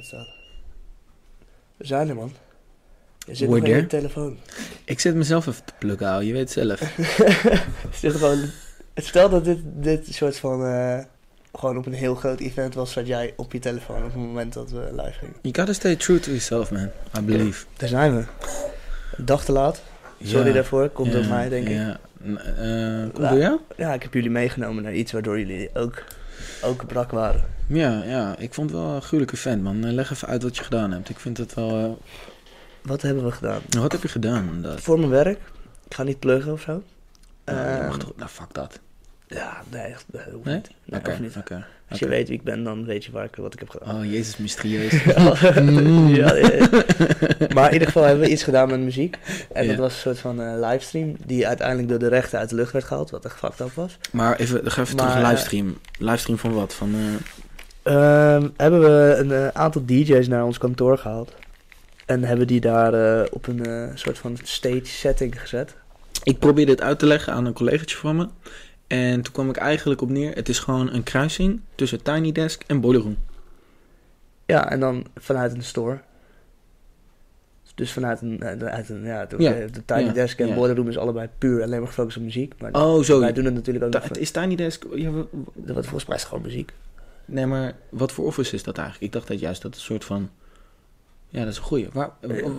uitstaat. We zijn er, man. Je zit Word nog in je telefoon. Ik zit mezelf even te plukken, ouwe. Je weet zelf. Stel gewoon... Stel dat dit, dit soort van... eh, gewoon op een heel groot event was, zat jij op je telefoon op het moment dat we live gingen. You gotta stay true to yourself, man. I believe. Daar zijn we. Een dag te laat. Sorry Ja, daarvoor, komt door ja, mij, denk ik. Ja. Eh, komt door jou? Ja, ik heb jullie meegenomen naar iets waardoor jullie ook, ook brak waren. Ja, ja. Ik vond het wel een gruwelijke vent, man. Eh, Leg even uit wat je gedaan hebt. Ik vind het wel... eh, Wat hebben we gedaan? Wat heb je gedaan? inderdaad? Voor mijn werk. Ik ga niet pluggen of zo. Ehm, toch- nou, fuck dat. Ja, nee, echt, dat hoeft Nee? niet. Nee, niet. Als je weet wie ik ben, dan weet je waar ik, wat ik heb gedaan. Oh, jezus, mysterieus. ja, ja, ja. Maar in ieder geval hebben we iets gedaan met muziek. En dat was een soort van eh, livestream die uiteindelijk door de rechten uit de lucht werd gehaald, wat echt fucked up was. Maar even, ga even Maar, terug eh, livestream. Livestream van wat? Van, eh, Ehm, hebben we een aantal DJ's naar ons kantoor gehaald. En hebben die daar op een soort van stage setting gezet. Ik probeerde het uit te leggen aan een collegaatje van me. En toen kwam ik eigenlijk op neer. Het is gewoon een kruising tussen Tiny Desk en Boiler Room. Ja, en dan vanuit een store. Dus vanuit een, eh, uit een ja, de, Ja, de Tiny ja, Desk en ja. Boiler Room is allebei puur alleen maar gefocust op muziek. Maar Oh, zo. wij doen het natuurlijk ook Ta- nog het voor- is Tiny Desk. Ja, wa- Dat wordt volgens mij is gewoon muziek. nee, maar wat voor office is dat eigenlijk? Ik dacht dat juist dat een soort van. Ja, dat is een goeie. Waar,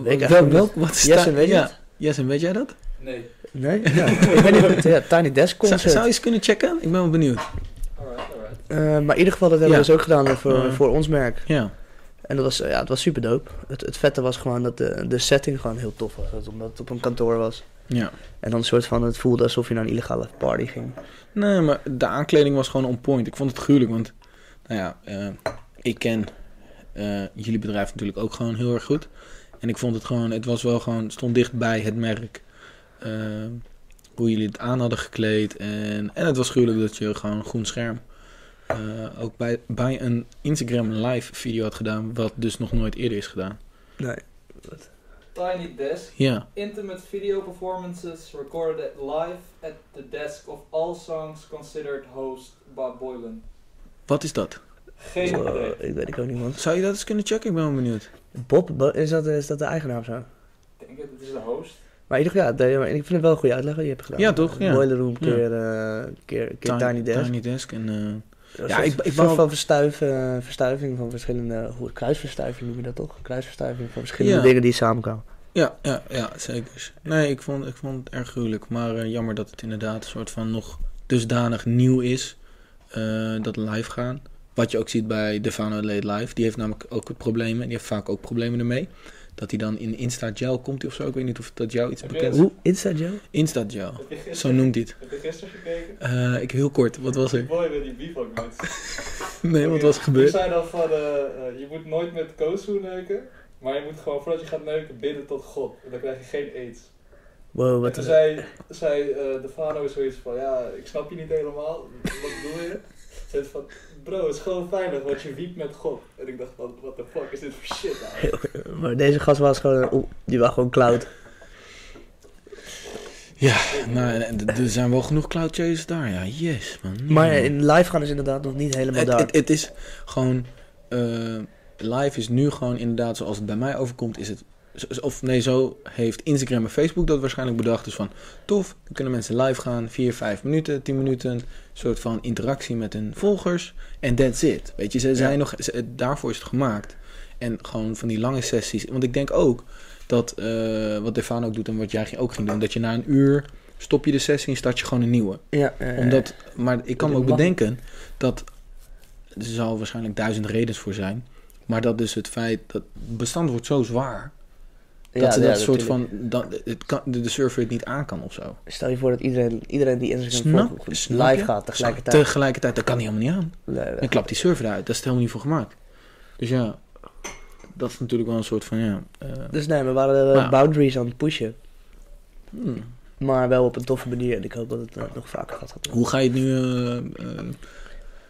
ik wel, welk, wat is en weet je ja. het? Yes, en weet jij dat? Nee. Nee? Ja. ik weet niet wat het ja, Tiny Desk Zou, concert. zou je eens kunnen checken? Ik ben wel benieuwd. Alright, alright. Eh, maar in ieder geval, dat hebben Ja. we dus ook gedaan voor, voor ons merk. Ja. En dat was, eh, ja, het was super dope. Het, het vette was gewoon dat de, de setting gewoon heel tof was. Dat- Omdat het op een kantoor was. Ja. En dan een soort van, het voelde alsof je naar een illegale party ging. Nee, maar de aankleding was gewoon on point. Ik vond het gruwelijk, want nou ja, eh, ik ken eh, jullie bedrijf natuurlijk ook gewoon heel erg goed. En ik vond het gewoon, het was wel gewoon, stond dicht bij het merk. Eh, hoe jullie het aan hadden gekleed. En, en het was gruwelijk dat je gewoon een groen scherm eh, ook bij, bij een Instagram live video had gedaan, wat dus nog nooit eerder is gedaan. Nee. Tiny Desk. Ja, Intimate video performances recorded live at the desk of all songs considered host Bob Boylan. wat is dat? Geen idee. ik weet ik ook niet, man. Zou je dat eens kunnen checken? Ik ben wel benieuwd. Bob, Bo- is dat, is dat de eigenaar of zo? Ik denk het, het is de host. Maar in ieder geval, ja, maar ik vind het wel een goede uitleg wat je hebt gedaan. Ja, toch? Ja. Boiler Room keer, eh, keer, keer Tiny, Desk. Tiny Desk en... eh, Ja, Ja, ik, ik- wou- van verstuiven, verstuiving van verschillende, kruisverstuiving noem je dat toch? Kruisverstuiving van verschillende Ja. dingen die samenkomen. Ja, ja, ja, zeker. Nee, ik vond, ik vond het erg gruwelijk. Maar eh, jammer dat het inderdaad een soort van nog dusdanig nieuw is. eh, dat live gaan. Wat je ook ziet bij Defano Late Live. Die heeft namelijk ook het probleem. En die heeft vaak ook problemen ermee. Dat hij dan in Insta-gel komt of zo. Ik weet niet of dat jou iets bekend is. Hoe? Insta-gel. Heb je Zo noemt hij het. heb je gisteren gekeken? Eh, ik heel kort. Wat was er? Boy met die bivak mensen. Nee, wat was er gebeurd? zei dan van, eh, eh, je moet nooit met Kozu neuken. Maar je moet gewoon, voordat je gaat neuken, bidden tot God. En dan krijg je geen aids. Wow, En wat toen een... zei, zei eh, de Fano zoiets van, ja, ik snap je niet helemaal. Wat bedoel je? Zei van, bro, het is gewoon veilig, want je wiept met God. En ik dacht van, what the fuck is dit voor shit, ouwe? Maar deze gast was gewoon, oeh, die was gewoon cloud. Ja, maar d- er zijn wel genoeg cloud chasers daar. Ja, yes, man. Maar in live gaan is inderdaad nog niet helemaal daar. het, het is gewoon. eh, live is nu gewoon inderdaad zoals het bij mij overkomt. Is het, of nee, zo heeft Instagram en Facebook dat waarschijnlijk bedacht. Dus van tof, dan kunnen mensen live gaan. 4, 5 minuten, 10 minuten. Een soort van interactie met hun volgers. En that's it. Weet je, ze zijn nog, ze- daarvoor is het gemaakt. En gewoon van die lange sessies. Want ik denk ook dat eh, wat Defano ook doet en wat jij ook ging doen. Dat je na een uur stop je de sessie en start je gewoon een nieuwe ja, omdat, maar ik kan me ook bedenken dat er zal waarschijnlijk duizend redenen voor zijn. Maar dat dus het feit dat het bestand wordt zo zwaar. Dat ja, ze ja, dat soort natuurlijk. van. Dat, het kan, de, de server het niet aan kan of zo. Stel je voor dat iedereen, iedereen die Instagram Snap, volgt, snap live je? gaat tegelijkertijd. Tegelijkertijd, dat kan helemaal niet aan. Nee. Dan klapt die server eruit. Dat is het helemaal niet voor gemaakt. Dus ja, dat is natuurlijk wel een soort van ja. eh, Dus nee, we waren de Maar ja. boundaries aan het pushen. hmm. Maar wel op een toffe manier. En ik hoop dat het eh, nog vaker gaat gebeuren. Hoe ga je het nu. eh, eh,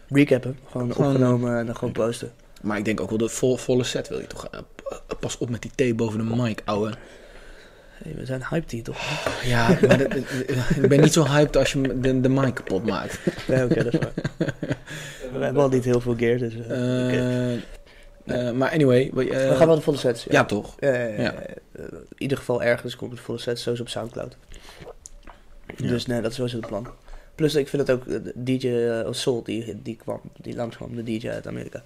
Recappen. Gewoon, Gewoon- opgenomen en dan gewoon posten. maar ik denk ook wel de vol, volle set wil je toch. Pas op met die thee boven de mic, ouwe. Hey, we zijn hyped hier toch? Ja, maar dat- ik ben niet zo hyped als je de, de mic kapot maakt. Nee, oké, dat is waar. We hebben al niet heel veel gear, dus... eh. Eh, Eh, maar anyway. we- We gaan wel de volle sets. ja, toch? Ja, ja, in ieder geval ergens komt de volle set, sowieso op Soundcloud. Ja. Dus nee, dat is sowieso het plan. Plus ik vind het ook, DJ uh, Soul, die, die kwam, die langskwam, de DJ uit Amerika.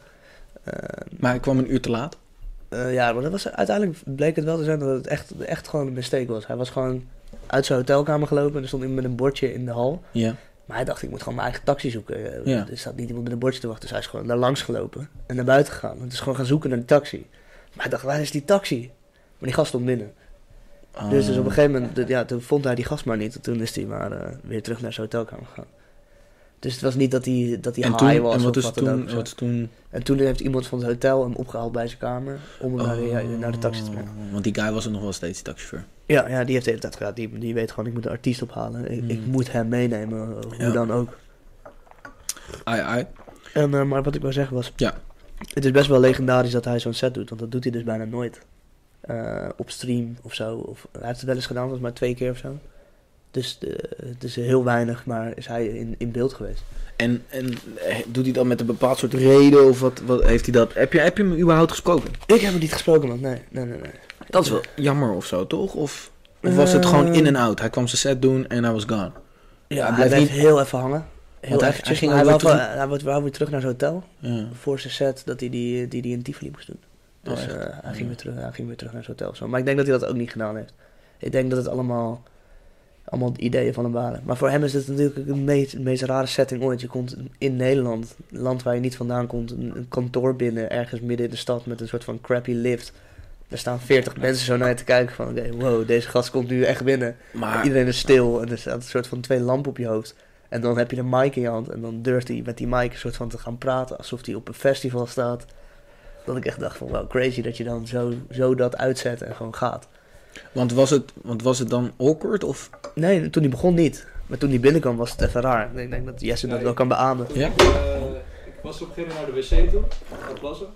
Maar ik kwam een uur te laat. Eh, ja, maar dat was, uiteindelijk bleek het wel te zijn dat het echt, echt gewoon een mistake was. Hij was gewoon uit zijn hotelkamer gelopen en er stond iemand met een bordje in de hal. Ja. Maar hij dacht, ik moet gewoon mijn eigen taxi zoeken. Eh, Ja. Er staat niet iemand met een bordje te wachten. Dus hij is gewoon daar langs gelopen en naar buiten gegaan. Het is gewoon gaan zoeken naar de taxi. Maar hij dacht, waar is die taxi? Maar die gast stond binnen. Dus, dus op een gegeven moment, ja, toen vond hij die gast maar niet. En toen is hij maar eh, weer terug naar zijn hotelkamer gegaan. Dus het was niet dat hij, dat hij en high toen, was en wat of is wat dan ook. toen, wat toen... En toen heeft iemand van het hotel hem opgehaald bij zijn kamer om hem naar, de, ja, naar de taxi te brengen. Oh, Want die guy was er nog wel steeds taxichauffeur. Ja, ja, die heeft de hele tijd gedaan. Die, die weet gewoon, ik moet de artiest ophalen. Ik, ik Hmm. moet hem meenemen, hoe Ja. dan ook. Ai, ai. En, eh, maar wat ik wou zeggen was... Ja. Het is best wel legendarisch dat hij zo'n set doet. Want dat doet hij dus bijna nooit. Eh, op stream of zo. Of, hij heeft het wel eens gedaan, volgens maar twee keer of zo. Dus eh, het is heel weinig, maar is hij in, in beeld geweest. En, en eh, doet hij dat met een bepaald soort reden of wat, wat heeft hij dat? Heb je, heb je hem überhaupt gesproken? Ik heb hem niet gesproken, man. Nee, nee, nee. nee. Dat is wel jammer of zo, toch? Of, of was het gewoon Eh, in en out? Hij kwam zijn set doen en hij was gone. Ja, hij bleef heel even hangen. Heel hij- eventjes. hij ging hij, weer wel- hij wou weer terug naar zijn hotel. Ja. Voor zijn set dat hij die, die, die in Tivoli moest doen. Oh, Dus echt? eh, hij, ging Ja. weer terug, hij ging weer terug naar zijn hotel. Zo. Maar ik denk dat hij dat ook niet gedaan heeft. Ik denk dat het allemaal, allemaal ideeën van hem waren. Maar voor hem is het natuurlijk de meest, meest rare setting ooit. Je komt in Nederland, een land waar je niet vandaan komt, een, een kantoor binnen, ergens midden in de stad met een soort van crappy lift. Er staan veertig mensen zo naar je te kijken van, oké, wow, deze gast komt nu echt binnen. Maar Iedereen is stil en er staat een soort van twee lampen op je hoofd. En dan heb je een mic in je hand en dan durft hij met die mic een soort van te gaan praten alsof hij op een festival staat. Dat ik echt dacht van, wow, crazy dat je dan zo, zo dat uitzet en gewoon gaat. Want was, het, want was het dan awkward? Of? Nee, toen hij begon niet. Maar toen hij binnenkwam was het even raar. Ik denk dat Jesse dat wel kan beamen. Ja? Ik, eh, ik was op een gegeven moment naar de wc toe, gaan plassen.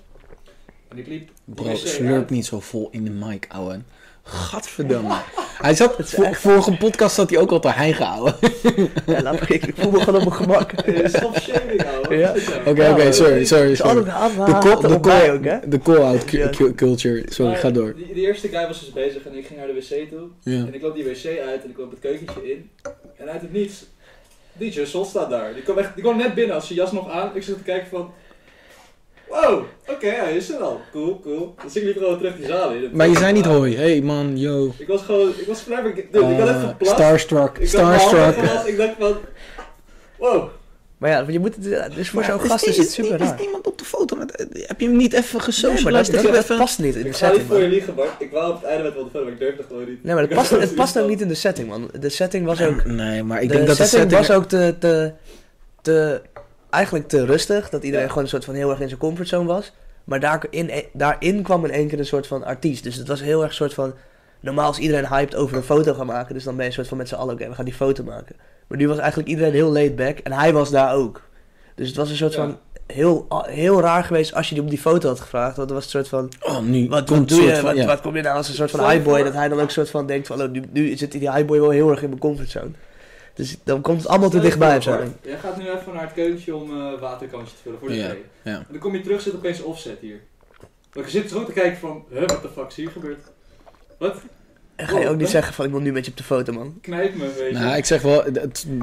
En ik liep die Bro, slurp uit. niet zo vol in de mic, ouwe. Gadverdamme. Hij zat, voor, vorige podcast zat hij ook al te hijgen, ouwe. Ja, laat maar, ik, ik voel me gewoon op mijn gemak. Stop shaming, ouwe. Ja. Oké, Ja, oké, maar- sorry, sorry, sorry. De, call, de, call, ook, hè? de call-out culture. Sorry, ga door. Die, die eerste guy was dus bezig en ik ging naar de wc toe. Ja. En ik loop die wc uit en ik loop het keukentje in. En uit het niets, DJ Sol staat daar. Die kwam, echt, die kwam net binnen als zijn jas nog aan. Ik zat te kijken van... Wow, oké, hij is er al. Cool, cool. Dus ik liep gewoon terug die zaal in. Maar je zei niet hoi. Hey man, yo. Ik was gewoon, ik was flabbergasted. Dude, ik had even Ah, geplast. Starstruck, Ik starstruck. gelast, Ik dacht van... Wow. Maar ja, je moet het, dus voor Maar zo'n gast is het super Is raar. niemand op de foto? Met, eh, heb je hem niet even Nee, maar dat, gesocialized? dat, je dat even- past niet in de Ik ga niet setting, voor je liegen, Bart. Ik wou op het einde met wel de verder, maar ik durfde gewoon niet. Nee, maar het past, het past ook niet in de setting, man. De setting was ook... Nee, maar ik de denk dat de setting setting... was ook te, te, te, eigenlijk te rustig. Dat iedereen Ja. gewoon een soort van heel erg in zijn comfortzone was. Maar daarin, daarin kwam in één keer een soort van artiest. Dus het was heel erg een soort van... Normaal is iedereen hyped over een foto gaan maken. Dus dan ben je een soort van met z'n allen, oké, we gaan die foto maken. Maar nu was eigenlijk iedereen heel laid back. En hij was daar ook. Dus het was een soort Ja. van... Heel, heel raar geweest als je die op die foto had gevraagd. Want het was een soort van... Oh, nu Wat, komt wat doe je? van- Wat, ja. wat kom je nou als een soort van highboy? Dat hij dan ook een soort van denkt van... Oh, nu, nu zit die highboy wel heel erg in mijn comfortzone. Dus dan komt het allemaal te dichtbij Jij gaat nu even naar het keukentje om eh waterkantje te vullen voor de Ja. En dan kom je terug, zit opeens offset hier. Maar je zit zo te kijken van, huh, what the fuck is hier gebeurd? Wat? En ga je ook niet zeggen van ik wil nu met je op de foto, man. Knijp me, weet je. Nou, ik zeg wel,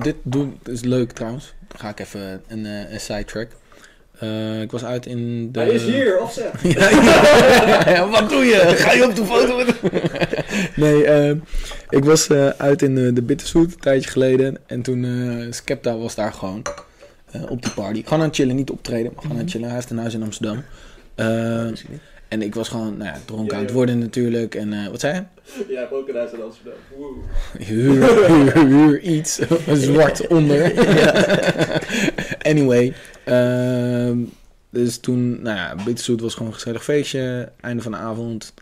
dit doen is leuk trouwens. Dan ga ik even een, eh, een sidetrack. Eh ik was uit in de... Hij is hier, offset. ja, ja, ja, wat doe je? Ga je op de foto met Nee, eh, ik was eh, uit in de, de Bitterzoet een tijdje geleden. En toen eh Skepta was daar gewoon eh, op die party. Gewoon aan het chillen, niet optreden, maar gewoon aan het chillen. Hij heeft een huis in Amsterdam. En ik was gewoon, nou ja, dronken Ja, aan het ja. worden natuurlijk. En eh, wat zei je? Een huis in Amsterdam. Woe. Huur, huur, huur iets. Zwart onder. anyway. ehm, dus toen, nou ja, Bitterzoet was gewoon een gezellig feestje. Einde van de avond.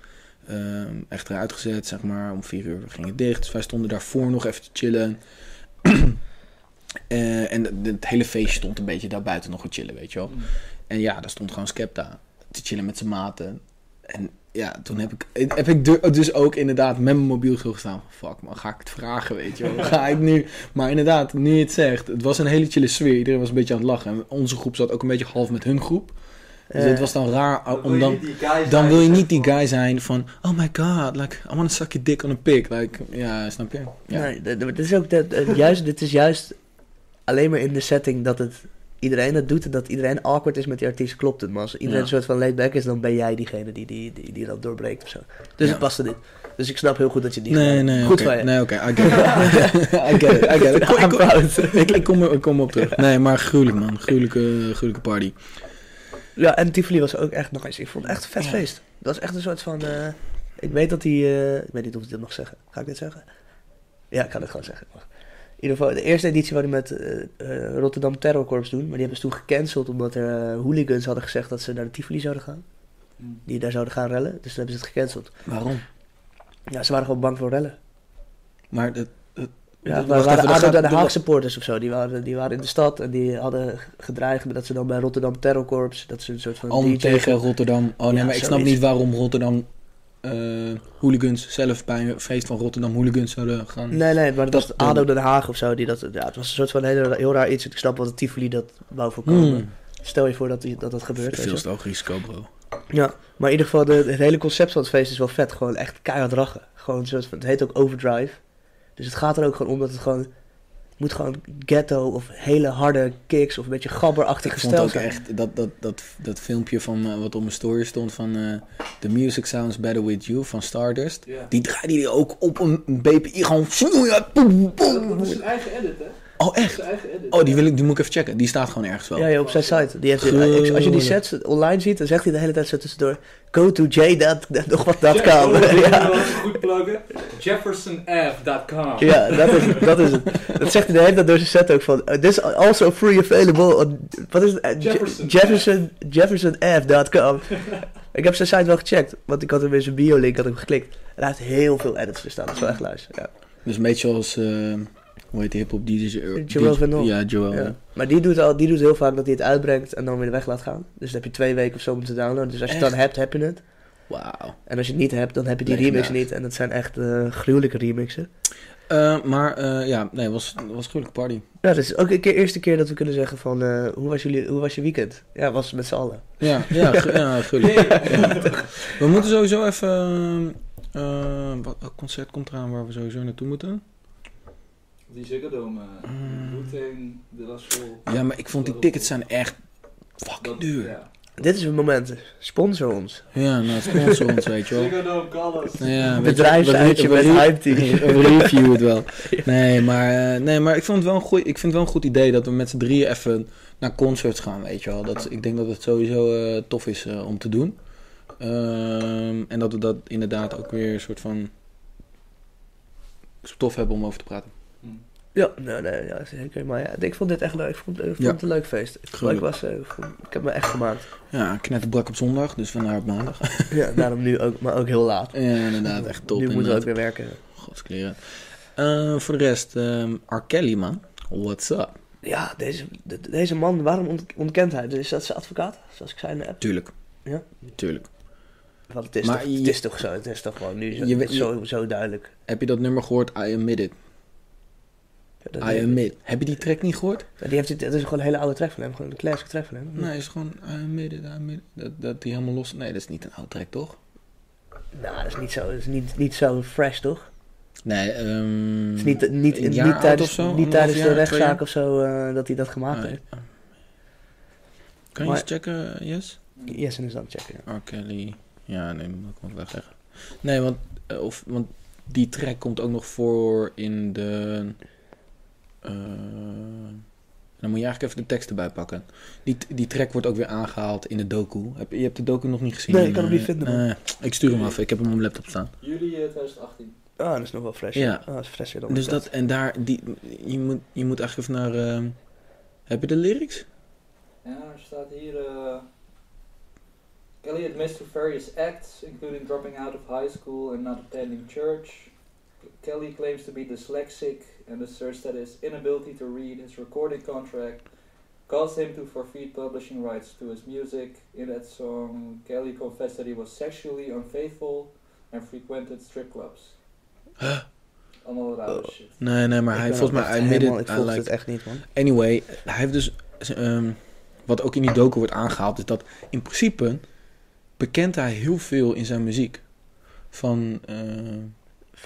ehm, echt eruit gezet, zeg maar. Om vier uur ging het dicht. Dus wij stonden daarvoor nog even te chillen. Eh, en het hele feestje stond een beetje daar buiten nog te chillen, weet je wel. En ja, daar stond gewoon Skepta te chillen met zijn maten. En ja, toen heb ik, heb ik du- dus ook inderdaad met mijn mobiel gestaan. Fuck man, ga ik het vragen, weet je wel. Ga ik nu... Maar inderdaad, nu je het zegt, het was een hele chille sfeer. Iedereen was een beetje aan het lachen. En onze groep zat ook een beetje half met hun groep. Dus het was dan raar Dan om wil je dan... Dan wil je niet die guy zijn van... Oh my god, like, I wanna suck your dick on a pig. Like, ja, snap je? Ja. Nee, d- d- dit is ook dat, eh, juist, dit is juist alleen maar in de setting dat het iedereen het doet en dat iedereen awkward is met die artiest, klopt het. Maar als iedereen Ja. een soort van laid back is, dan ben jij diegene die, die, die, die dat doorbreekt of zo. Dus Ja. het paste niet. Dus ik snap heel goed dat je die Nee, nee. Goed oké. van je. Nee, oké, I get it. I get it, I get it. Ik, I'm ik, proud. ik, ik kom, ik kom op terug. Nee, maar gruwelijk man. Gruwelijke, gruwelijke party. Ja, en Tivoli was ook echt nog eens. Ik vond het echt een vet Ja. feest. Dat was echt een soort van. eh, ik weet dat die. eh, ik weet niet of ik dit mag zeggen. Ga ik dit zeggen? Ja, ik ga dit gewoon zeggen. In ieder geval, de eerste editie waren met eh, eh, Rotterdam Terror Corps doen. Maar die hebben ze toen gecanceld omdat er eh, hooligans hadden gezegd dat ze naar de Tivoli zouden gaan. Hmm. Die daar zouden gaan rellen. Dus toen hebben ze het gecanceld. Waarom? Ja, ze waren gewoon bang voor rellen. Maar dat... Ja, maar even, waren ADO Den dan- Haag supporters of zo. Die waren, die waren in de stad en die hadden gedreigd met dat ze dan bij Rotterdam Terror Corps. Dat ze een soort van. Om DJ tegen Rotterdam. Oh nee, Ja, maar ik snap niet waarom Rotterdam hooligans zelf bij een feest van Rotterdam hooligans zouden gaan. Nee, nee, maar dat was ADO Den Haag of zo. Die dat, ja, het was een soort van hele, heel raar iets. Ik snap wat het Tivoli dat wou voorkomen. Hmm. Stel je voor dat die, dat, dat gebeurt. Veel te hoog risico, bro. Ja, maar in ieder geval, de, het hele concept van het feest is wel vet. Gewoon echt keihard rachen. Gewoon soort van, het heet ook Overdrive. Dus het gaat er ook gewoon om dat het gewoon... Het moet gewoon ghetto of hele harde kicks of een beetje gabberachtig Ik vond ook zijn. echt, dat, dat, dat, dat filmpje van eh, wat op mijn story stond van eh The Music Sounds Better With You van Stardust. Die draaide die ook op een BPI gewoon. ja, dat, boem. dat is zijn eigen edit, hè? Oh echt? Oh, die, wil ik, die moet ik even checken. Die staat gewoon ergens wel. Ja, ja, op zijn site. Die heeft, als je die sets online ziet, dan zegt hij de hele tijd zo tussendoor... Go to j. dat- dat- nog wat dat Jeff- kan. oh, Ja. goed pluggen. JeffersonF.com. Ja, dat is, het, dat is het. Dat zegt hij de hele tijd door zijn set ook van... uh, this also free available on... Wat is het? Uh, Je- Jefferson. Jefferson, jeffersonf.com. ik heb zijn site wel gecheckt. Want ik had hem in zijn bio-link had ik geklikt. En hij heeft heel veel edits verstaan. Dat is wel echt luisteren. Ja. Dus een beetje zoals, eh, hoe heet die hip-hop DJ? Joel Van. Ja, Joel. Ja. Maar die doet, al, die doet heel vaak dat hij het uitbrengt en dan weer weg laat gaan. Dus dan heb je twee weken of zo om te downloaden. Dus als je het dan hebt, heb je het. Wauw. En als je het niet hebt, dan heb je die Legendarisch. remix niet. En dat zijn echt eh, gruwelijke remixen. Eh, maar eh, ja, nee, het was, was een gruwelijke party. Ja, het is ook keer, eerste keer dat we kunnen zeggen van... hoe, was jullie, hoe was je weekend? Ja, was met z'n allen. Ja, ja, gru- ja gruwelijk. Ja. We moeten sowieso even... wat concert komt eraan waar we sowieso naartoe moeten? Die Ziggo Dome. Uh, Mm. De. Ja, maar ik vond die tickets zijn echt fucking duur. Ja. Dit is het moment. Sponsor ons. Ja, nou, sponsor ons, weet je wel. Ziggo Dome. Ja, weet je, Bedrijfsuitje met we- hype team. Review het wel. Nee, maar, eh, nee, maar ik, vond het wel een goeie, ik vind het wel een goed idee dat we met z'n drieën even naar concerts gaan, weet je wel. Dat, ik denk dat het sowieso eh, tof is eh, om te doen. Ehm, en dat we dat inderdaad ook weer een soort van tof hebben om over te praten. Ja, nee, nee, ja, zeker. Maar ja, ik vond dit echt leuk. Ik vond, ik vond Ja. het een leuk feest. Gruwelijk. was, eh, ik, vond- ik heb me echt gemaakt. Ja, knetterbrak op zondag, dus vandaar op maandag. ja, daarom nu ook, maar ook heel laat. Ja, inderdaad, echt top. nu moeten we ook weer werken. Godskleren. Eh, voor de rest, ehm R. Kelly, man. What's up? Ja, deze, de- deze man, waarom ont- ontkent hij? Dus is dat zijn advocaat? Zoals ik zei in de app. Tuurlijk. Ja? Tuurlijk. Want het is, Maar toch, je- het is toch zo, het is toch gewoon nu zo, Je zo, zo duidelijk. Heb je dat nummer gehoord? I Admit It. Ja, dat- I Admit. Heb je die track niet gehoord? Die heeft, het is gewoon een hele oude track van hem, gewoon een classic track van hem. Nee, het is gewoon I Admit It, I Admit It. Dat, dat die helemaal los... Nee, dat is niet een oude track, toch? Nou, dat is niet zo, dat is niet, niet zo fresh, toch? Nee, ehm... Het is niet, niet, niet, tijdens, zo? niet tijdens de jaar, rechtszaak of zo eh, dat hij dat gemaakt Ah, heeft. Kan je Maar- eens checken, Yes? Yes, en is dan checken. ja. R. Kelly. Ja, nee, dat moet ik wel zeggen. Nee, want, eh, of, want die track komt ook nog voor in de... eh, dan moet je eigenlijk even de tekst erbij pakken. Die, die track wordt ook weer aangehaald in de docu. Heb, je hebt de docu nog niet gezien? Nee, ik kan hem niet Eh, vinden, eh, ik stuur hem af. Ik heb hem op mijn laptop staan. Juli eh, 2018. Ah, dat is nog wel fresh. Ja. Ah, dat is fresher dan Dus dat, en daar, die, je, moet, je moet eigenlijk even naar... heb je de lyrics? Ja, er staat hier... eh, Kelly admits to various acts, including dropping out of high school and not attending church. Kelly claims to be dyslexic and asserts that his inability to read his recording contract caused him to forfeit publishing rights to his music. In that song, Kelly confessed that he was sexually unfaithful and frequented strip clubs. Huh? Allemaal rare Oh. shit. Nee, nee, maar Ik hij, volgens mij, helemaal- it, Ik volg like het echt niet, man. Anyway, hij heeft dus, ehm, wat ook in die docu wordt aangehaald, is dat in principe bekent hij heel veel in zijn muziek. Van eh,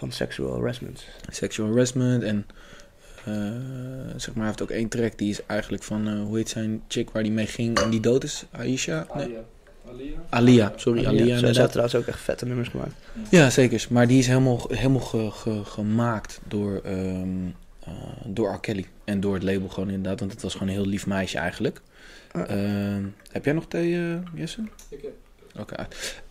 Van sexual harassment. sexual harassment en eh, zeg maar, hij heeft ook één track die is eigenlijk van, eh, hoe heet zijn chick waar die mee ging en die dood is? Aisha? Nee. Alia. Alia? Alia, sorry, Alia Ze hebben trouwens ook echt vette nummers gemaakt. Ja, zeker. Maar die is helemaal, helemaal ge- ge- gemaakt door, ehm eh, door R. Kelly. En door het label gewoon inderdaad. Want het was gewoon een heel lief meisje eigenlijk. Ah. Ehm, heb jij nog thee, eh, Jesse? Ik heb... Oké.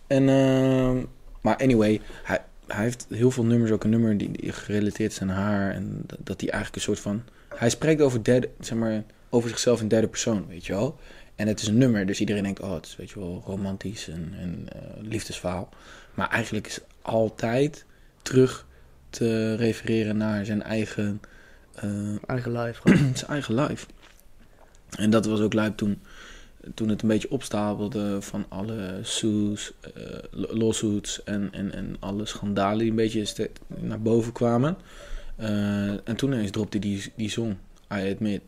En, ehm, maar anyway, hij, hij heeft heel veel nummers. Ook een nummer die, die gerelateerd is aan haar. En dat, dat hij eigenlijk een soort van... Hij spreekt over, derde, zeg maar, over zichzelf in derde persoon, weet je wel. En het is een nummer, dus iedereen denkt... Oh, het is weet je wel romantisch en, en eh, liefdesverhaal. Maar eigenlijk is altijd terug te refereren naar zijn eigen... eh, Eigen live gewoon. zijn eigen life. En dat was ook lijp toen, toen het een beetje opstapelde van alle suits, eh, lawsuits en, en, en alle schandalen die een beetje naar boven kwamen. Eh, en toen ineens dropte hij die, die song, I Admit.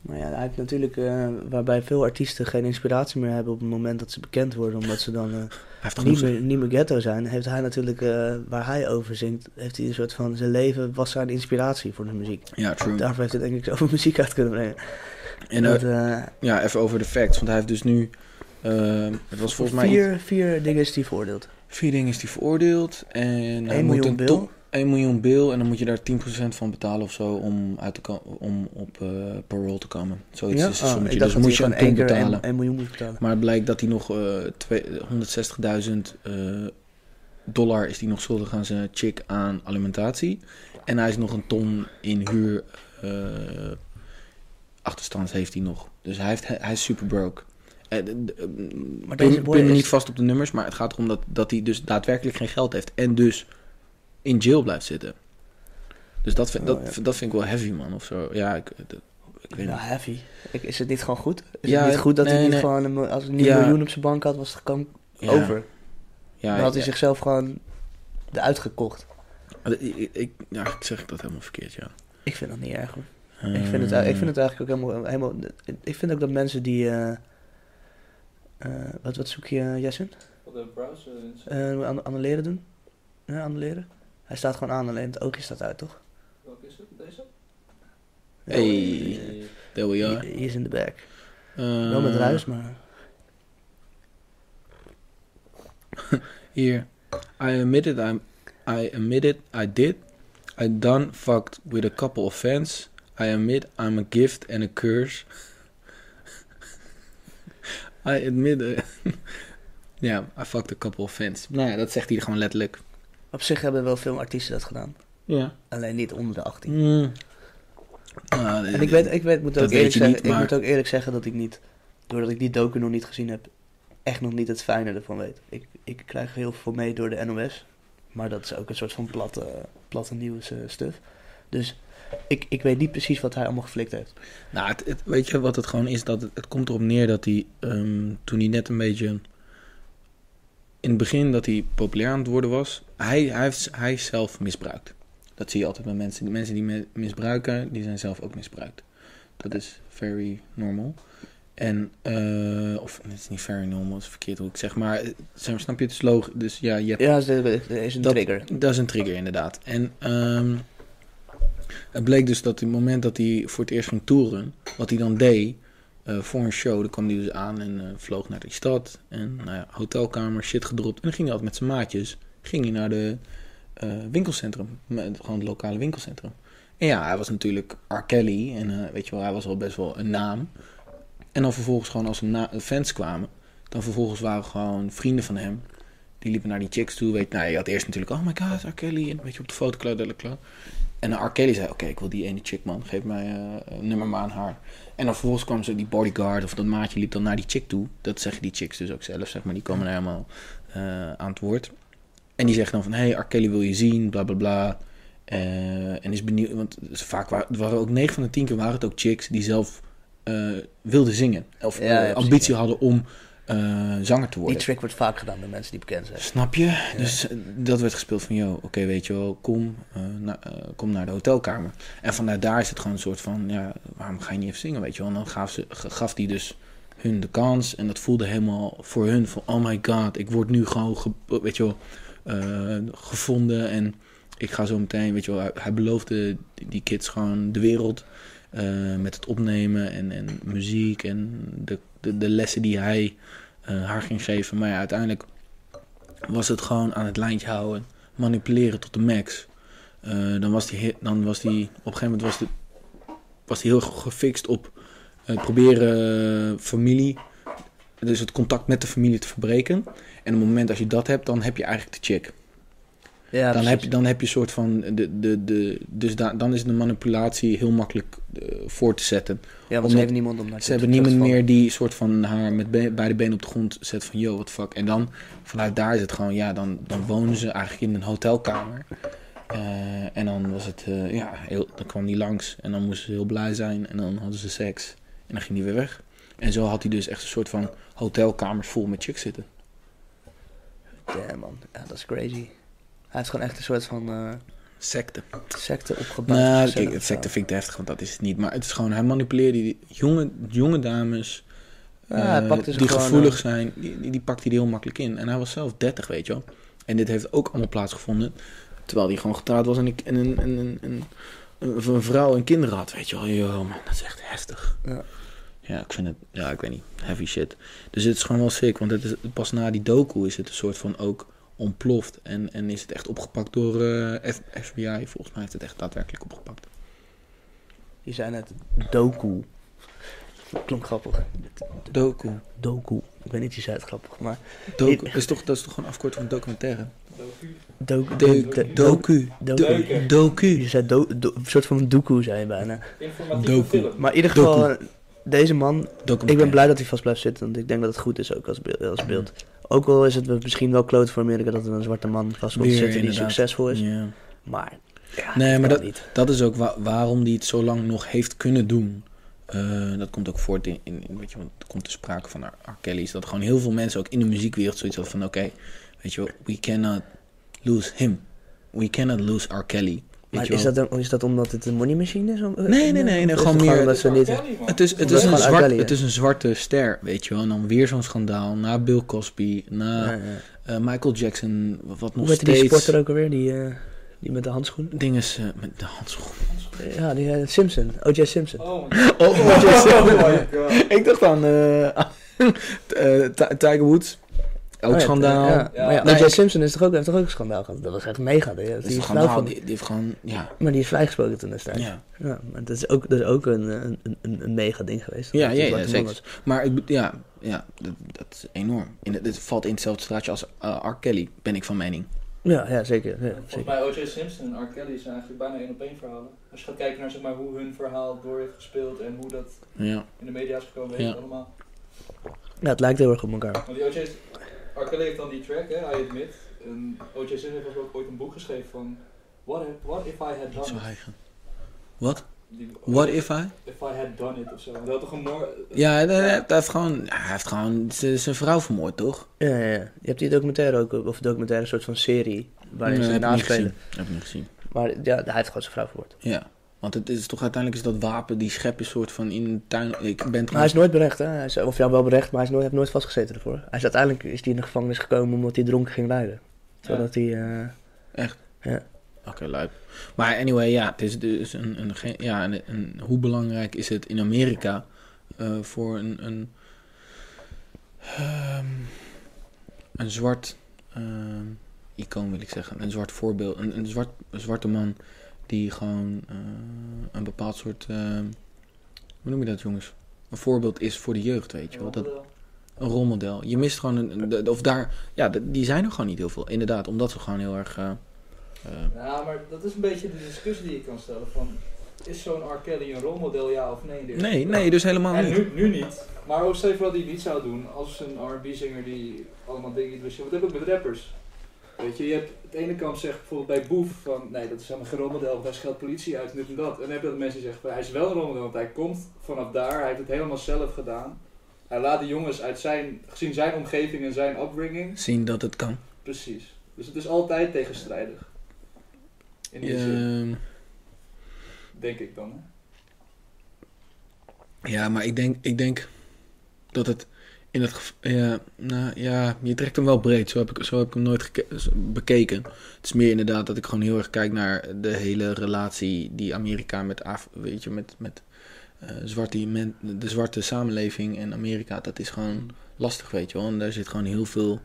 Maar ja, hij heeft natuurlijk, eh, waarbij veel artiesten geen inspiratie meer hebben op het moment dat ze bekend worden, omdat ze dan genoeg niet, meer, niet meer ghetto zijn, heeft hij natuurlijk, waar hij over zingt, heeft hij een soort van, zijn leven was zijn inspiratie voor de muziek. Ja, true. Daarvoor heeft hij denk ik zoveel muziek uit kunnen brengen. En eh, Dat, eh, ja, even over de facts, want hij heeft dus nu, eh, het was volgens mij vier, vier dingen is hij veroordeeld. vier dingen is hij veroordeeld. En hij 1 moet miljoen een bil. ton- 1 miljoen bil en dan moet je daar 10% van betalen of zo om, uit te om op parole te komen. Zoiets Ja? is sommetje. ik dacht Dus dat moet je een ton betalen. 1 miljoen moet betalen. Maar het blijkt dat hij nog eh, twee- 160.000 eh, dollar is hij nog schuldig aan zijn chick aan alimentatie. En hij is nog een ton in huur achterstand heeft hij nog. Dus hij, heeft, hij is super broke. Eh, d- eh, Maar pin- deze boy pin me is- niet vast op de nummers, maar het gaat erom dat, dat hij dus daadwerkelijk geen geld heeft. En dus in jail blijft zitten. Dus dat, vind- Oh, dat, ja. dat vind ik wel heavy, man. Of zo. Ja, ik, ik weet niet. heavy. Ik, is het niet gewoon goed? Is Ja, het niet goed dat hij niet nee. gewoon, een, als hij Ja. een miljoen op zijn bank had, was het gewoon over. Ja, Dan had hij zichzelf gewoon eruit gekocht. Ik, ik, ik- ja, ik zeg dat helemaal verkeerd, ja. Ik vind dat niet erg hoor. Ik, vind het, ik vind het eigenlijk ook helemaal, helemaal... Ik vind ook dat mensen die... eh, eh, wat, wat zoek je, Jessen? Wat de browser an- annuleren doen? Ja, annuleren? Hij staat gewoon aan, alleen het oogje staat uit, toch? Welke is het? Deze? Hey. There we are. He is in the back. Uh, Wel met ruis, maar... Here, I admitted I'm, I admitted I did. I done fucked with a couple of fans. I admit I'm a gift and a curse. I admit, uh, ja, I fucked a couple of fans. Nou ja, dat zegt hij gewoon letterlijk. Op zich hebben wel veel artiesten dat gedaan. Ja. Alleen niet onder de 18. Mm. Nou, En ik weet, ik weet, moet ook eerlijk zeggen, niet, ik moet ook eerlijk zeggen dat ik niet, doordat ik die docu nog niet gezien heb, echt nog niet het fijne ervan weet. Ik, ik krijg heel veel mee door de NOS, maar dat is ook een soort van platte, platte nieuws eh, stuff. Dus ik, ik weet niet precies wat hij allemaal geflikt heeft. Nou, het, het- weet je wat het gewoon is? Dat het, het komt erop neer dat hij, ehm, toen hij net een beetje... In het begin dat hij populair aan het worden was, hij, hij, heeft, hij is zelf misbruikt. Dat zie je altijd bij mensen. Die mensen die misbruiken, die zijn zelf ook misbruikt. Dat is very normal. En, eh, of het is niet very normal, dat is verkeerd hoe ik zeg, maar eh, snap je het logisch. Dus ja, je hebt Ja, er is een Dat- trigger. dat is een trigger, inderdaad. En ehm, het bleek dus dat op het moment dat hij voor het eerst ging toeren, wat hij dan deed eh, voor een show, dan kwam hij dus aan en eh, vloog naar die stad. En nou ja, hotelkamer, shit gedropt. En dan ging hij altijd met zijn maatjes, ging hij naar de eh, winkelcentrum, gewoon het lokale winkelcentrum. En ja, hij was natuurlijk R. Kelly en weet je wel, hij was al best wel een naam. En dan vervolgens gewoon als fans kwamen, dan vervolgens waren gewoon vrienden van hem die liepen naar die chicks toe. Weet, nou, je had eerst natuurlijk, oh my god, R. Kelly. En weet je, op de foto, klaar. En R. Kelly zei, oké, ik wil die ene chick, man. Geef mij eh, een nummer maar aan haar. En dan vervolgens kwam zo die bodyguard of dat maatje liep dan naar die chick toe. Dat zeggen die chicks dus ook zelf, zeg maar. Die komen er helemaal eh, aan het woord. En die zeggen dan van, hey, R. Kelly wil je zien, bla, bla, bla. Eh, en is benieuwd, want vaak waren, ook 9 van de 10 keer waren het ook chicks die zelf wilden zingen. Of Ja, ja, precies, ambitie hadden om eh, zanger te Die worden. trick wordt vaak gedaan door mensen die bekend zijn. Snap je? Dus eh, dat werd gespeeld van, yo, oké, weet je wel, kom, eh, na- kom naar de hotelkamer. En vanuit daar is het gewoon een soort van, ja, waarom ga je niet even zingen, weet je wel? En dan gaf, ze, gaf die dus hun de kans en dat voelde helemaal voor hun van, oh my god, ik word nu gewoon, ge- weet je wel, gevonden en ik ga zo meteen, weet je wel, hij, hij beloofde die, die kids gewoon de wereld met het opnemen en, en muziek en de, de, de lessen die hij eh, haar ging geven. Maar ja, uiteindelijk was het gewoon aan het lijntje houden, manipuleren tot de max. Eh, dan was die, dan was die, op een gegeven moment was, de, was die heel ge- gefixt op het proberen familie, dus het contact met de familie te verbreken. En op het moment als je dat hebt, dan heb je eigenlijk de check. Ja, dan, precies. heb je, dan heb je een soort van, de, de, de, dus da, dan is de manipulatie heel makkelijk voor te zetten. Ja, want ze hebben niemand om naar Ze hebben niemand meer die soort van haar met be- beide benen op de grond zet van yo, the fuck. En dan vanuit daar is het gewoon, ja, dan, dan wonen ze eigenlijk in een hotelkamer. Eh, en dan was het, eh, ja, heel, dan kwam die langs en dan moesten ze heel blij zijn en dan hadden ze seks. En dan ging die weer weg. En zo had hij dus echt een soort van hotelkamers vol met chicks zitten. Ja, man. Ja, dat is crazy. Hij heeft gewoon echt een soort van eh, Secte. secte opgebouwd. Nou, Gezellig kijk, het secte vind ik te heftig, want dat is het niet. Maar het is gewoon, hij manipuleerde die jonge, jonge dames Ja, eh, die gevoelig eh, zijn, die, die, die pakt hij heel makkelijk in. En hij was zelf 30, weet je wel. En dit heeft ook allemaal plaatsgevonden. Terwijl hij gewoon getrouwd was en, ik, en een, een, een, een, een, een vrouw en kinderen had, weet je wel. Yo, man, dat is echt heftig. Ja. Ja, ik vind het, ja, ik weet niet, heavy shit. Dus het is gewoon wel sick, want het is, pas na die doku is het een soort van ook ontploft. En, en is het echt opgepakt door eh, FBI. Volgens mij heeft het echt daadwerkelijk opgepakt. Die zijn het doku. Klonk grappig. Doku. Doku. Ik weet niet, je zei het grappig, maar... Doku. Is toch, dat is toch gewoon afkorting van documentaire? Doku. Doku. Doku. doku. Je zei do, do- een soort van doku, zei je bijna. Doku. film. Maar in ieder Doku. geval, deze man... Ik ben blij dat hij vast blijft zitten, want ik denk dat het goed is ook als beeld. Als beeld. Ook al is het misschien wel kloot voor Amerika dat er een zwarte man vast komt Weer, zitten die inderdaad. succesvol is. Maar, ja, Nee, maar dat- niet. Dat is ook wa- waarom hij het zo lang nog heeft kunnen doen. Eh, dat komt ook voort in, in, in- weet je, want er komt te sprake van R. R. Kelly. Is dat gewoon heel veel mensen ook in de muziekwereld zoiets hadden van... Oké, weet je wel, we cannot lose him. We cannot lose R. Kelly. Maar is dat, dan, is dat omdat het een money machine is? Nee, nee, nee, nee, is gewoon het meer- niet... Het is, het, is is een zwart, het is een zwarte ster, weet je wel. En dan weer zo'n schandaal. Na Bill Cosby, na Ja, ja. eh, Michael Jackson, wat nog Hoe steeds... die sporter ook alweer? Die, eh, die met de handschoen? Dinges eh, met de handschoen. Ja, die eh, Simpson. O.J. Simpson. Oh, Oh, God. Oh god. Ik dacht aan eh, eh, Ti- Tiger Woods. Ook Oh ja, schandaal. Ja, Ja. Maar ja, Nee, O.J. ik- Simpson is toch ook, heeft toch ook een schandaal gehad? Dat was echt mega. Die, is schandaal. Die, die heeft gewoon, ja. maar die is vrijgesproken toen destijds. Ja. ja. maar dat is ook, dat is ook een, een, een, een mega ding geweest. Ja, ja, ja, zeker. was. Maar ik, ja, ja dat, dat is enorm. In, het- dit valt in hetzelfde straatje als uh, R. Kelly, ben ik van mening. Ja, ja, zeker. Ja, Volgens zeker. mij O.J. Simpson en R. Kelly zijn eigenlijk bijna één op één verhalen. Als je gaat kijken naar zeg maar, hoe hun verhaal door heeft gespeeld en hoe dat Ja. in de media is gekomen, weet Ja. je het allemaal. Ja, het lijkt heel erg op elkaar. Want die O.J. R. Kelly heeft dan die track, hè, I Admit. En O.J. Simpson heeft ook ooit een boek geschreven van What if, what if I had Niet zo done it? eigen. Wat? Die- What if I? If I had done it of zo. Dat had toch een mooi... Ja, hij, hij- hij heeft gewoon, hij heeft gewoon zijn vrouw vermoord, toch? Ja, ja, ja. Je hebt die documentaire ook, of documentaire, een soort van serie, waarin Nee, ze naspelen. Heb ik niet gezien. Maar ja, hij heeft gewoon zijn vrouw vermoord. Ja. Want het is toch uiteindelijk is dat wapen, die schep is soort van in een tuin. Ik ben Maar hij is nooit berecht, hè? Hij is, of ja, wel berecht, maar hij is nooit, heeft nooit vastgezeten ervoor. Hij is uiteindelijk is hij in de gevangenis gekomen omdat hij dronken ging rijden. Zodat hij... eh, Echt? Ja. Oké, leuk. Maar anyway, ja, het is dus een, een, ja, een, een- hoe belangrijk is het in Amerika eh, voor een, een, ehm, een zwart ehm, icoon, wil ik zeggen. Een zwart voorbeeld. Een, een, zwart, een zwarte man die gewoon eh, een bepaald soort, ehm, hoe noem je dat jongens? Een voorbeeld is voor de jeugd, weet je wel. Dat, een rolmodel. Je mist gewoon een, of daar, ja, die zijn er gewoon niet heel veel. Inderdaad, omdat ze gewoon heel erg. eh, eh, Ja, maar dat is een beetje de discussie die je kan stellen van... Is zo'n R. Kelly een rolmodel, ja of nee? nee, nee, dus helemaal En niet. nu, nu niet. Maar ook stel voor dat hij niet zou doen als een R&B-zinger die allemaal dingen doet. Wat heb ik met rappers? Weet je, je hebt het ene kant zegt bijvoorbeeld bij Boef van nee, dat is helemaal geen want hij scheldt politie uit en dit en dat. En dan heb je dat mensen die zeggen hij is wel een rolmodel, want hij komt vanaf daar, hij heeft het helemaal zelf gedaan. Hij laat de jongens uit zijn, gezien zijn omgeving en zijn upbringing, Zien dat het kan. precies. Dus het is altijd tegenstrijdig. In die zin, Ehm, denk ik dan. Hè? ja, maar ik denk, ik denk dat het in het ja, nou, ja, je trekt hem wel breed. Zo heb ik, zo heb ik hem nooit bekeken. Het is meer inderdaad dat ik gewoon heel erg kijk naar de hele relatie die Amerika met, Af weet je, met, met eh, zwarte, de zwarte samenleving en Amerika. Dat is gewoon lastig, weet je wel. En daar zit gewoon heel veel.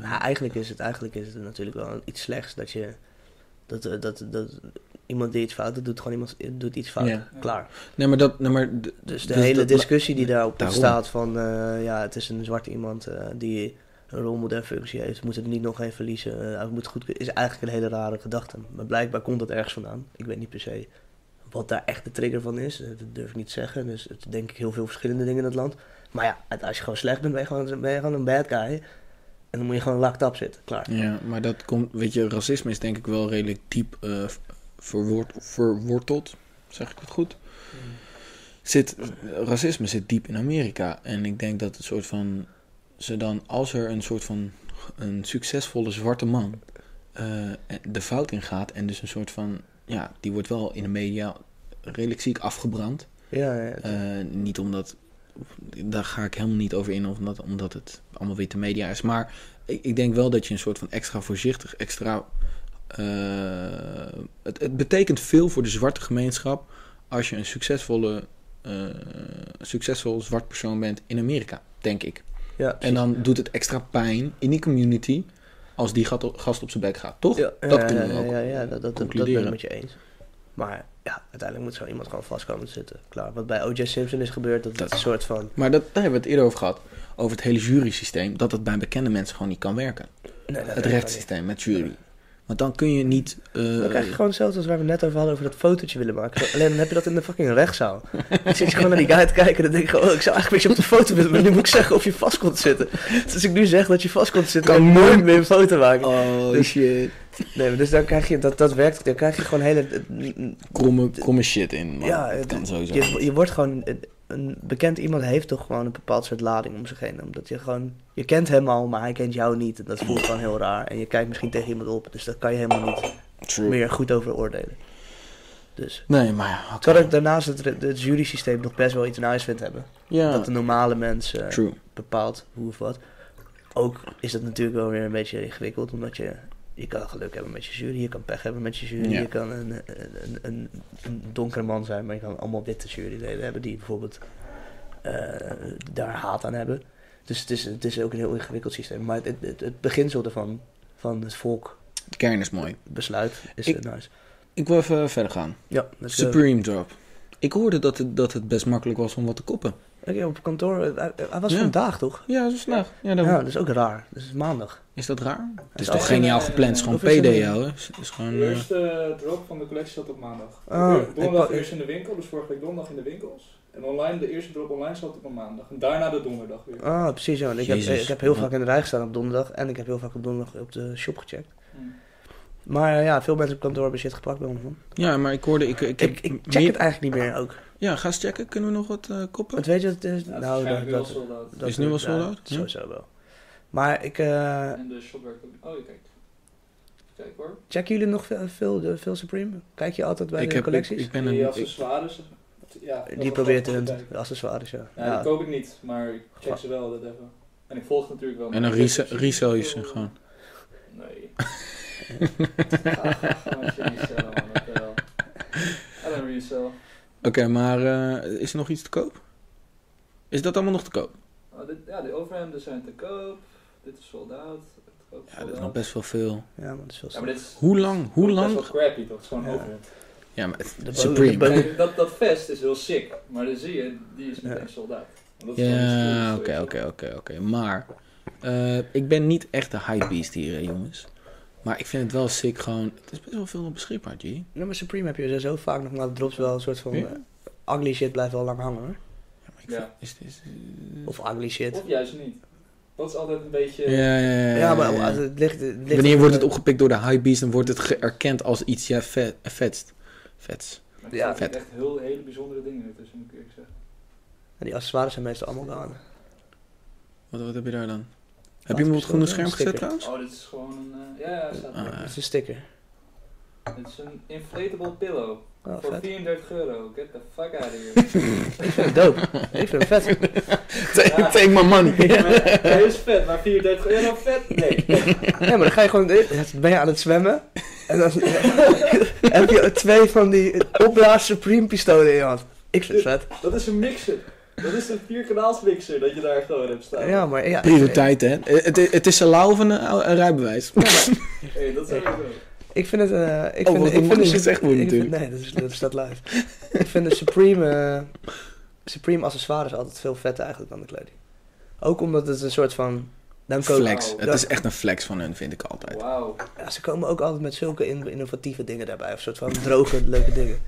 Nou, eigenlijk is het, eigenlijk is het natuurlijk wel iets slechts dat je. Dat, eh, dat, dat, iemand die iets fout doet, doet gewoon iemand doet iets fout. Ja. Klaar. nee, maar dat. Nee, maar d- Dus de Dus hele dat- discussie die daarop Daarom. ontstaat van eh, ja, het is een zwarte iemand eh, die een rolmodelfunctie heeft, moet het niet nog even verliezen. hij moet goed, is eigenlijk een hele rare gedachte. Maar blijkbaar komt dat ergens vandaan. Ik weet niet per se wat daar echt de trigger van is. Dat durf ik niet te zeggen. Dus het denk ik heel veel verschillende dingen in het land. Maar ja, als je gewoon slecht bent, ben je gewoon, ben je gewoon een bad guy. En dan moet je gewoon locked up zitten. Klaar. Ja, maar dat komt, weet je, racisme is denk ik wel redelijk diep verwoord, verworteld. Zeg ik het goed? Zit, racisme zit diep in Amerika. En ik denk dat het soort van, ze dan, als er een soort van, een succesvolle zwarte man eh, de fout ingaat en dus een soort van, ja, die wordt wel in de media redelijk ziek afgebrand. Ja, ja, ja. Eh, niet omdat, daar ga ik helemaal niet over in, of omdat, omdat het allemaal witte media is. Maar ik, ik denk wel dat je een soort van extra voorzichtig, extra. Eh, het, het betekent veel voor de zwarte gemeenschap als je een succesvolle, eh, succesvol zwart persoon bent in Amerika, denk ik. ja, En dan doet het extra pijn in die community als die gast op zijn bek gaat, toch? Ja, dat ja, kunnen we ja, ook ja, ja, dat, dat, dat, dat ben ik met je eens. Maar ja, uiteindelijk moet zo iemand gewoon vast komen te zitten. Klaar. Wat bij O.J. Simpson is gebeurd, dat, Dat- is een soort van... Maar dat, daar hebben we het eerder over gehad. Over het hele jury-systeem. Dat het bij bekende mensen gewoon niet kan werken. Nee, dat het rechtssysteem met jury. Want dan kun je niet. eh. Dan krijg je gewoon hetzelfde als waar we net over hadden, over dat fotootje willen maken. Alleen dan heb je dat in de fucking rechtszaal. Dan zit je gewoon naar die guy te kijken en dan denk je gewoon, oh, ik zou eigenlijk een beetje op de foto willen, maar nu moet ik zeggen of je vast komt zitten. Dus als ik nu zeg dat je vast komt zitten, kan nooit meer een foto maken. Oh Dus- shit. Nee, dus dan krijg je, dat, dat werkt, dan krijg je gewoon hele... Kromme, kromme shit in. Man. Ja, het- kan sowieso. Je, je wordt gewoon... Een, bekend iemand heeft toch gewoon een bepaald soort lading om zich heen. Omdat je gewoon... Je kent hem al, maar hij kent jou niet. En dat voelt gewoon heel raar. En je kijkt misschien tegen iemand op. Dus daar kan je helemaal niet True. meer goed over oordelen. Dus... Nee, maar ja. Terwijl ik daarnaast het, het jury-systeem nog best wel iets nice vind hebben. Ja, Dat de normale mens true. bepaalt hoe of wat. Ook is dat natuurlijk wel weer een beetje ingewikkeld. Omdat je... Je kan geluk hebben met je jury, je kan pech hebben met je jury. Ja. Je kan een, een, een, een donkere man zijn, maar je kan allemaal witte juryleden hebben die bijvoorbeeld eh, daar haat aan hebben. Dus het is, het is ook een heel ingewikkeld systeem. Maar het, het, het beginsel ervan, van het volk De kern is mooi. besluit, is Ik- eh, nice. Ik wil even verder gaan. Ja, dus, Supreme Drop. Ik hoorde dat het, dat het best makkelijk was om wat te koppen. oké, op kantoor, eh, hij, hij was Ja. vandaag toch? Ja, zo vandaag. Ja, dan Ja, dat is ook raar. Dat is maandag. Is dat raar? Het is toch geniaal eh, gepland. Het is gewoon PD, een-. Het is gewoon... De eh, eerste drop van de collectie zat op maandag. Ah, donderdag ik- eerst in de winkel, dus vorige week donderdag in de winkels. En online, de eerste drop online zat op maandag. En daarna de donderdag weer. Ah, precies zo. Ik heb, ik heb heel vaak in de rij gestaan op donderdag. En ik heb heel vaak op donderdag op de shop gecheckt. Hm. Maar eh, ja, veel mensen op kantoor hebben shit gepakt bij ons. man. Ja, maar ik hoorde... Ik, ik, heb Ik, ik check meer- het eigenlijk niet meer ook. Ja, ga eens checken. Kunnen we nog wat eh, koppen? Want weet je, het is... Ja, het nou, is dat, dat, sold out. dat- Is het nu wel sold out? Ja. Sowieso wel. Maar ik... eh, En de shop werkt ook. Oh, je kijkt. Kijk hoor. checken jullie nog veel, veel, de- veel Supreme? Kijk je altijd bij ik, de heb, ik, collecties? ik ben Die een... ik- accessoires. Ja, dat die probeert te kijken. accessoires, ja. Ja, Ja. die koop ik niet, maar ik check ze wel altijd even. En ik volg natuurlijk wel. en dan rese- resell je ze gewoon. Nee. ga, ga, ga met je resellen, man. Wat de hel. En een resell. Oké, maar eh, is er nog iets te koop? Is dat allemaal nog te koop? Oh, dit, ja, de overhemden zijn te koop. Dit is sold out. Is Ja, dat is nog best wel veel. Ja, maar dat is Ja, maar dit is Hoe lang? Hoe best lang? wel crappy toch? Het is gewoon Ja. Ja, maar het- Supreme. dat, dat vest is heel sick, maar dan zie je, die is meteen Ja. sold out. Dat is gewoon Ja, oké, oké, oké, oké. Maar eh, ik ben niet echt de hypebeast hier, hè, jongens. Maar ik vind het wel sick gewoon... Het is best wel veel beschikbaar, G. Ja, maar Supreme heb je zo vaak nog, maar de drops wel een soort van... Ja. eh, ugly shit blijft wel lang hangen, hoor. Ja, maar ik Ja. vind- is, is, Of ugly shit. Of juist niet. Dat is altijd een beetje... ja, ja, ja, Ja, maar ja. als het ligt... het ligt Wanneer wordt het opgepikt door de hypebeast, dan wordt het geërkend als iets, ja, vet, vetst. Vets. Maar er Ja, zitten vet. echt heel, hele bijzondere dingen tussen, moet ik eerlijk zeggen. En die accessoires zijn meestal allemaal gaan. Wat, wat heb je daar dan? Heb je hem op het groene scherm gezet trouwens? Oh, dit is gewoon een... eh, ja, ja, staat Ah, ja. Dat is een sticker. Dit is een inflatable pillow. Oh, voor vet. 34 euro. Get the fuck out of here. Ik vind het dope. Ik vind het vet. Take, take my money. Hij is vet, maar 34 euro vet? Nee. Ja, maar dan ga je gewoon... Ben je aan het zwemmen. En dan heb je twee van die opblaas Supreme pistolen in je hand. Ik vind het vet. Dat is een mixer. Dat is een vierkanaals mixer dat je daar gewoon hebt staan. Ja, maar ja. Prioriteit, hè? Het, het is salau van een, een rijbewijs. Ja, maar Hey, dat is sowieso. Ik vind het... eh ik Oh, vind, wat ik vind gezegd vind- natuurlijk. Nee, dat, is, dat staat live. ik vind de Supreme... eh, Supreme accessoires altijd veel vetter eigenlijk dan de kleding. Ook omdat het een soort van... Dan komen, Flex. Het is echt een flex van hun, vind ik altijd. Wauw. ja, ze komen ook altijd met zulke in- innovatieve dingen daarbij. Of soort van droge, leuke dingen.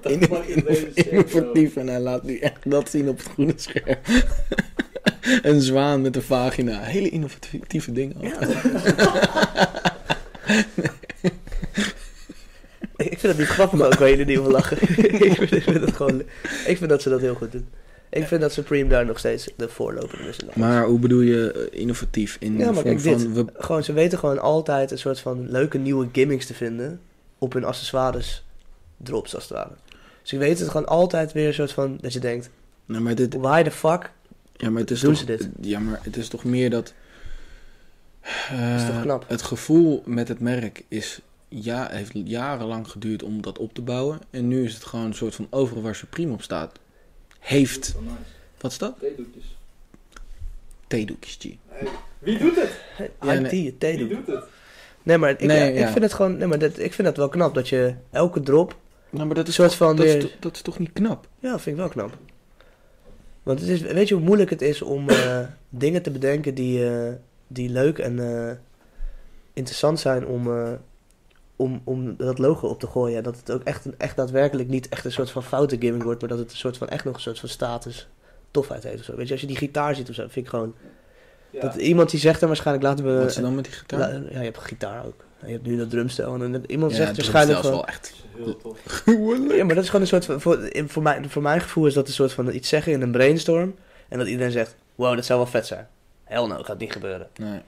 Bro? Innovatief en hij laat nu echt dat zien op het groene scherm. een zwaan met een vagina. Hele innovatieve dingen. Ja. Ik vind het niet grappig, maar ook waar jullie niet van lachen. ik, vind, ik, vind het gewoon, ik vind dat ze dat heel goed doen. Ik vind dat Supreme daar nog steeds de voorloper is. Maar hoe bedoel je eh, innovatief? In Ja, de maar van... We, Gewoon, ze weten gewoon altijd een soort van leuke nieuwe gimmicks te vinden op hun accessoires drops, als het ware. Ze weten het gewoon altijd weer een soort van, dat je denkt, nou, maar dit, why the fuck? ja, maar het is Doen toch, ze dit? Ja, maar het is toch meer dat... eh, is toch knap? Het gevoel met het merk is... Ja, heeft jarenlang geduurd om dat op te bouwen. En nu is het gewoon een soort van overal waar Supreme op staat. Heeft... Wat is dat? Theedoekjes. Theedoekjes, G. Hey, Wie doet het? Ja, IT, nee. Wie doet het? Nee, maar ik, Nee, ja, ik vind het gewoon, nee, maar dat, ik vind dat wel knap dat je elke drop Nou, maar dat een soort van dat, is, dat is toch niet knap? Ja, vind ik wel knap. Want het is, weet je hoe moeilijk het is om eh, dingen te bedenken die, eh, die leuk en eh, interessant zijn om, eh, om, om dat logo op te gooien. En dat het ook echt, een, echt daadwerkelijk niet echt een soort van foute gimmick wordt, maar dat het een soort van echt nog een soort van status tofheid heeft of zo. Weet je, als je die gitaar ziet of zo, vind ik gewoon... Ja. Dat iemand die zegt er waarschijnlijk, laten we... Wat is er dan met die gitaar? la- ja, je hebt een gitaar ook. En je hebt nu dat drumstel. En dan- iemand ja, zegt waarschijnlijk gewoon... wel echt heel tof. Ja, maar dat is gewoon een soort van... Voor, voor, mijn, voor mijn gevoel is dat een soort van iets zeggen in een brainstorm. En dat iedereen zegt, wow, dat zou wel vet zijn. Hell no, gaat niet gebeuren. Nee.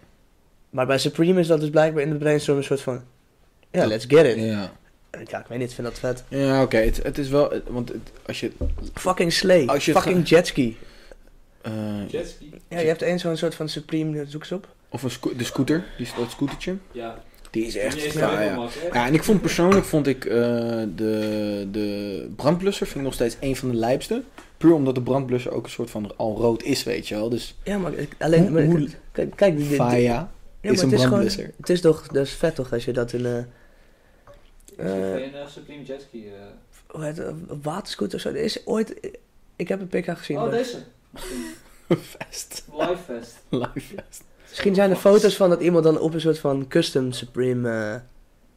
Maar bij Supreme is dat dus blijkbaar in de brainstorm een soort van... Ja, let's get it. Ja, Ja, ik weet niet, ik vind dat vet. ja oké. Het, het is wel... het- Want het- als je... Fucking Slay. Als je het Fucking jetski. eh, Jetski? Ja, je hebt één zo'n soort van Supreme, eh, zoek eens op. of een sco- de scooter. Die, dat scootertje. Ja. Die is echt... Ja, ja. en ik vond persoonlijk vond ik eh, de, de brandblusser vind ik nog steeds een van de lijpste. Puur omdat de brandblusser ook een soort van al rood is, weet je wel. Dus Ja, maar ik- alleen... Maar, Hoe- kijk, kijk, die, die- Faya ja, maar is een het is gewoon... brandblusser. Het is toch, dat is vet toch, als je dat in... eh, geen eh, Supreme Jetski. eh. hoe heet het, een waterscooter of zo. Er is ooit... Ik heb een pk gezien. Oh, maar- deze. Fest. Live Fest. Live fest. Misschien zijn er foto's van dat iemand dan op een soort van custom Supreme eh,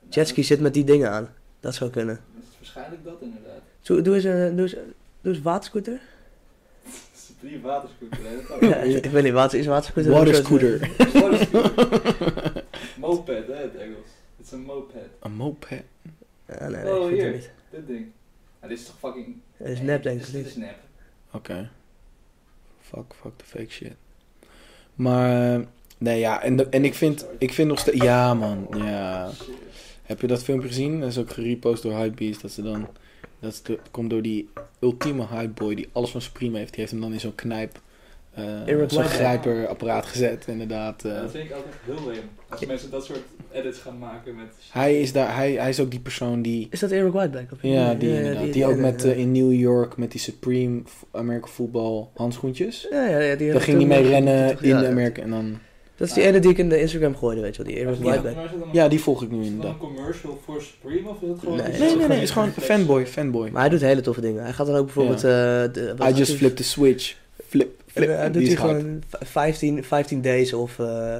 jetski zit met die dingen aan. Dat zou kunnen. Dat is waarschijnlijk dat inderdaad. Zo, doe, eens, een- doe, eens, doe eens waterscooter. Supreme waterscooter. hè, Ja, ik weet niet, water, is waterscooter... Water een soort- scooter. Waterscooter. Moped, hè, het Engels. Het is een moped. Een moped. Ja, nee, nee, Oh, ik vind hier. het niet. Dit ding. Ja, dit is toch fucking... Het is nep, denk ik. Dit is- nep. Oké. Fuck, fuck the fake shit. Maar, eh, nee ja, en, de- en ik vind, ik vind nog steeds, ja man, ja. Heb je dat filmpje gezien? Dat is ook gerepost door Hypebeast, dat ze dan, dat komt door die ultieme hypeboy die alles van Supreme heeft. Die heeft hem dan in zo'n knijp, eh Eric zo'n grijperapparaat gezet, inderdaad. eh. Ja, dat vind ik altijd heel leem. Als mensen dat soort edits gaan maken met... hij, is daar, hij, hij is ook die persoon die, Is dat Eric Whiteback? Of ja, die inderdaad, die, ook met ja. eh, in New York met die Supreme American Football handschoentjes. Ja, ja, ja, die Daar ging hij mee rennen in ja, Amerika en dan... Dat is die ene die ik in de Instagram gooide, weet je wel. Die Eric Ja. Whiteback. Is Ja, die volg ik nu Is het dan inderdaad. een commercial voor Supreme of is het gewoon... Nee, is nee, Nee, nee, nee, het is gewoon fanboy, fanboy. Maar hij doet hele toffe dingen. Hij gaat dan ook bijvoorbeeld... eh I just flipped the switch. Flip. En, eh, doet hij gewoon v- 15, 15 days of, eh,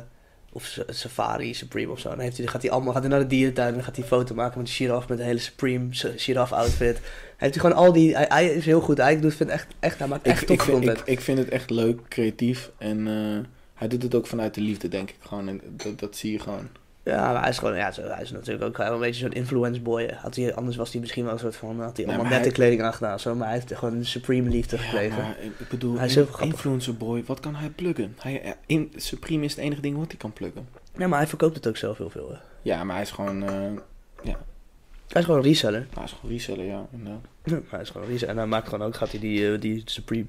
of sa- Safari Supreme of zo. Dan heeft hij, gaat hij allemaal gaat hij naar de dierentuin en dan gaat hij een foto maken met de giraf met een hele Supreme giraf outfit. Hij heeft hij gewoon al die. Hij, hij is heel goed. Hij doet vindt echt, echt hij maakt Ik, echt ik, vind, content. ik, ik vind het echt leuk, creatief. En eh, hij doet het ook vanuit de liefde, denk ik. Gewoon, en dat, dat zie je gewoon. Ja, maar hij is gewoon, ja, zo, hij is natuurlijk ook wel een beetje zo'n influence boy. Had hij, anders was hij misschien wel een soort van, had hij allemaal nette hij- kleding aangedaan. Zo, maar hij heeft gewoon een supreme liefde gekregen. Ja, ik bedoel, Hij is heel influencer boy, wat kan hij pluggen? Hij, ja, in, Supreme is het enige ding wat hij kan pluggen. Ja, maar hij verkoopt het ook zelf heel veel. hè. Ja, maar hij is gewoon, eh, Hij is gewoon een reseller. hij is gewoon reseller, ja. inderdaad. Ja, hij is gewoon reseller. En hij maakt gewoon ook, gaat hij die, eh, die supreme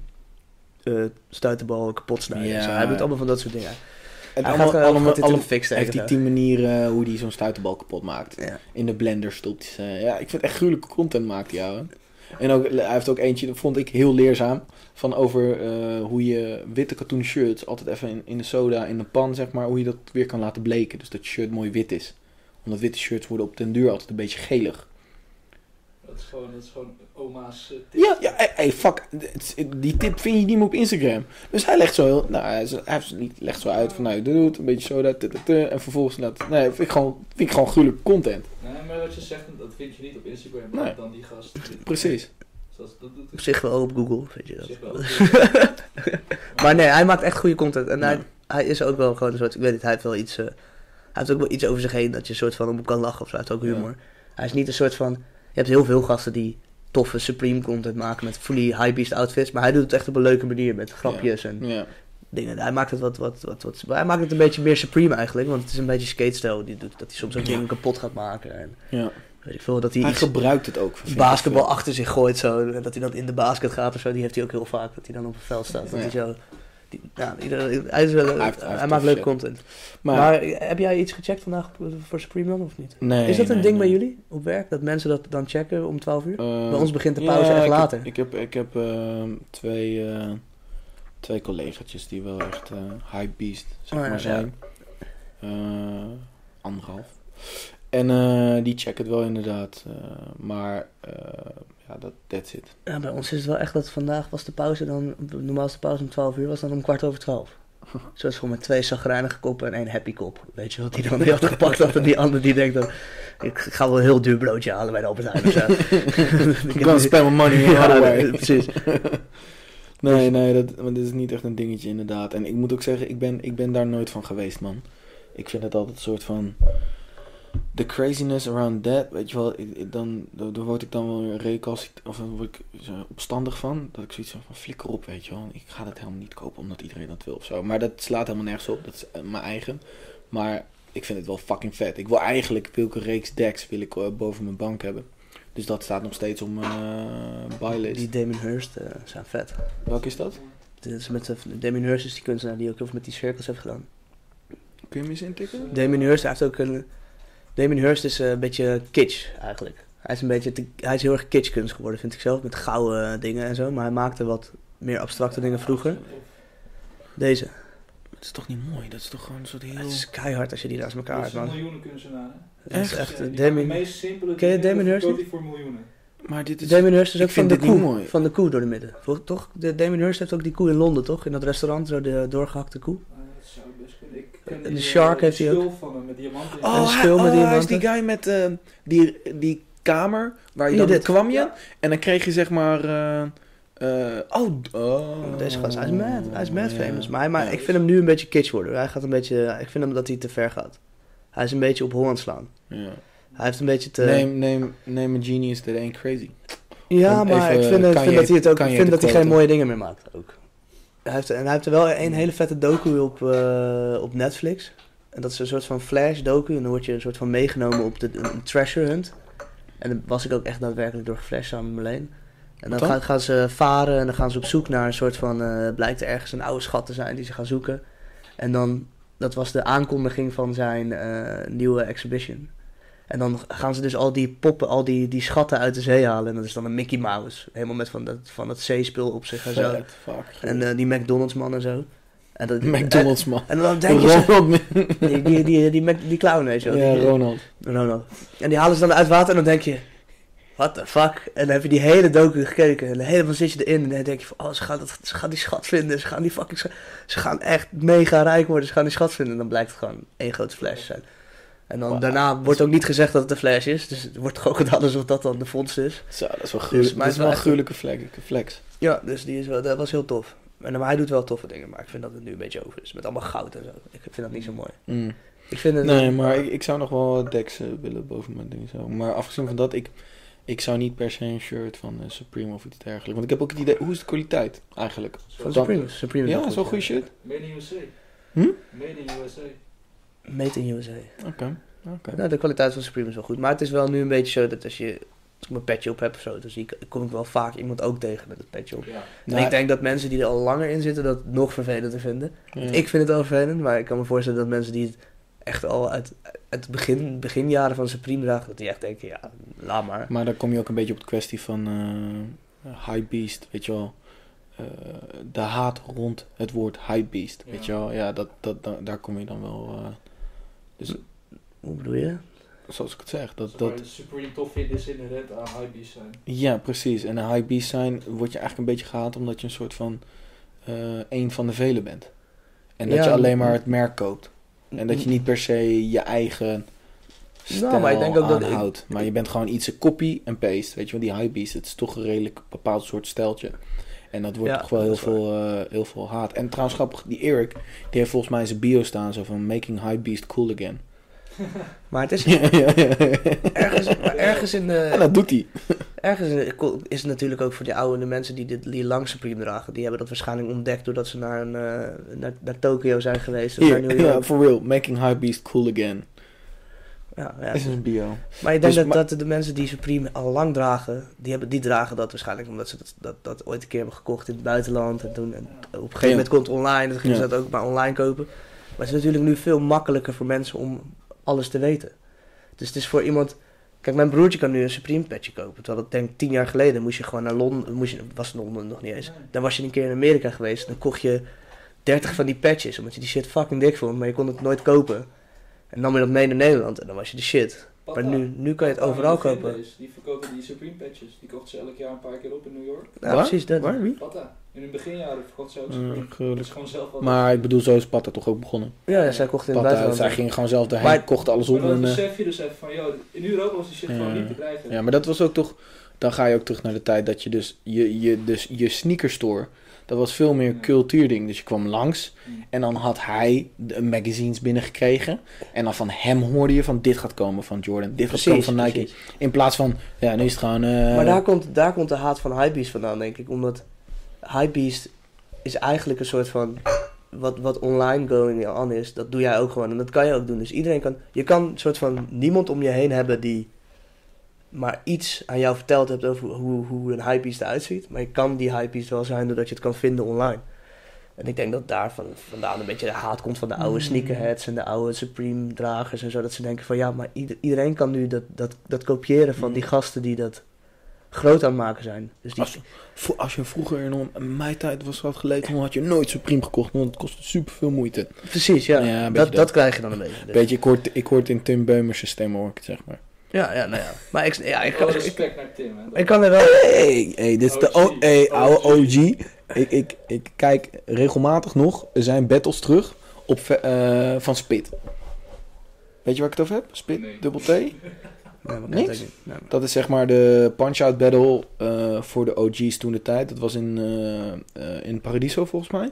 eh stuiterbal kapot snijden. Ja. Hij doet allemaal van dat soort dingen. En hij allemaal, gaat, eh, allemaal, gaat allemaal- steken. die tien manieren hoe hij zo'n stuiterbal kapot maakt. Ja. In de blender stopt hij. Ja, ik vind het echt gruwelijke content maakt hij, ouwe. En ook, hij heeft ook eentje, dat vond ik heel leerzaam. Van over eh, hoe je witte katoen shirts altijd even in, in de soda, in de pan, zeg maar, hoe je dat weer kan laten bleken. Dus dat je shirt mooi wit is. Omdat witte shirts worden op den duur altijd een beetje gelig. Dat is gewoon, dat is gewoon oma's eh, tip. Ja, ja, hey, hey, fuck. Die tip vind je niet meer op Instagram. Dus hij legt zo heel, nou, hij, heeft het niet, legt zo uit van, nou, doe het, een beetje tut, tut, en vervolgens laat, nee, vind ik gewoon, vind ik gewoon gruwelijke content. Nee, maar wat je zegt, dat vind je niet op Instagram. Nee. Dan die gast. Precies. Zoals, dat doet Op zich wel op Google, weet je op dat. zich wel. Maar nee, hij maakt echt goede content. En hij, Ja. hij is ook wel gewoon een soort, ik weet niet, hij heeft wel iets, eh, hij heeft ook wel iets over zich heen dat je een soort van om kan lachen of zo. Hij heeft ook Ja. humor. Hij is niet een soort van, je hebt heel veel gasten die toffe Supreme content maken met fully high-beast outfits. Maar hij doet het echt op een leuke manier met grapjes en Ja. dingen. Hij maakt het wat, wat, wat, wat, hij maakt het een beetje meer Supreme eigenlijk. Want het is een beetje skate-stijl die doet. Dat hij soms ook Ja. dingen kapot gaat maken. En ja. weet ik veel, dat hij, gebruikt het ook. basketbal achter zich gooit zo. En dat hij dan in de basket gaat of zo. Die heeft hij ook heel vaak. Dat hij dan op het veld staat. Dat hij zo... Die, ja, ieder- hij, is wel, Hij hij, heeft- hij heeft maakt leuke content. Maar, Maar, heb jij iets gecheckt vandaag voor Supreme dan of niet? nee, is dat een nee, ding bij jullie op werk? Dat mensen dat dan checken om 12 uur? Eh, bij ons begint de pauze ja, echt ik heb- later. Ik heb, ik heb ehm, twee, eh twee collega's die wel echt eh high beast zeg Oh, ja, maar zijn. Eh, anderhalf. En eh, die checken het wel inderdaad. eh, maar eh, ja, dat that's it. Ja, bij ons is het wel echt dat vandaag was de pauze dan... Normaal is de pauze om 12 uur, was dan om kwart over 12. Zo is gewoon met twee zagrijnige koppen en één happy kop. Weet je wat die dan heeft gepakt had en die ander die denkt dan... Ik ga wel een heel duur broodje halen bij de Albert Heijn of zo. Ik niet- spend my money in Ja, nee, precies. Nee, nee, dat, maar dit is niet echt een dingetje inderdaad. En ik moet ook zeggen, ik ben, ik ben daar nooit van geweest, man. Ik vind het altijd een soort van... The craziness around that, weet je wel, ik, ik- dan, word ik dan wel weer recalcit of dan word ik zo opstandig van. Dat ik zoiets van, flikker op, weet je wel. Ik ga dat helemaal niet kopen omdat iedereen dat wil of zo. Maar dat slaat helemaal nergens op, dat is eh, mijn eigen. Maar ik vind het wel fucking vet. Ik wil eigenlijk, een reeks decks wil ik, eh, boven mijn bank hebben. Dus dat staat nog steeds op mijn uh, buylist. Die Damien Hirst eh, zijn vet. Welke is dat? Dit is met, de- Damien Hirst is die kunstenaar die ook heel veel met die cirkels heeft gedaan. Kun je hem eens intikken? Damien Hirst hij heeft ook een... Damien Hirst is eh, een beetje kitsch eigenlijk. Hij is een beetje... te- hij is heel erg kitschkunst geworden vind ik zelf. Met gouden eh, dingen en zo. Maar hij maakte wat meer abstracte dingen vroeger. Deze. Dat is toch niet mooi? Dat is toch gewoon een soort heel... Het is keihard als je die naast elkaar Dat hebt is een man. miljoenen kunstenaar. Het is Echt? echt... Ja, eh, Damien, de meest simpele Ken je Damien Hirst voor miljoenen. Maar dit is... Damien Hirst is ook van de koe. mooi. Van de koe door de midden. Toch? De Damien Hirst heeft ook die koe in Londen, toch? In dat restaurant, zo de doorgehakte koe. Ah, dat zou best De die, Shark eh, heeft die hij ook. schil van hem met diamanten. En Oh, een hij, schil met oh, hij is diamanten. die guy met eh, die, die kamer waar je dan dit. kwam je Ja. en dan kreeg je zeg maar... eh, eh, oh, d- oh. Deze gast, hij is mad, hij is mad Ja. famous. Maar, hij, maar Ja. ik vind hem nu een beetje kitsch worden. Hij gaat een beetje, ik vind hem dat hij te ver gaat. Hij is een beetje op Holland slaan. Ja. Hij heeft een beetje te... Name, name, name a genius that ain't crazy. ja, om maar even ik vind, dat hij het ook, vind dat hij geen mooie dingen meer maakt ook. Hij heeft, en hij heeft er wel een hele vette docu op, eh, op Netflix. En dat is een soort van flash docu. En dan word je een soort van meegenomen op de een treasure hunt. En dan was ik ook echt daadwerkelijk door geflasht samen met Marleen. En dan Wat dan? gaan, gaan ze varen en dan gaan ze op zoek naar een soort van... eh, blijkt er ergens een oude schat te zijn die ze gaan zoeken. En dan, dat was de aankondiging van zijn eh, nieuwe exhibition. En dan gaan ze dus al die poppen, al die, die schatten uit de zee halen. En dat is dan een Mickey Mouse. Helemaal met van dat, van dat zeespul op zich en zo. Fuck. En eh, die McDonald's man en zo. En dat, McDonald's man. En, en dan denk je... zo- Ronald. Die, die, die, die, Mac- die clown, weet je wel. Ja, die- Ronald. Ronald. En die halen ze dan uit water en dan denk je... What the fuck? En dan heb je die hele docu gekeken. En helemaal zit je erin. En dan denk je van... Oh, ze gaan, dat, ze gaan die schat vinden. Ze gaan die fucking... Ze gaan echt mega rijk worden. Ze gaan die schat vinden. En dan blijkt het gewoon één grote flash zijn. En dan Wow. daarna wordt ook niet gezegd dat het een flash is. Dus het wordt toch ook gedaan alsof dat dan de fonds is. Zo, dat is wel gruwelijk. maar dat is het wel een wel gruwelijke flex. flex. Ja, dus die is wel, dat was heel tof. En, maar hij doet wel toffe dingen. Maar ik vind dat het nu een beetje over is. Met allemaal goud en zo. Ik vind dat niet zo mooi. Mm. Ik vind het... Nee, maar ik, ik zou nog wel Dex eh, willen boven mijn ding zo. Maar afgezien van dat, ik, ik zou niet per se een shirt van eh, Supreme of iets dergelijks. Want ik heb ook het idee, hoe is de kwaliteit eigenlijk? Van Supreme. Supreme is Ja, wel zo'n goed, goede shit? Made in USA. Hm? Made in USA. Made in USA. Oké, oké. Nou, de kwaliteit van Supreme is wel goed. Maar het is wel nu een beetje zo dat als je... Als ik mijn petje op heb of zo, dan zie ik, kom ik wel vaak iemand ook tegen met het petje op. Ja. En Nou, ik denk dat mensen die er al langer in zitten dat nog vervelender vinden. ja. Ik vind het wel vervelend, maar ik kan me voorstellen dat mensen die het echt al uit, uit het begin, beginjaren van Supreme dragen, dat die echt denken, ja, laat maar. Maar dan kom je ook een beetje op de kwestie van eh High Beast, weet je wel. Eh, de haat rond het woord High Beast, weet je Ja. wel. Ja, dat, dat, da- daar kom je dan wel... eh, dus Hoe bedoel je? zoals ik het zeg, dat... Dat Supreme tof vinden is inherent aan hypebeast zijn. ja, precies. En een High Beast zijn word je eigenlijk een beetje gehaat omdat je een soort van... eh een van de velen bent. En dat Ja, je alleen maar het merk koopt. En dat je niet per se je eigen stijl Nou, maar ik denk ook dat ik- aanhoudt. Maar je bent gewoon iets een copy en paste. Weet je wel, die hypebeast, het is toch een redelijk bepaald soort steltje. En dat wordt Ja, toch wel heel veel, eh, heel veel haat. En trouwens grappig, die Eric, die heeft volgens mij in zijn bio staan zo van Making Hypebeast Cool Again. Maar het is ja, ja, ja. ergens, maar ergens in En de, dat doet hij. ergens in de- is het natuurlijk ook voor die oude mensen die, dit, die lang Supreme dragen, die hebben dat waarschijnlijk ontdekt doordat ze naar, een, eh, naar, naar Tokio zijn geweest. Of naar New Hier, ja, York. for real. Making Hypebeast Cool Again. Ja, ja. Is in zijn bio. Maar ik denk Dus, dat, maar- dat de mensen die Supreme al lang dragen, die, hebben, die dragen dat waarschijnlijk omdat ze dat, dat, dat ooit een keer hebben gekocht in het buitenland. En toen en op een gegeven Ja. moment komt het online en dan gingen ze dat ook maar online kopen. Maar het is natuurlijk nu veel makkelijker voor mensen om alles te weten. Dus het is voor iemand... Kijk, mijn broertje kan nu een Supreme patchje kopen. Terwijl ik denk tien jaar geleden moest je gewoon naar Londen... Moest je, was Londen nog niet eens. Dan was je een keer in Amerika geweest. Dan kocht je 30 van die patches. Omdat je die shit fucking dik vond. Maar je kon het nooit kopen. En dan nam je dat mee naar Nederland. En dan was je de shit. Maar nu, nu kan je het Pata overal en kopen. Die verkopen die Supreme patches. Die kochten ze elk jaar een paar keer op in New York. Ja, Waar? precies dat. Waar? Wie? Pata. In hun beginjaren verkocht ze ook Supreme. gewoon zelf wat. Maar ik bedoel, zo is Patta toch ook begonnen. Ja, ja, zij kocht in het Patta, buitenland. zij ging gewoon zelf daarheen, Maar- kocht alles op. Maar dan En, eh, besef je dus even van, joh, in Europa was die shit Ja. gewoon niet te krijgen. Ja, maar dat was ook toch. Dan ga je ook terug naar de tijd dat je dus je, je, dus je sneakerstore. Dat was veel meer cultuurding. Dus je kwam langs Mm. en dan had hij de magazines binnengekregen. En dan van hem hoorde je van dit gaat komen van Jordan, dit gaat komen Precies, van Nike. precies. In plaats van, ja, nu is het gewoon. eh, Maar daar komt, daar komt de haat van Hypebeast vandaan, denk ik. Omdat Hypebeast is eigenlijk een soort van... Wat, wat online going on is, dat doe jij ook gewoon. En dat kan je ook doen. Dus iedereen kan... Je kan een soort van niemand om je heen hebben die... maar iets aan jou verteld hebt over hoe, hoe een Hypebeast eruit ziet. Maar je kan die Hypebeast wel zijn doordat je het kan vinden online. En ik denk dat daar van, vandaan een beetje de haat komt van de oude Mm. sneakerheads en de oude Supreme dragers en zo. Dat ze denken van ja, maar ieder- iedereen kan nu dat, dat, dat kopiëren van Mm. die gasten die dat groot aan het maken zijn. Dus die, Als, je vroeger in mijn tijd was wat geleden, dan had je nooit Supreme gekocht, want het kostte super veel moeite. precies, ja. Ja, beetje dat, dat. dat krijg je dan een beetje. Dus- Weet je, ik hoor, het- ik hoor het in Tim Beumers stem hoor ik het zeg maar. Ja, ja, nou ja. Maar ik, ja, ik, kan, ik, respect naar Tim, hè. ik kan er wel... Hey, hey, dit is de OG. o hey, oude OG. Ik, ik, ik kijk regelmatig nog zijn battles terug op, eh, van Spit. Weet je waar ik het over heb? Spit, Nee. dubbel T. Nee, Niks? Nee, maar- Dat is zeg maar de punch-out battle eh, voor de OG's toen de tijd. Dat was in, eh, eh, in Paradiso volgens mij.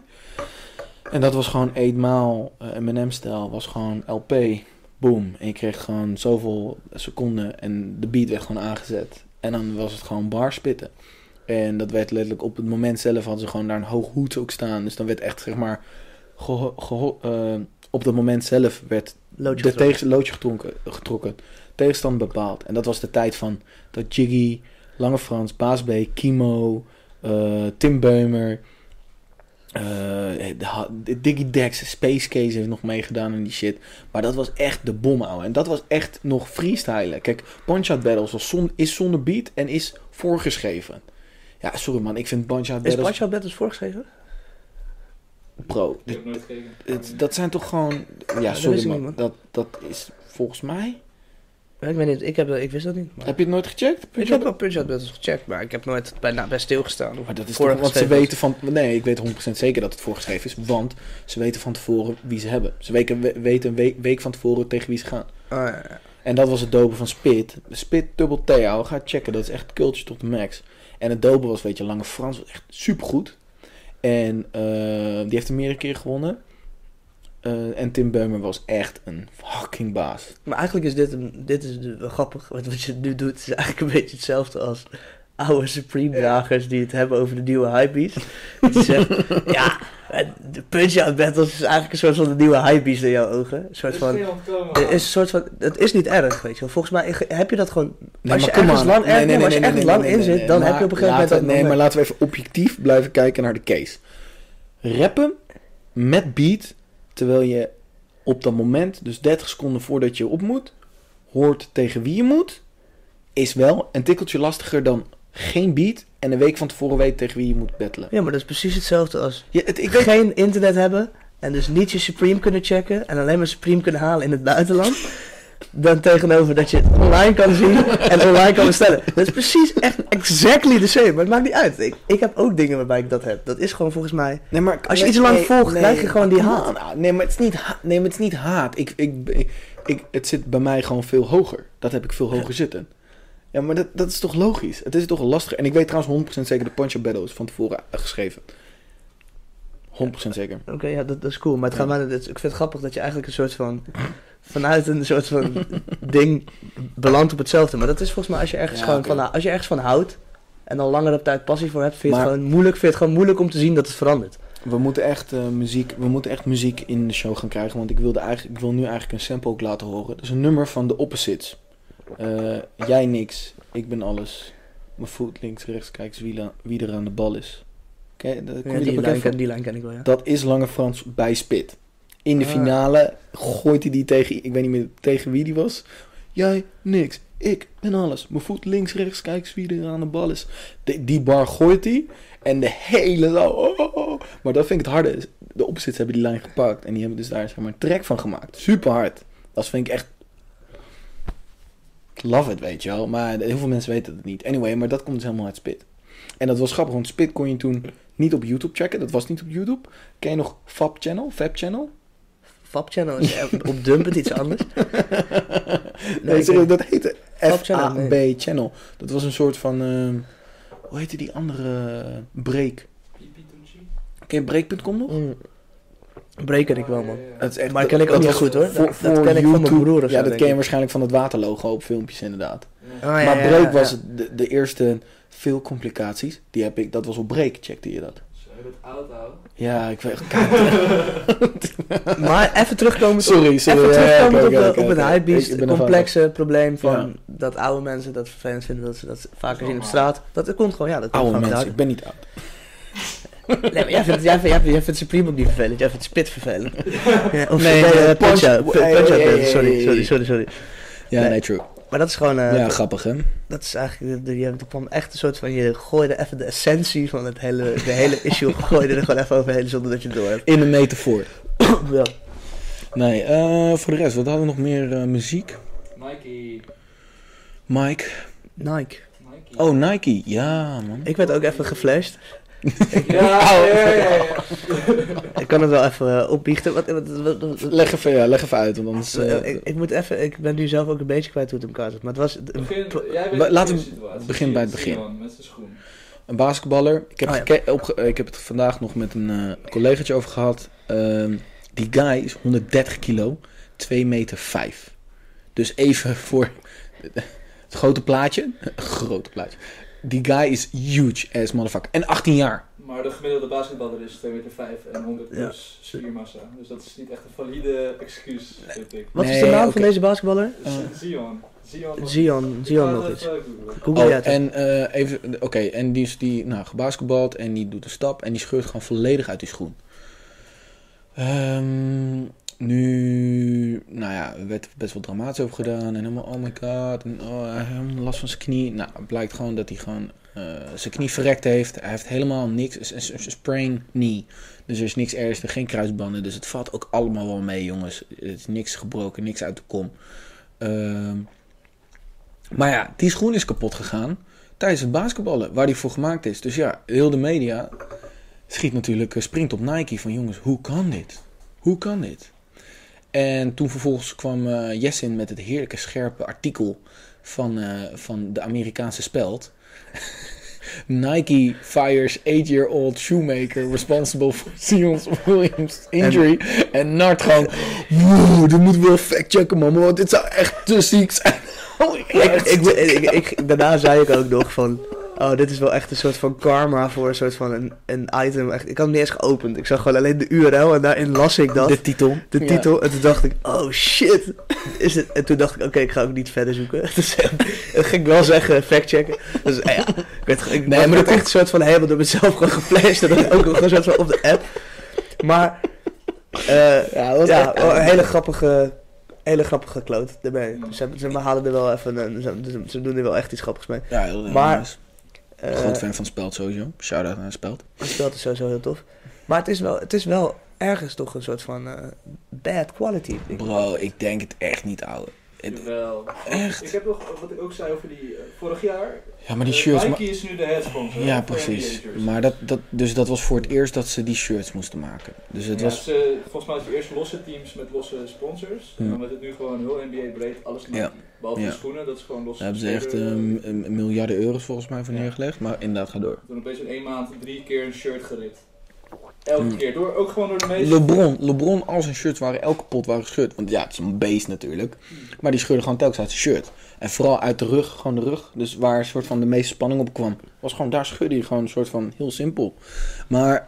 En dat was gewoon eenmaal eh, M&M-stijl. Was gewoon LP. Boom. En je kreeg gewoon zoveel seconden en de beat werd gewoon aangezet. En dan was het gewoon bar spitten. En dat werd letterlijk op het moment zelf hadden ze gewoon daar een hoog hoed ook staan. Dus dan werd echt zeg maar geho- geho- eh, op dat moment zelf werd Loodje de tegen, loodje getrokken, getrokken. Tegenstand bepaald. En dat was de tijd van dat Jiggy, Lange Frans, Baas B, Kimo, eh, Tim Beumer, eh, de, ha- de Diggy Dex, Space Case heeft nog meegedaan in die shit. Maar dat was echt de bom, ouwe. En dat was echt nog freestylen. Kijk, Punch-Out Battles was zon, is zonder beat en is voorgeschreven. Ja, sorry man, ik vind Punch-Out Is Battles... Punch Battles voorgeschreven? Bro, Ik dit- heb nooit gekeken. het- dat zijn toch gewoon... Ja, sorry man. niet, Dat, dat is volgens mij... Ja, ik weet niet, ik, heb, ik wist dat niet. Maar... Heb je het nooit gecheckt? Ik heb wel Punch Out Battles gecheckt, maar ik heb nooit bij, bij stilgestaan. Maar dat is toch, want ze weten van... Nee, ik weet 100% zeker dat het voorgeschreven is. Want ze weten van tevoren wie ze hebben. Ze weten, we- weten een week, week van tevoren tegen wie ze gaan. Ah, ja, ja. En dat was het dopen van Spit. Spit dubbel T, ouwe. Ga checken. Dat is echt culture tot de max. En het dopen was, weet je, Lange Frans was echt supergoed. En eh, die heeft er meerdere keer gewonnen. Eh, en Tim Beumer was echt een fucking baas. Maar eigenlijk is dit, een, dit is wel grappig. Wat, wat je nu doet is eigenlijk een beetje hetzelfde als oude Supreme-dragers die het hebben over de nieuwe hypebeast. Die zeggen, ja, de Punch-Out Battles is eigenlijk een soort van de nieuwe hypebeast in jouw ogen. Een soort van... Het is een soort van, het is niet erg, weet je wel. Volgens mij heb je dat gewoon. als je ergens lang, Nee, erg, nee, maar als je nee, ergens nee, lang nee, in nee, zit, nee, dan maar heb je op een gegeven moment dat Nee, maar laten we even objectief blijven kijken naar de case. Rappen met beat, terwijl je op dat moment, dus 30 seconden voordat je op moet, hoort tegen wie je moet, is wel een tikkeltje lastiger dan geen beat en een week van tevoren weet tegen wie je moet battelen. Ja, maar dat is precies hetzelfde als Ja, het, ik weet, geen internet hebben en dus niet je Supreme kunnen checken en alleen maar Supreme kunnen halen in het buitenland. Dan tegenover dat je het online kan zien en online kan bestellen. Dat is precies echt exactly the same. Maar het maakt niet uit. Ik, ik heb ook dingen waarbij ik dat heb. Dat is gewoon volgens mij. nee, maar, Als je iets lang nee, volgt, nee, krijg je gewoon die haat. ah, Nee, maar het is niet, ha- nee, maar het is niet haat. Ik, ik, ik, ik, het zit bij mij gewoon veel hoger. Dat heb ik veel hoger zitten. Ja, maar dat, dat is toch logisch? Het is toch lastig. En ik weet trouwens 100% zeker de Punch-Up Battle is van tevoren geschreven. 100% zeker. Oké, ja, dat, dat is cool. Maar het gaat mij, ik vind het grappig dat je eigenlijk een soort van. Vanuit een soort van ding belandt op hetzelfde. Maar dat is volgens mij als je ergens, Ja, gewoon oké. van, als je ergens van houdt. en al langere tijd passie voor hebt, vind je Maar- het gewoon moeilijk, vind je het gewoon moeilijk om te zien dat het verandert. We moeten echt, eh, muziek, we moeten echt muziek in de show gaan krijgen. Want ik, wilde eigenlijk, ik wil nu eigenlijk een sample ook laten horen. Dat is een nummer van de Opposites. Eh, jij niks, ik ben alles. Mijn voet links, rechts, kijk eens wie, wie er aan de bal is. Oké, Ja, die lijn ken, die lijn ken ik wel, ja. Dat is Lange Frans bij Spit. In de Ah. finale gooit hij die tegen, ik weet niet meer tegen wie die was. Jij, niks. Ik ben alles. Mijn voet links, rechts, kijk eens wie er aan de bal is. Die, die bar gooit hij. En de hele oh, oh, oh. Maar dat vind ik het harde. De opzits hebben die lijn gepakt. En die hebben dus daar zeg maar een track van gemaakt. Super hard. Dat vind ik echt... Love it, weet je wel. Maar heel veel mensen weten het niet. Anyway, maar dat komt dus helemaal uit Spit. En dat was grappig, want Spit kon je toen niet op YouTube checken. Dat was niet op YouTube. Ken je nog Fab Channel? Fab Channel? Fab Channel is echt op Dump het iets anders. Nee, weet- dat heette Fab Channel, FAB Channel. Dat was een soort van... ehm, hoe heette die andere eh, break? Ken je break.com nog? Mm. Break ken ik wel, man. Dat is echt, Maar ken ik ook dat niet goed, hoor. Voor, Dat- voor dat ken ik van mijn YouTube. broer of zo, Ja, dat ken je waarschijnlijk van het waterlogo op filmpjes inderdaad. Oh, ja, maar break ja, was ja. de, de eerste veel complicaties. Die heb ik, dat was op break, checkte je dat? Zo, je bent oud. Ja, ik weet Maar even terugkomen Sorry, sorry. Even Ja, ja, terugkomen oké, op, oké, op het hypebeast, Ik het er complexe probleem van Ja. dat oude mensen dat vervelend vinden dat ze dat vaker zien op straat. Dat, dat komt gewoon, ja, dat komt Oude mensen, ik ben niet oud. Nee, maar jij vindt, jij, vindt, jij, vindt, jij vindt Supreme ook niet vervelend, jij vindt Spit vervelend. Ja, of Nee, nee, nee, eh, Punch Out, Punch- hey, Punch Out, hey, hey, sorry, sorry, sorry, sorry. Ja, Nee. nee, true. Maar dat is gewoon, eh, ja, grappig hè? dat is eigenlijk, je hebt- er kwam echt een soort van, je gooide even de essentie van het hele, de hele issue, gooide er gewoon even overheen zonder dat je het door hebt. In een metafoor. Ja. Nee, eh, voor de rest, wat hadden we nog meer eh, muziek? Nike. Mike. Nike. Nike. Oh, Nike. Ja, man. Ik werd ook even geflasht. Ja, ja, ja, ja, ja. Ik kan het wel even eh, opbiechten. Wat, wat, wat- wat- Leg even, ja, leg even uit, want anders... eh, Eh, ik, ik moet even, ik ben nu zelf ook een beetje kwijt hoe het in elkaar zit. Maar het was. Begin, jij laten we beginnen bij het begin. Sion Met zijn schoen. Een basketballer. Ik heb, Oh, ja. ik heb het vandaag nog met een eh collegaatje over gehad. Ehm, die guy is 130 kilo, 2 meter 5. Dus even voor het grote plaatje. grote plaatje. Die guy is huge as motherfucker. En 18 jaar. Maar de gemiddelde basketballer is 2 meter 5 en 100 Ja. plus spiermassa. Dus dat is niet echt een valide excuus, vind ik. wat is de naam van deze basketballer? Uh. Zion. Zion. Zion, Zion nog googlen. Google Oh, en eh, even, oké, en die is die, nou, gebasketbald en die doet een stap en die scheurt gewoon volledig uit die schoen. Ehm, nu, nou ja, er werd best wel dramatisch over gedaan en helemaal, oh my god, en oh, hij heeft last van zijn knie. Nou, het blijkt gewoon dat hij gewoon eh, zijn knie verrekt heeft. Hij heeft helemaal niks, een sprain knee. Dus er is niks ernstig, geen kruisbanden. Dus het valt ook allemaal wel mee, jongens. Het is niks gebroken, niks uit de kom. Ehm, maar ja, die schoen is kapot gegaan tijdens het basketballen, waar die voor gemaakt is. Dus ja, heel de media schiet natuurlijk, eh, springt op Nike van jongens, hoe kan dit? Hoe kan dit? En toen vervolgens kwam eh Jessin met het heerlijke scherpe artikel van, eh, van de Amerikaanse speld. Nike fires 8-year-old shoemaker responsible for Sion's Williams injury. En, Nart gewoon, dit moeten we wel factchecken man, want dit zou echt te ziek zijn. ik, ik, ik, ik- daarna zei ik ook nog van... Oh, dit is wel echt een soort van karma voor een soort van een, een item. Echt, ik had hem niet eens geopend. Ik zag gewoon alleen de URL en daarin las ik dat. de titel. de Ja. titel. En toen dacht ik, oh shit. Is het? En toen dacht ik, oké, ik ga ook niet verder zoeken. Dus eh, dat ging ik wel zeggen, factchecken. Dus eh, ja, ik werd, ik Nee, maar dat echt een soort van helemaal door mezelf gewoon geflasht. En dan ook nog een soort van op de app. Maar, eh, Ja, dat was ja, echt- wel een hele grappige, hele grappige kloot erbij. Ze, ze halen er wel even, een, ze, ze, ze doen er wel echt iets grappigs mee. Ja, heel, heel Maar- nice. Eh, Groot fan van Speld sowieso. Shout-out naar Speld. Het spel is sowieso heel tof. Maar het is wel, het is wel ergens toch een soort van eh, bad quality. Bro, ik denk het echt niet, ouwe. Het- Jawel. Echt? Ik heb nog, wat ik ook zei over die, eh, vorig jaar. Ja, maar die eh, shirts... Nike is nu de headsponsor. Ja, precies. Maar dat, dat, dus dat was voor het eerst dat ze die shirts moesten maken. Dus het Ja, was... ze, volgens mij je eerst losse teams met losse sponsors. En Ja. dan werd het nu gewoon heel NBA breed, alles Nike. Ja. Behalve de schoenen, dat is gewoon los. Daar hebben ze echt eh, um, een miljarden euro's volgens mij voor neergelegd. Maar inderdaad, ga door. Toen opeens in één maand drie keer een shirt gerit. Elke Hmm. keer, door, ook gewoon door de meeste. LeBron, LeBron al zijn shirts waren elke pot waren gescheurd. Want ja, het is een beest natuurlijk. Maar die scheurde gewoon telkens uit zijn shirt. En vooral uit de rug, gewoon de rug. Dus waar een soort van de meeste spanning op kwam. Was gewoon, daar scheurde hij gewoon een soort van heel simpel. Maar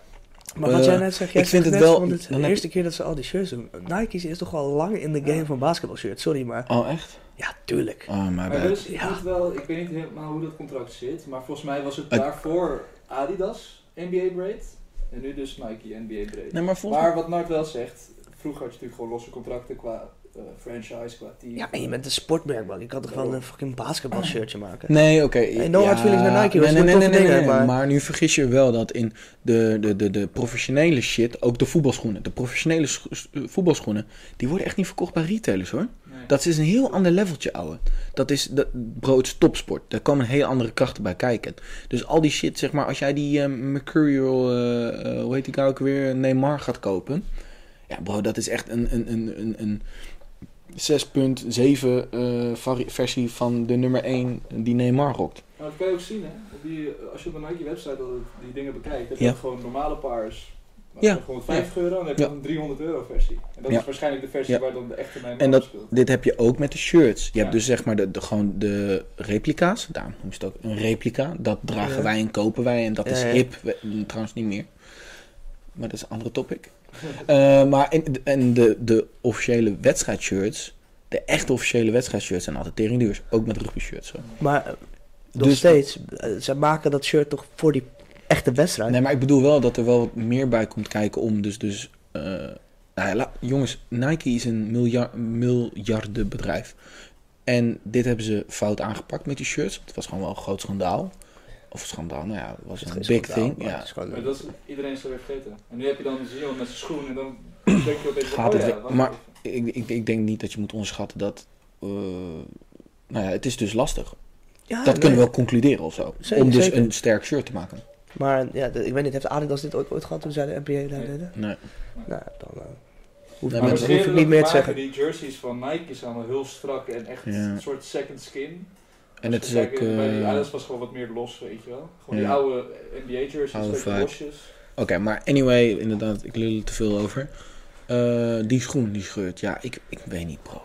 Maar wat Eh, jij net zegt, jij ik vind het net wel- het de eerste keer dat ze al die shirts doen. Nike is toch al lang in de game van basketbalshirts, sorry maar. Oh, echt? Ja, tuurlijk. Oh, my Maar bad. dus, ik, Ja. moet wel, ik weet niet helemaal hoe dat contract zit, maar volgens mij was het Het- daarvoor Adidas NBA breed en nu dus Nike NBA breed. Nee, maar volgens Maar wat Nart wel zegt, vroeger had je natuurlijk gewoon losse contracten qua eh, franchise, qua team. Ja, en je bent een sportmerk, man. Je kan toch gewoon een fucking basketbalshirtje maken? Nee, oké. Hey, no hard feelings naar Nike. Nee, nee, nee, nee, nee, dingen, nee. maar- Maar nu vergis je wel dat in de, de, de, de professionele shit, ook de voetbalschoenen, de professionele voetbalschoenen, die worden echt niet verkocht bij retailers hoor. Dat is een heel ander leveltje, ouwe. Dat is, dat, bro, het is topsport. Daar komen hele andere krachten bij kijken. Dus al die shit, zeg maar, als jij die eh, Mercurial, eh, eh, hoe heet die ook weer, Neymar gaat kopen. Ja, bro, dat is echt een, een, een, een, een 6.7 eh, vari- versie van de nummer 1 die Neymar rokt. Nou, dat kan je ook zien, hè. Op die, als je op de Nike website al die dingen bekijkt, heb je Ja. gewoon normale paars. Ja. 50 euro en dan heb je Ja. een 300 euro versie. En dat Ja. is waarschijnlijk de versie Ja. waar dan de echte Neymar En dat- speelt. Dit heb je ook met de shirts. Je Ja. hebt dus zeg maar de, de, gewoon de replica's. Daarom noem je het ook een replica. Dat dragen Ja. wij en kopen wij. En dat Ja, is ja. hip. We- trouwens niet meer. Maar dat is een andere topic. Eh, maar in, en de, de officiële wedstrijdshirts. De echte officiële wedstrijdshirts zijn altijd tering duur. Ook met rugby shirts. Zo. Maar eh, nog Dus- steeds, eh, ze maken dat shirt toch voor die echte wedstrijd? Nee, maar ik bedoel wel dat er wel wat meer bij komt kijken om dus... dus eh, nou ja, la- jongens, Nike is een miljard, miljardenbedrijf. En dit hebben ze fout aangepakt met die shirts. Het was gewoon wel een groot schandaal. Of schandaal, nou ja, het was Het een big thing. Ja. het is gewoon- Maar dat is, iedereen is er weer vergeten. En nu heb je dan Zion met zijn schoen en dan denk je opeens Gaat oh het ja, maar-. Ik, ik, ik denk niet dat je moet onderschatten dat... eh, nou ja, het is dus lastig. Ja, dat nee. kunnen we wel concluderen of zo. Zeker, om dus zeker. een sterk shirt te maken. Maar ja, de- ik weet niet, heeft Adidas dit ooit, ooit gehad toen zij de NBA daar Nee. deden? Nee. Nou, dan uh, hoef, Nee, Maar hoef, ik niet meer te zeggen. Die jerseys van Nike zijn allemaal heel strak en echt Ja. een soort second skin. En het is ook... kijkt, Bij die eh, Adidas was gewoon wat meer los, weet je wel. Gewoon Ja. die oude NBA jerseys, Oude losjes. Oké, maar anyway, inderdaad, ik lul er te veel over. Eh, die schoen, die scheurt. Ja, ik, ik weet niet, bro.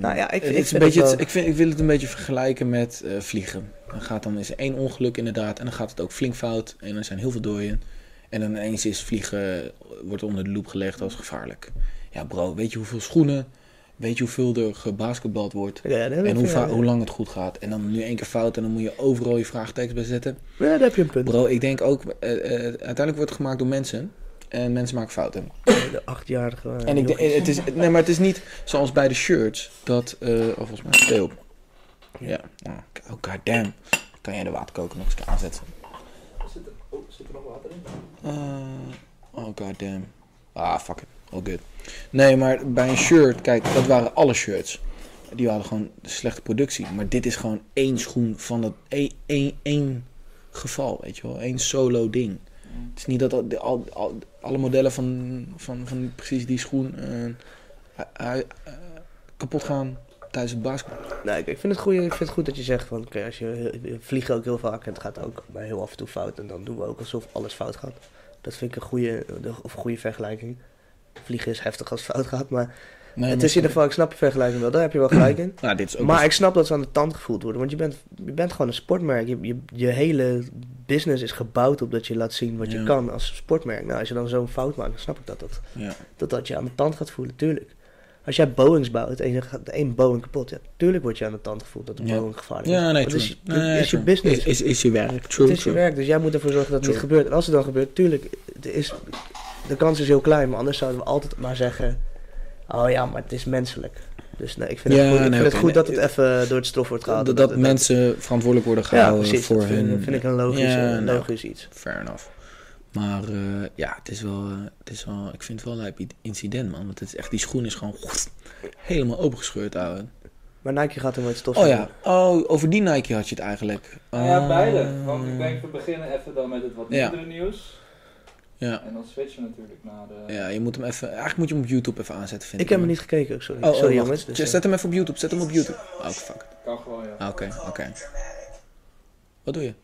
Nou ja, ik- Het ik is vind een beetje het ik, vind, ik wil het een beetje vergelijken met eh, vliegen. Dan gaat dan is er één ongeluk inderdaad en dan gaat het ook flink fout en er zijn heel veel dooien. En dan ineens is vliegen, wordt onder de loep gelegd als gevaarlijk. Ja bro, weet je hoeveel schoenen, weet je hoeveel er gebasketbald wordt Ja, en hoe, hoe lang het goed gaat. En dan nu één keer fout en dan moet je overal je vraagtekens bij zetten. Ja, daar heb je een punt. Bro, ik denk ook, eh, eh, uiteindelijk wordt het gemaakt door mensen. En mensen maken fouten. De achtjarige. En ik denk, het is, nee, maar het is niet zoals bij de shirts. Dat, eh oh, volgens mij. Ja. Oh, goddamn. Kan jij de waterkoker nog eens aanzetten? Zit er, oh, zit er nog water in? Eh, oh goddamn. Ah, fuck it. All good. Nee, maar bij een shirt, kijk, dat waren alle shirts. Die hadden gewoon slechte productie. Maar dit is gewoon één schoen van dat één, één, één geval, weet je wel. Eén solo ding. Het is niet dat al, al, al- alle modellen van, van, van precies die schoen eh, eh, kapot gaan. Tijdens het basketbal. Nee, ik vind het goed, ik vind het goed dat je zegt van, oké, als je vliegen ook heel vaak en het gaat ook bij heel af en toe fout en dan doen we ook alsof alles fout gaat. Dat vind ik een goede, of een goede vergelijking. Vliegen is heftig als het fout gaat, maar Nee, het is in ieder geval, ik snap je vergelijking wel, daar heb je wel gelijk in. Nou, dit is ook Maar ik snap dat ze aan de tand gevoeld worden, want je bent, je bent gewoon een sportmerk. Je, je, je hele business is gebouwd op dat je laat zien wat je Ja. kan als sportmerk. Nou, als je dan zo'n fout maakt, dan snap ik dat dat, ja. dat dat je aan de tand gaat voelen, tuurlijk. Als jij Boeings bouwt en je gaat één Boeing kapot, ja, tuurlijk word je aan de tand gevoeld dat de Ja. Boeing gevaarlijk Ja, is. nee, het is, true. het Nee, is je business. Is, is, is je werk. True, het is je werk, dus jij moet ervoor zorgen dat het niet gebeurt. En als het dan gebeurt, tuurlijk, het is, de kans is heel klein, maar anders zouden we altijd maar zeggen, oh ja, maar het is menselijk. Dus nee, ik vind Ja, het goed, ik nee, vind het goed dat nee. het even door het stof wordt gehaald. Dat, dat mensen verantwoordelijk worden ja, gehouden precies, voor dat vind, hun... vind ik een logisch, Ja, nou, logisch iets. Fair enough. Maar eh, ja, het is, wel, eh, het is wel... Ik vind het wel een lijp incident, man. Want het is echt, die schoen is gewoon helemaal opengescheurd, ouwe. Maar Nike gaat er nooit stof Oh ja, oh, over die Nike had je het eigenlijk. Nou ja, beide. Want ik denk, we beginnen even dan met het wat Ja. mindere nieuws. Ja. En dan switchen we natuurlijk naar de... ja, je moet hem even... Eigenlijk moet je hem op YouTube even aanzetten, vind Ik ik. heb hem niet gekeken, sorry. Oh, oh, sorry jongens. Dus, eh, Zet hem even op YouTube, zet hem op YouTube. Oh, fuck. Kan gewoon, ja. Ah, Oké, oké. Wat doe je?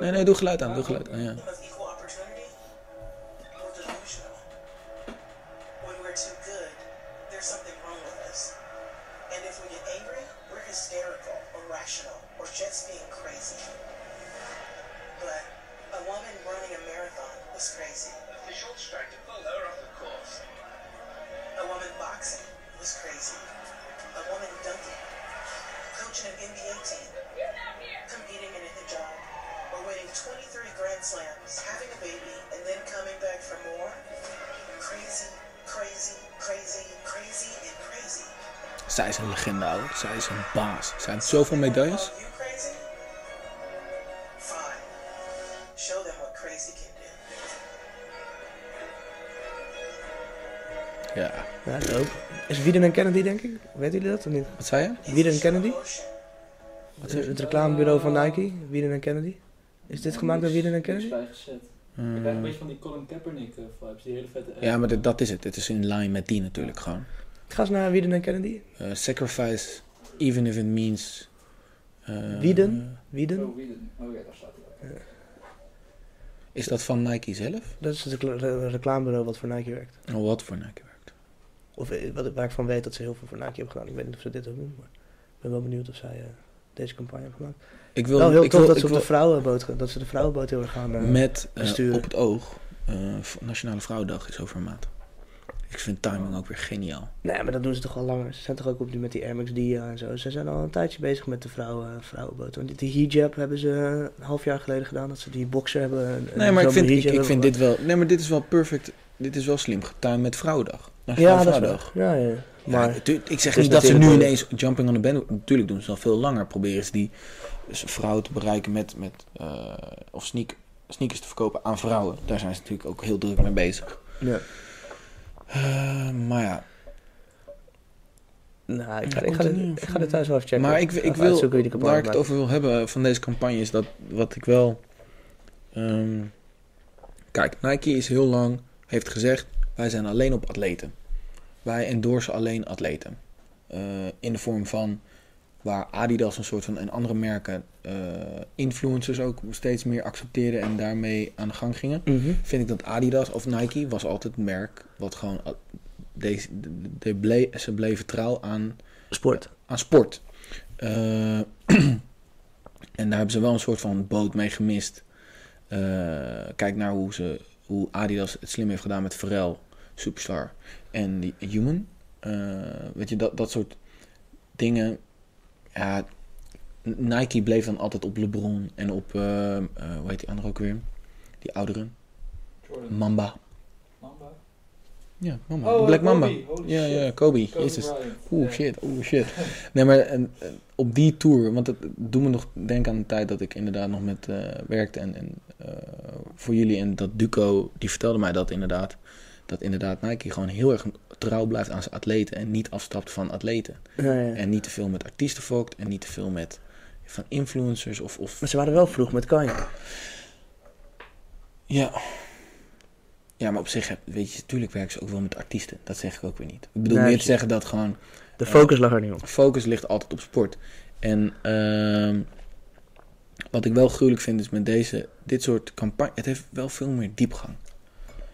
Nee, nee, doe geluid aan, doe geluid aan, ja. Too good, there's something wrong with us. And if we get angry, we're hysterical or rational or just being crazy. But a woman running a marathon was crazy. Short strike to pull her off the course. A woman boxing was crazy. A woman dunking, coaching an NBA team, competing in a hijab, or winning 23 Grand Slams, having a baby, and then coming back for more. Crazy, crazy, crazy, crazy, and crazy. Zij is een legende, ouwe. Zij is een baas. Zij heeft zoveel medailles. Ja. Ja, dope. Is Wieden en Kennedy, denk ik? Weten jullie dat of niet? Wat zei je? Wieden en Kennedy? Het, is het reclamebureau van Nike, Wieden en Kennedy. Is dit gemaakt door Wieden en Niks Kennedy? Bijgezet. Ik krijg een beetje van die Colin Kaepernick eh, vibes, die hele vette... Ja, maar dit- dat is het. Het is in line met die natuurlijk gewoon. Ga eens naar Wieden en Kennedy. Eh, sacrifice, even if it means... eh, Wieden? Wieden? Oh, Whedon. Oh ja, daar staat hij. Is dat van Nike zelf? Dat is het recla- re- reclamebureau wat voor Nike werkt. Oh, wat voor Nike werkt? Of eh, wat, waar ik van weet dat ze heel veel voor Nike hebben gedaan. Ik weet niet of ze dit ook doen, maar ik ben wel benieuwd of zij eh, deze campagne hebben gemaakt. Ik wil, wel heel ik tof wil, dat ze op wil de vrouwenboot, dat ze de vrouwenboot heel erg gaan eh, met eh, op het oog. eh, Nationale Vrouwendag is over een maand. Ik vind timing ook weer geniaal. Nee, maar dat doen ze toch al langer. Ze zijn toch ook op die, met die Air Max Dia en zo. Ze zijn al een tijdje bezig met de vrouwen, vrouwenboot. Want die hijab hebben ze een half jaar geleden gedaan. Dat ze die boxer hebben. Nee, maar ik vind, ik, vind dit wel... Nee, maar dit is wel perfect. Dit is wel slim getimed met Vrouwendag. Ja, Nationale dat is Vrouwendag. wel. Ja, ja. Maar ik zeg niet dat ze nu ineens jumping on the band... Natuurlijk doen ze al veel langer. Proberen ze die dus vrouwen te bereiken met... met eh, of sneak, sneakers te verkopen aan vrouwen. Daar zijn ze natuurlijk ook heel druk mee bezig. ja. Eh, maar ja. Nou, ik Ja, ga, ik, ga dit, ik ga dit thuis wel even checken. maar ik, ik wil... uitzoeken wie die Waar ik het over wil hebben van deze campagne is dat... Wat ik wel... ehm, kijk, Nike is heel lang... Heeft gezegd... Wij zijn alleen op atleten. Wij endorsen alleen atleten. Eh, in de vorm van... Waar Adidas een soort van... En andere merken... eh, influencers ook steeds meer accepteerden... En daarmee aan de gang gingen. Mhm. Vind ik dat Adidas of Nike... Was altijd een merk... Wat gewoon... a- Deze, de, de ble- ze bleven trouw aan Sport. aan sport. Eh, en daar hebben ze wel een soort van boot mee gemist. Eh, kijk naar hoe, ze, hoe Adidas het slim heeft gedaan met Pharrell, Superstar en die Human. Eh, weet je, dat, dat soort dingen. Ja, Nike bleef dan altijd op LeBron en op, eh, eh, hoe heet die andere ook weer? Die ouderen. Jordan. Mamba. Mamba? Ja, Mamba. Oh, Black Kobe. Mamba. Ja, ja, Kobe. Kobe Jezus. Oeh, shit, oeh, shit. Nee, maar en, en op die tour, want het doet me nog denken aan de tijd dat ik inderdaad nog met eh, werkte en, en eh, voor jullie. En dat Duco, die vertelde mij dat inderdaad, dat inderdaad Nike gewoon heel erg trouw blijft aan zijn atleten en niet afstapt van atleten. Ja, ja. En niet te veel met artiesten fokt en niet te veel met van influencers of... of Maar ze waren wel vroeg met Kanye. ja. Ja, maar op zich, heb- weet je, natuurlijk werken ze ook wel met artiesten. Dat zeg ik ook weer niet. Ik bedoel Nee, meer te zeggen dat gewoon De focus lag er niet op. focus ligt altijd op sport. En ehm, wat ik wel gruwelijk vind is met deze, dit soort campagne, het heeft wel veel meer diepgang.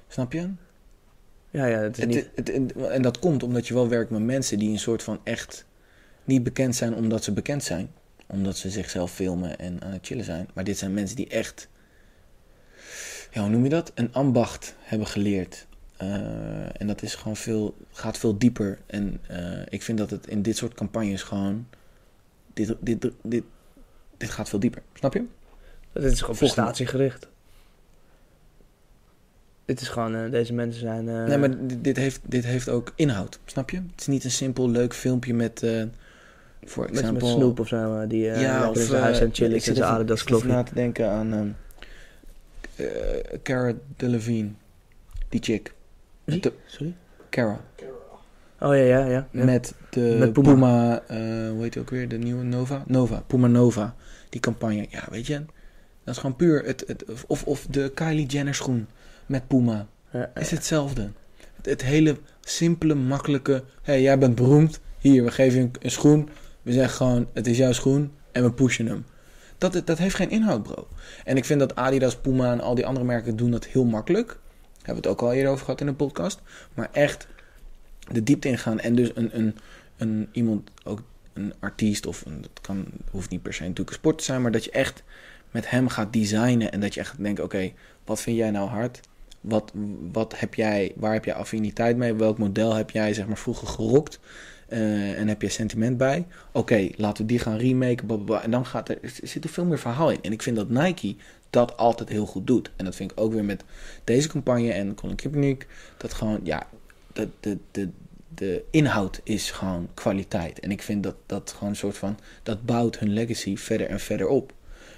Snap je? Ja, ja, het is Het- niet... het- en- dat komt omdat je wel werkt met mensen die een soort van echt niet bekend zijn omdat ze bekend zijn. Omdat ze zichzelf filmen en aan het chillen zijn. Maar dit zijn mensen die echt, ja, hoe noem je dat? Een ambacht hebben geleerd. Eh, en dat is gewoon veel, gaat veel dieper. En eh, ik vind dat het in dit soort campagnes gewoon, dit, dit, dit, dit gaat veel dieper. Snap je? Het is gewoon prestatiegericht. Dit is gewoon, eh, deze mensen zijn... eh, Nee, maar dit, dit heeft, dit heeft ook inhoud. Snap je? Het is niet een simpel leuk filmpje met, eh voor met, met example... Snoop of zo, die ja, of in zijn huis het chillen ik zit zijn even- Adidas ik kloffie. na te denken aan ehm eh, Cara Delevingne. Die chick. De- Sorry? Cara. Oh ja, ja, ja. ja. Met de Met Puma, Puma. hoe heet die ook weer? De nieuwe Nova? Nova. Puma Nova. Die campagne. Ja, weet je. Dat is gewoon puur. Het, het, of, of de Kylie Jenner schoen met Puma. Ja, is hetzelfde. Het, het hele simpele, makkelijke. Hé, hey, jij bent beroemd. Hier, we geven je een, een schoen. We zeggen gewoon, het is jouw schoen. En we pushen hem. Dat, dat heeft geen inhoud, bro. En ik vind dat Adidas, Puma en al die andere merken doen dat heel makkelijk. Hebben we het ook al eerder over gehad in de podcast. Maar echt de diepte ingaan. En dus een, een, een iemand, ook een artiest of een, dat kan, hoeft niet per se natuurlijk een sport te zijn. Maar dat je echt met hem gaat designen. En dat je echt denkt, oké, wat vind jij nou hard? Wat, wat heb jij, waar heb jij affiniteit mee? Welk model heb jij zeg maar vroeger gerokt? Eh, en heb je sentiment bij? Oké, laten we die gaan remaken. En dan gaat er zit er veel meer verhaal in. En ik vind dat Nike dat altijd heel goed doet. En dat vind ik ook weer met deze campagne en Colin Kaepernick. Dat gewoon, ja, de, de, de, de inhoud is gewoon kwaliteit. En ik vind dat dat gewoon een soort van, dat bouwt hun legacy verder en verder op.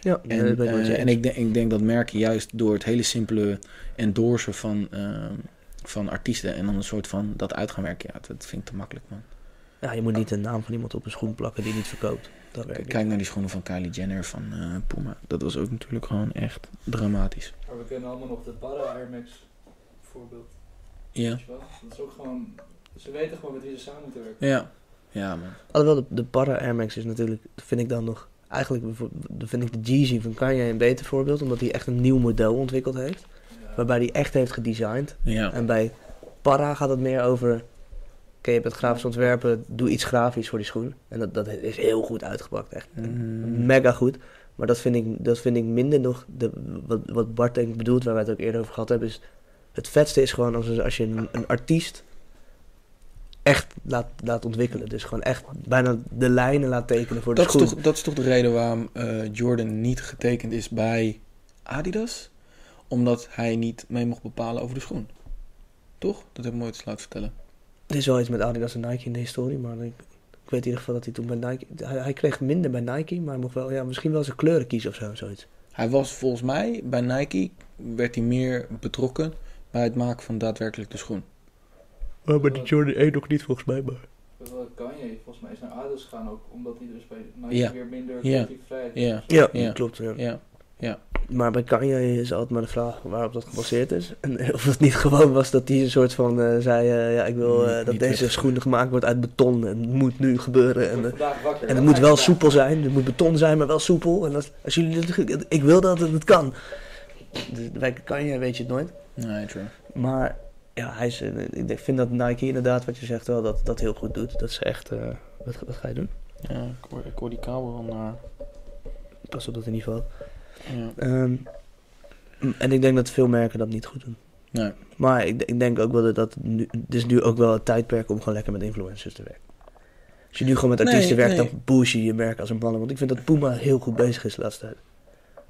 Ja, En, eh, en ik, denk, ik denk dat merken juist door het hele simpele endorsen van, eh, van artiesten en dan een soort van dat uit gaan werken. Ja, dat vind ik te makkelijk, man. Ja, je moet niet de naam van iemand op een schoen plakken die niet verkoopt. Dat werkt Kijk, niet. kijk naar die schoenen van Kylie Jenner van eh, Puma. Dat was ook natuurlijk gewoon echt dramatisch. Maar we kennen allemaal nog de Barra Air Max voorbeeld. Ja. Dat is ook gewoon... Ze weten gewoon met wie ze samen moeten werken. Ja. Ja, man. Alhoewel, de, de Para Air Max is natuurlijk, vind ik dan nog... Eigenlijk vind ik de Jeezy van Kanye een beter voorbeeld. Omdat hij echt een nieuw model ontwikkeld heeft. Waarbij hij echt heeft gedesigned. Ja. En bij Para gaat het meer over... Oké, je bent grafisch ontwerpen, doe iets grafisch voor die schoen. En dat, dat is heel goed uitgepakt, echt. Mm. Mega goed. Maar dat vind ik, dat vind ik minder nog... De, wat, wat Bart denk ik bedoelt, waar wij het ook eerder over gehad hebben... is het vetste is gewoon als, als je een, een artiest echt laat, laat ontwikkelen. Dus gewoon echt bijna de lijnen laat tekenen voor de is, schoen. toch, dat is toch de reden waarom eh, Jordan niet getekend is bij Adidas? Omdat hij niet mee mocht bepalen over de schoen. Toch? Dat heb ik nooit eens laten vertellen. Er is wel iets met Adidas en Nike in de historie, maar ik, ik weet in ieder geval dat hij toen bij Nike... Hij, hij kreeg minder bij Nike, maar hij mocht wel, ja, misschien wel zijn kleuren kiezen of zo, zoiets. Hij was volgens mij bij Nike, werd hij meer betrokken bij het maken van daadwerkelijk de schoen. Maar bij de Jordan 1 nog niet volgens mij, maar... Wel, Kanye volgens mij is naar Adidas gegaan ook, omdat hij dus bij Nike Ja. weer minder Ja. creatieve vrijheid Ja, Ja, Ja. klopt. Ja. ja. Maar bij Kanye is altijd maar de vraag waarop dat gebaseerd is. En of het niet gewoon was dat hij een soort van eh, zei... eh, ja, ik wil eh, Niet- dat niet deze weg. schoen gemaakt wordt uit beton en het moet nu gebeuren. En, eh, wakker. en het moet wel soepel zijn. Het moet beton zijn, maar wel soepel. En als, als jullie dit- ik wil dat het, het kan. Dus bij Kanye weet je het nooit. Nee, true. Maar ja, hij is, eh, ik vind dat Nike inderdaad, wat je zegt, wel dat, dat heel goed doet. Dat is echt... eh, wat, wat ga je doen? Ja, ik hoor, ik hoor die kabel wel naar. Pas op dat in ieder geval. Ja. Ehm, en ik denk dat veel merken dat niet goed doen. Nee. Maar ik, ik denk ook wel dat, dat nu, het is nu ook wel het tijdperk om gewoon lekker met influencers te werken. Als je nu gewoon met Nee, artiesten werkt, nee. dan push je je merk als een mannen. Want ik vind dat Puma heel goed bezig is de laatste tijd.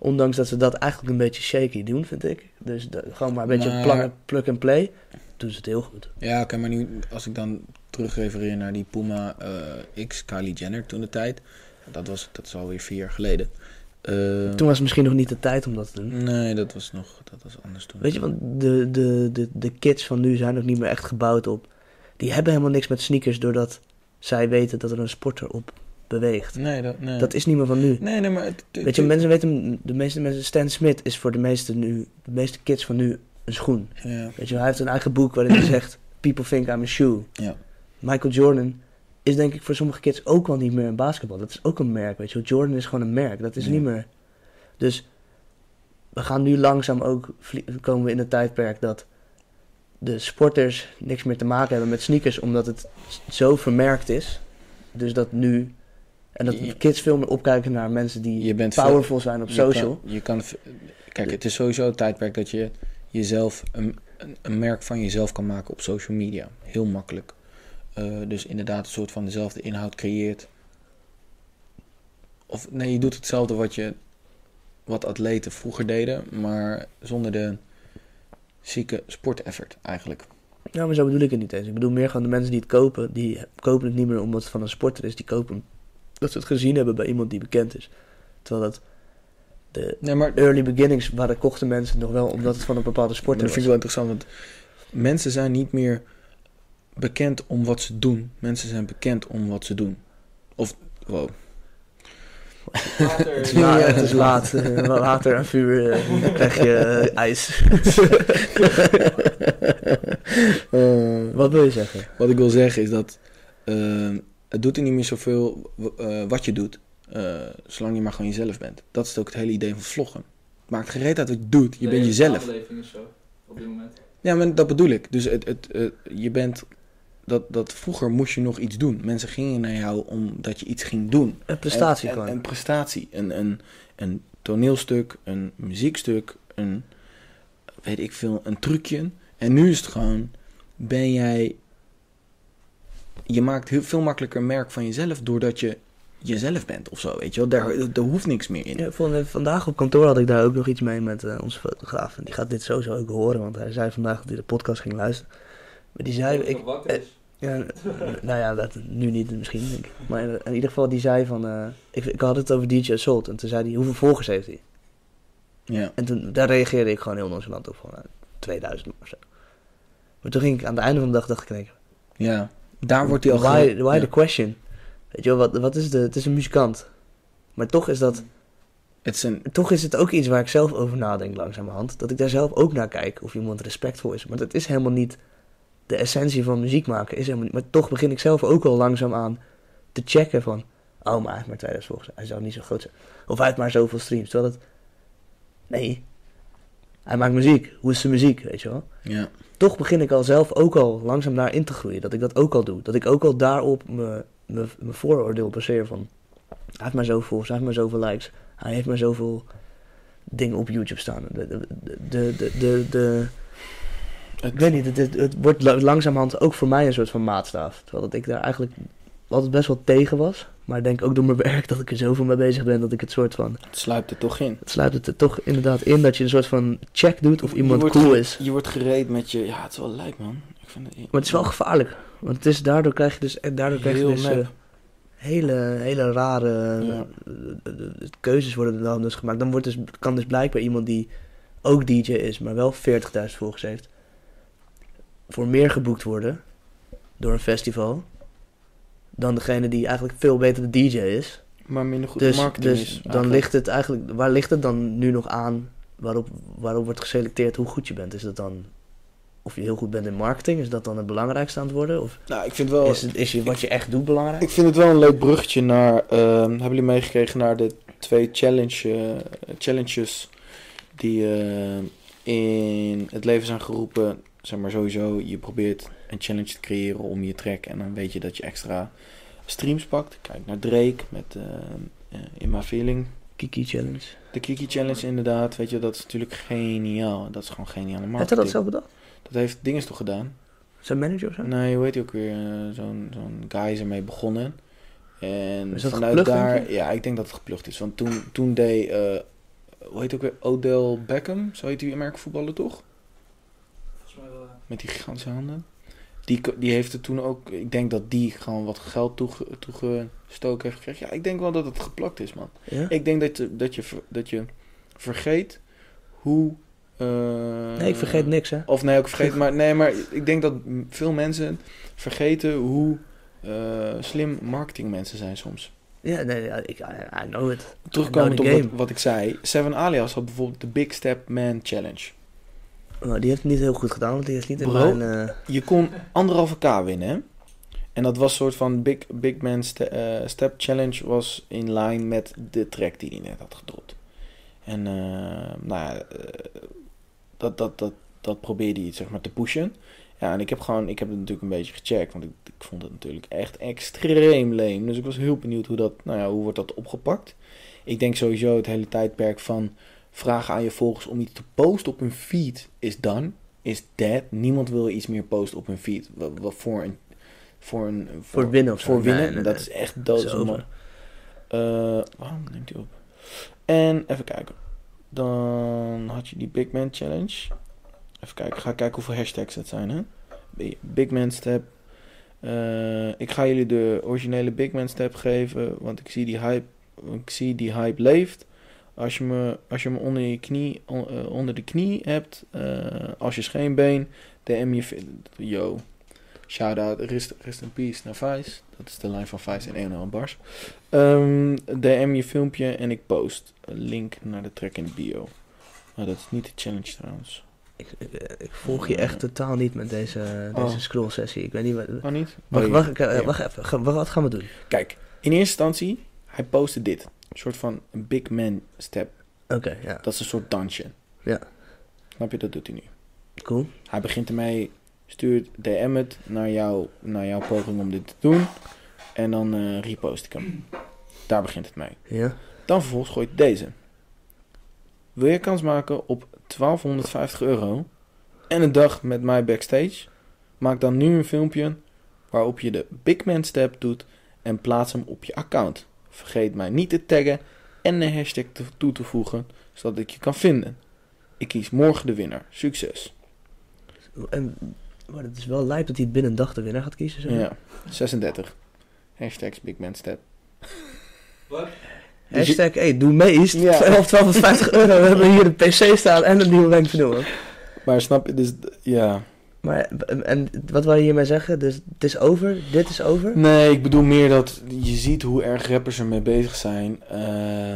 Ondanks dat ze dat eigenlijk een beetje shaky doen, vind ik. Dus de- gewoon maar een beetje Maar- plug and play. Doen ze het heel goed. Ja, oké, maar nu als ik dan terugrefereer naar die Puma eh, X Kylie Jenner toen de tijd. Dat, was, dat is alweer vier jaar geleden. Eh, Toen was het misschien nog niet de tijd om dat te doen. Nee, dat was nog dat was anders toen. Weet je, want de, de, de, de kids van nu zijn ook niet meer echt gebouwd op. Die hebben helemaal niks met sneakers doordat zij weten dat er een sporter op beweegt. Nee, dat, nee. Dat is niet meer van nu. Nee, nee, maar... Weet je, mensen weten, de meeste mensen, Stan Smith is voor de meeste, nu, de meeste kids van nu een schoen. Ja, Weet je, hij heeft een eigen boek waarin hij zegt, people think I'm a shoe. ja. Michael Jordan is denk ik voor sommige kids ook wel niet meer een basketbal. Dat is ook een merk, weet je wel. Jordan is gewoon een merk. Dat is Ja. niet meer... Dus we gaan nu langzaam ook... komen we in het tijdperk dat de sporters niks meer te maken hebben met sneakers... omdat het zo vermerkt is. Dus dat nu... En dat Je- kids veel meer opkijken naar mensen die Je bent veel- powerful zijn op Je social. kan- Je kan, kijk, het is sowieso het tijdperk dat je jezelf een, een, een merk van jezelf kan maken op social media. Heel makkelijk. Eh, dus inderdaad een soort van dezelfde inhoud creëert. Of nee, je doet hetzelfde wat je wat atleten vroeger deden, maar zonder de zieke sporteffort eigenlijk. Ja, maar zo bedoel ik het niet eens. Ik bedoel meer gewoon de mensen die het kopen, die kopen het niet meer omdat het van een sporter is. Die kopen dat ze het gezien hebben bij iemand die bekend is. Terwijl dat de Nee, maar early beginnings waren kochten mensen nog wel omdat het van een bepaalde Maar sporter dat vind ik wel interessant, want mensen zijn niet meer bekend om wat ze doen. Mensen zijn bekend om wat ze doen. Of, wow. Later, Het is, het is laat. eh, water en vuur, eh, dan krijg je eh, ijs. Eh, wat wil je zeggen? Wat ik wil zeggen is dat het doet er niet meer zoveel eh, wat je doet, eh, zolang je maar gewoon jezelf bent. Dat is ook het hele idee van vloggen. Het maakt gereed uit wat je doet, je Nee, bent jezelf. samenleving is zo, op dit moment. Ja, maar dat bedoel ik. Dus het, het, eh, je bent, dat, dat vroeger moest je nog iets doen. Mensen gingen naar jou omdat je iets ging doen. Een prestatie gewoon. Een, een prestatie. Een, een, een toneelstuk, een muziekstuk, een, weet ik veel, een trucje. En nu is het gewoon, ben jij, je maakt heel veel makkelijker merk van jezelf doordat je jezelf bent of zo, weet je wel. Daar, daar hoeft niks meer in. Ja, van- vandaag op kantoor had ik daar ook nog iets mee met eh, onze fotograaf. En die gaat dit sowieso ook horen, want hij zei vandaag dat hij de podcast ging luisteren. Maar die zei... Ik, wakker eh, is. Ja, nou ja, dat nu niet misschien, denk ik. Maar in, in ieder geval, die zei van... eh, ik, ik had het over DJ Assault. En toen zei hij, hoeveel volgers heeft hij? Ja. En toen, daar reageerde ik gewoon heel nonchalant op. Van, nou, 2000 of zo. Maar toen ging ik aan het einde van de dag, dacht ik... keer, Ja. Daar wordt hij al Why, ge- why ja. the question? Weet je wel, wat, wat is de... Het is een muzikant. Maar toch is dat... Het is een, Toch is het ook iets waar ik zelf over nadenk langzamerhand. Dat ik daar zelf ook naar kijk. Of iemand respectvol is. Maar dat is helemaal niet... De essentie van muziek maken is helemaal niet... Maar toch begin ik zelf ook wel langzaam aan te checken van... Oh, maar hij heeft maar 2000 volgers. Hij zou niet zo groot zijn. Of hij heeft maar zoveel streams. Terwijl het... Nee. Hij maakt muziek. Hoe is zijn muziek, weet je wel? ja. Toch begin ik al zelf ook al langzaam daarin te groeien. Dat ik dat ook al doe. Dat ik ook al daarop me- me- mijn vooroordeel baseer van... Hij heeft maar zoveel volgers. Hij heeft maar zoveel likes. Hij heeft maar zoveel dingen op YouTube staan. De, de, de, de, de, ik weet niet, het, het, het wordt la- langzamerhand ook voor mij een soort van maatstaaf. Terwijl dat ik daar eigenlijk altijd best wel tegen was. Maar ik denk ook door mijn werk dat ik er zoveel mee bezig ben dat ik het soort van... Het sluipt er toch in. Het sluit het er toch inderdaad in dat je een soort van check doet of iemand cool is. Je wordt gereed met je... Ja, het is wel lijp, man. Ik vind het, Maar het is wel gevaarlijk. Want het is, daardoor krijg je dus, en daardoor krijg je dus eh, hele, hele rare Ja. eh, keuzes worden er dan dus gemaakt. Dan wordt dus, kan dus blijkbaar iemand die ook DJ is, maar wel 40.000 volgers heeft, voor meer geboekt worden door een festival dan degene die eigenlijk veel beter de DJ is. Maar minder goed Dus, marketing dus is. dan eigenlijk. ligt het eigenlijk, waar ligt het dan nu nog aan waarop, waarop wordt geselecteerd hoe goed je bent? Is dat dan, of je heel goed bent in marketing, is dat dan het belangrijkste aan het worden? Of Nou, ik vind wel... is, het, is je, wat je echt doet belangrijk? Ik vind het wel een leuk bruggetje naar... ehm, hebben jullie meegekregen naar de twee challenge, eh, challenges die eh, in het leven zijn geroepen? Zeg maar sowieso, je probeert een challenge te creëren om je track en dan weet je dat je extra streams pakt. Kijk naar Drake met eh, eh, In My Feeling. Kiki Challenge. De Kiki Challenge inderdaad, weet je, dat is natuurlijk geniaal. Dat is gewoon geniale Heeft hij marketing. dat zelf bedacht? Dat heeft Dinges toch gedaan? Zijn manager of zo? Nee, hoe heet hij ook weer? eh, Zo'n zo'n guy is ermee begonnen. En Is dat vanuit daar, ja, ik denk dat het geplucht is. Want toen, toen deed, eh, hoe heet hij ook weer? Odell Beckham, zo heet die Amerikaanse voetballer toch? Volgens mij wel. Met die gigantische handen. Die, die heeft er toen ook, ik denk dat die gewoon wat geld toege- toegestoken heeft gekregen. Ja, ik denk wel dat het geplakt is, man. Ja? Ik denk dat, je- dat, je, dat je vergeet hoe... eh, Nee, ik vergeet niks, hè? of nee, ook vergeten. Maar, nee, maar ik denk dat veel mensen vergeten hoe eh, slim marketingmensen zijn soms. Ja, nee, ik, I, know it. Terugkomend op wat, wat ik zei. Seven Alias had bijvoorbeeld de Big Step Man Challenge. Maar die heeft het niet heel goed gedaan, want die heeft niet in Bro. mijn... eh, Je kon anderhalve k winnen, hè? En dat was een soort van Big, big Man ste- eh, Step Challenge was in lijn met de track die hij net had gedropt. En eh, nou ja, dat, dat, dat, dat probeerde hij zeg maar te pushen. Ja, en ik heb gewoon, ik heb het natuurlijk een beetje gecheckt, want ik, ik vond het natuurlijk echt extreem leem. Dus ik was heel benieuwd hoe dat, nou ja, hoe wordt dat opgepakt. Ik denk sowieso het hele tijdperk van vragen aan je volgers om iets te posten op hun feed is done, is dead. Niemand wil iets meer posten op hun feed. Wat, wat voor een, voor een, Voor winnen of voor winnen. Nee, nee, dat is echt dood. is over. waarom neemt hij op? En even kijken. Dan had je die Big Man Challenge. Even kijken. Ga kijken hoeveel hashtags het zijn. Hè? Big Man Step. Eh, ik ga jullie de originele Big Man Step geven. Want ik zie die hype, ik zie die hype leeft. Als je me, als je me onder, je knie, on- eh, onder de knie hebt. eh, als je scheenbeen. DM je... Yo. Shout-out. Rest, rest in peace naar Vice. Dat is de lijn van Vice en 1 bars. Ehm, DM je filmpje en ik post een link naar de track in de bio. Maar dat is niet de challenge trouwens. Ik, ik, ik volg je echt totaal niet met deze, deze Oh. scroll sessie. Ik weet niet wat... Oh niet? Wacht, Oh, wacht, eh, wacht even. Wat gaan we doen? Kijk, in eerste instantie, hij postte dit. Een soort van een big man step. Oké, ja. Dat is een soort dansje. Ja. Snap je? Dat doet hij nu. Cool. Hij begint ermee, stuurt DM het naar, jou, naar jouw poging om dit te doen. En dan eh repost ik hem. Daar begint het mee. Ja. Dan vervolgens gooit deze. Wil je kans maken op 1250 euro en een dag met mij backstage? Maak dan nu een filmpje waarop je de Big Man Step doet en plaats hem op je account. Vergeet mij niet te taggen en een hashtag toe te voegen, zodat ik je kan vinden. Ik kies morgen de winnaar. Succes. En, maar het is wel lijp dat hij binnen een dag de winnaar gaat kiezen. Zo. Ja, 36. Hashtags Big Man Step. Wat? Hashtag, hey, doe mee. Is Ja. 12, 1250 euro. We hebben hier een PC staan en een nieuwe wenkbril. Maar snap je, dus ja. Maar, en wat wil je hiermee zeggen? Dus het is over, dit is over? Nee, ik bedoel meer dat je ziet hoe erg rappers ermee bezig zijn eh,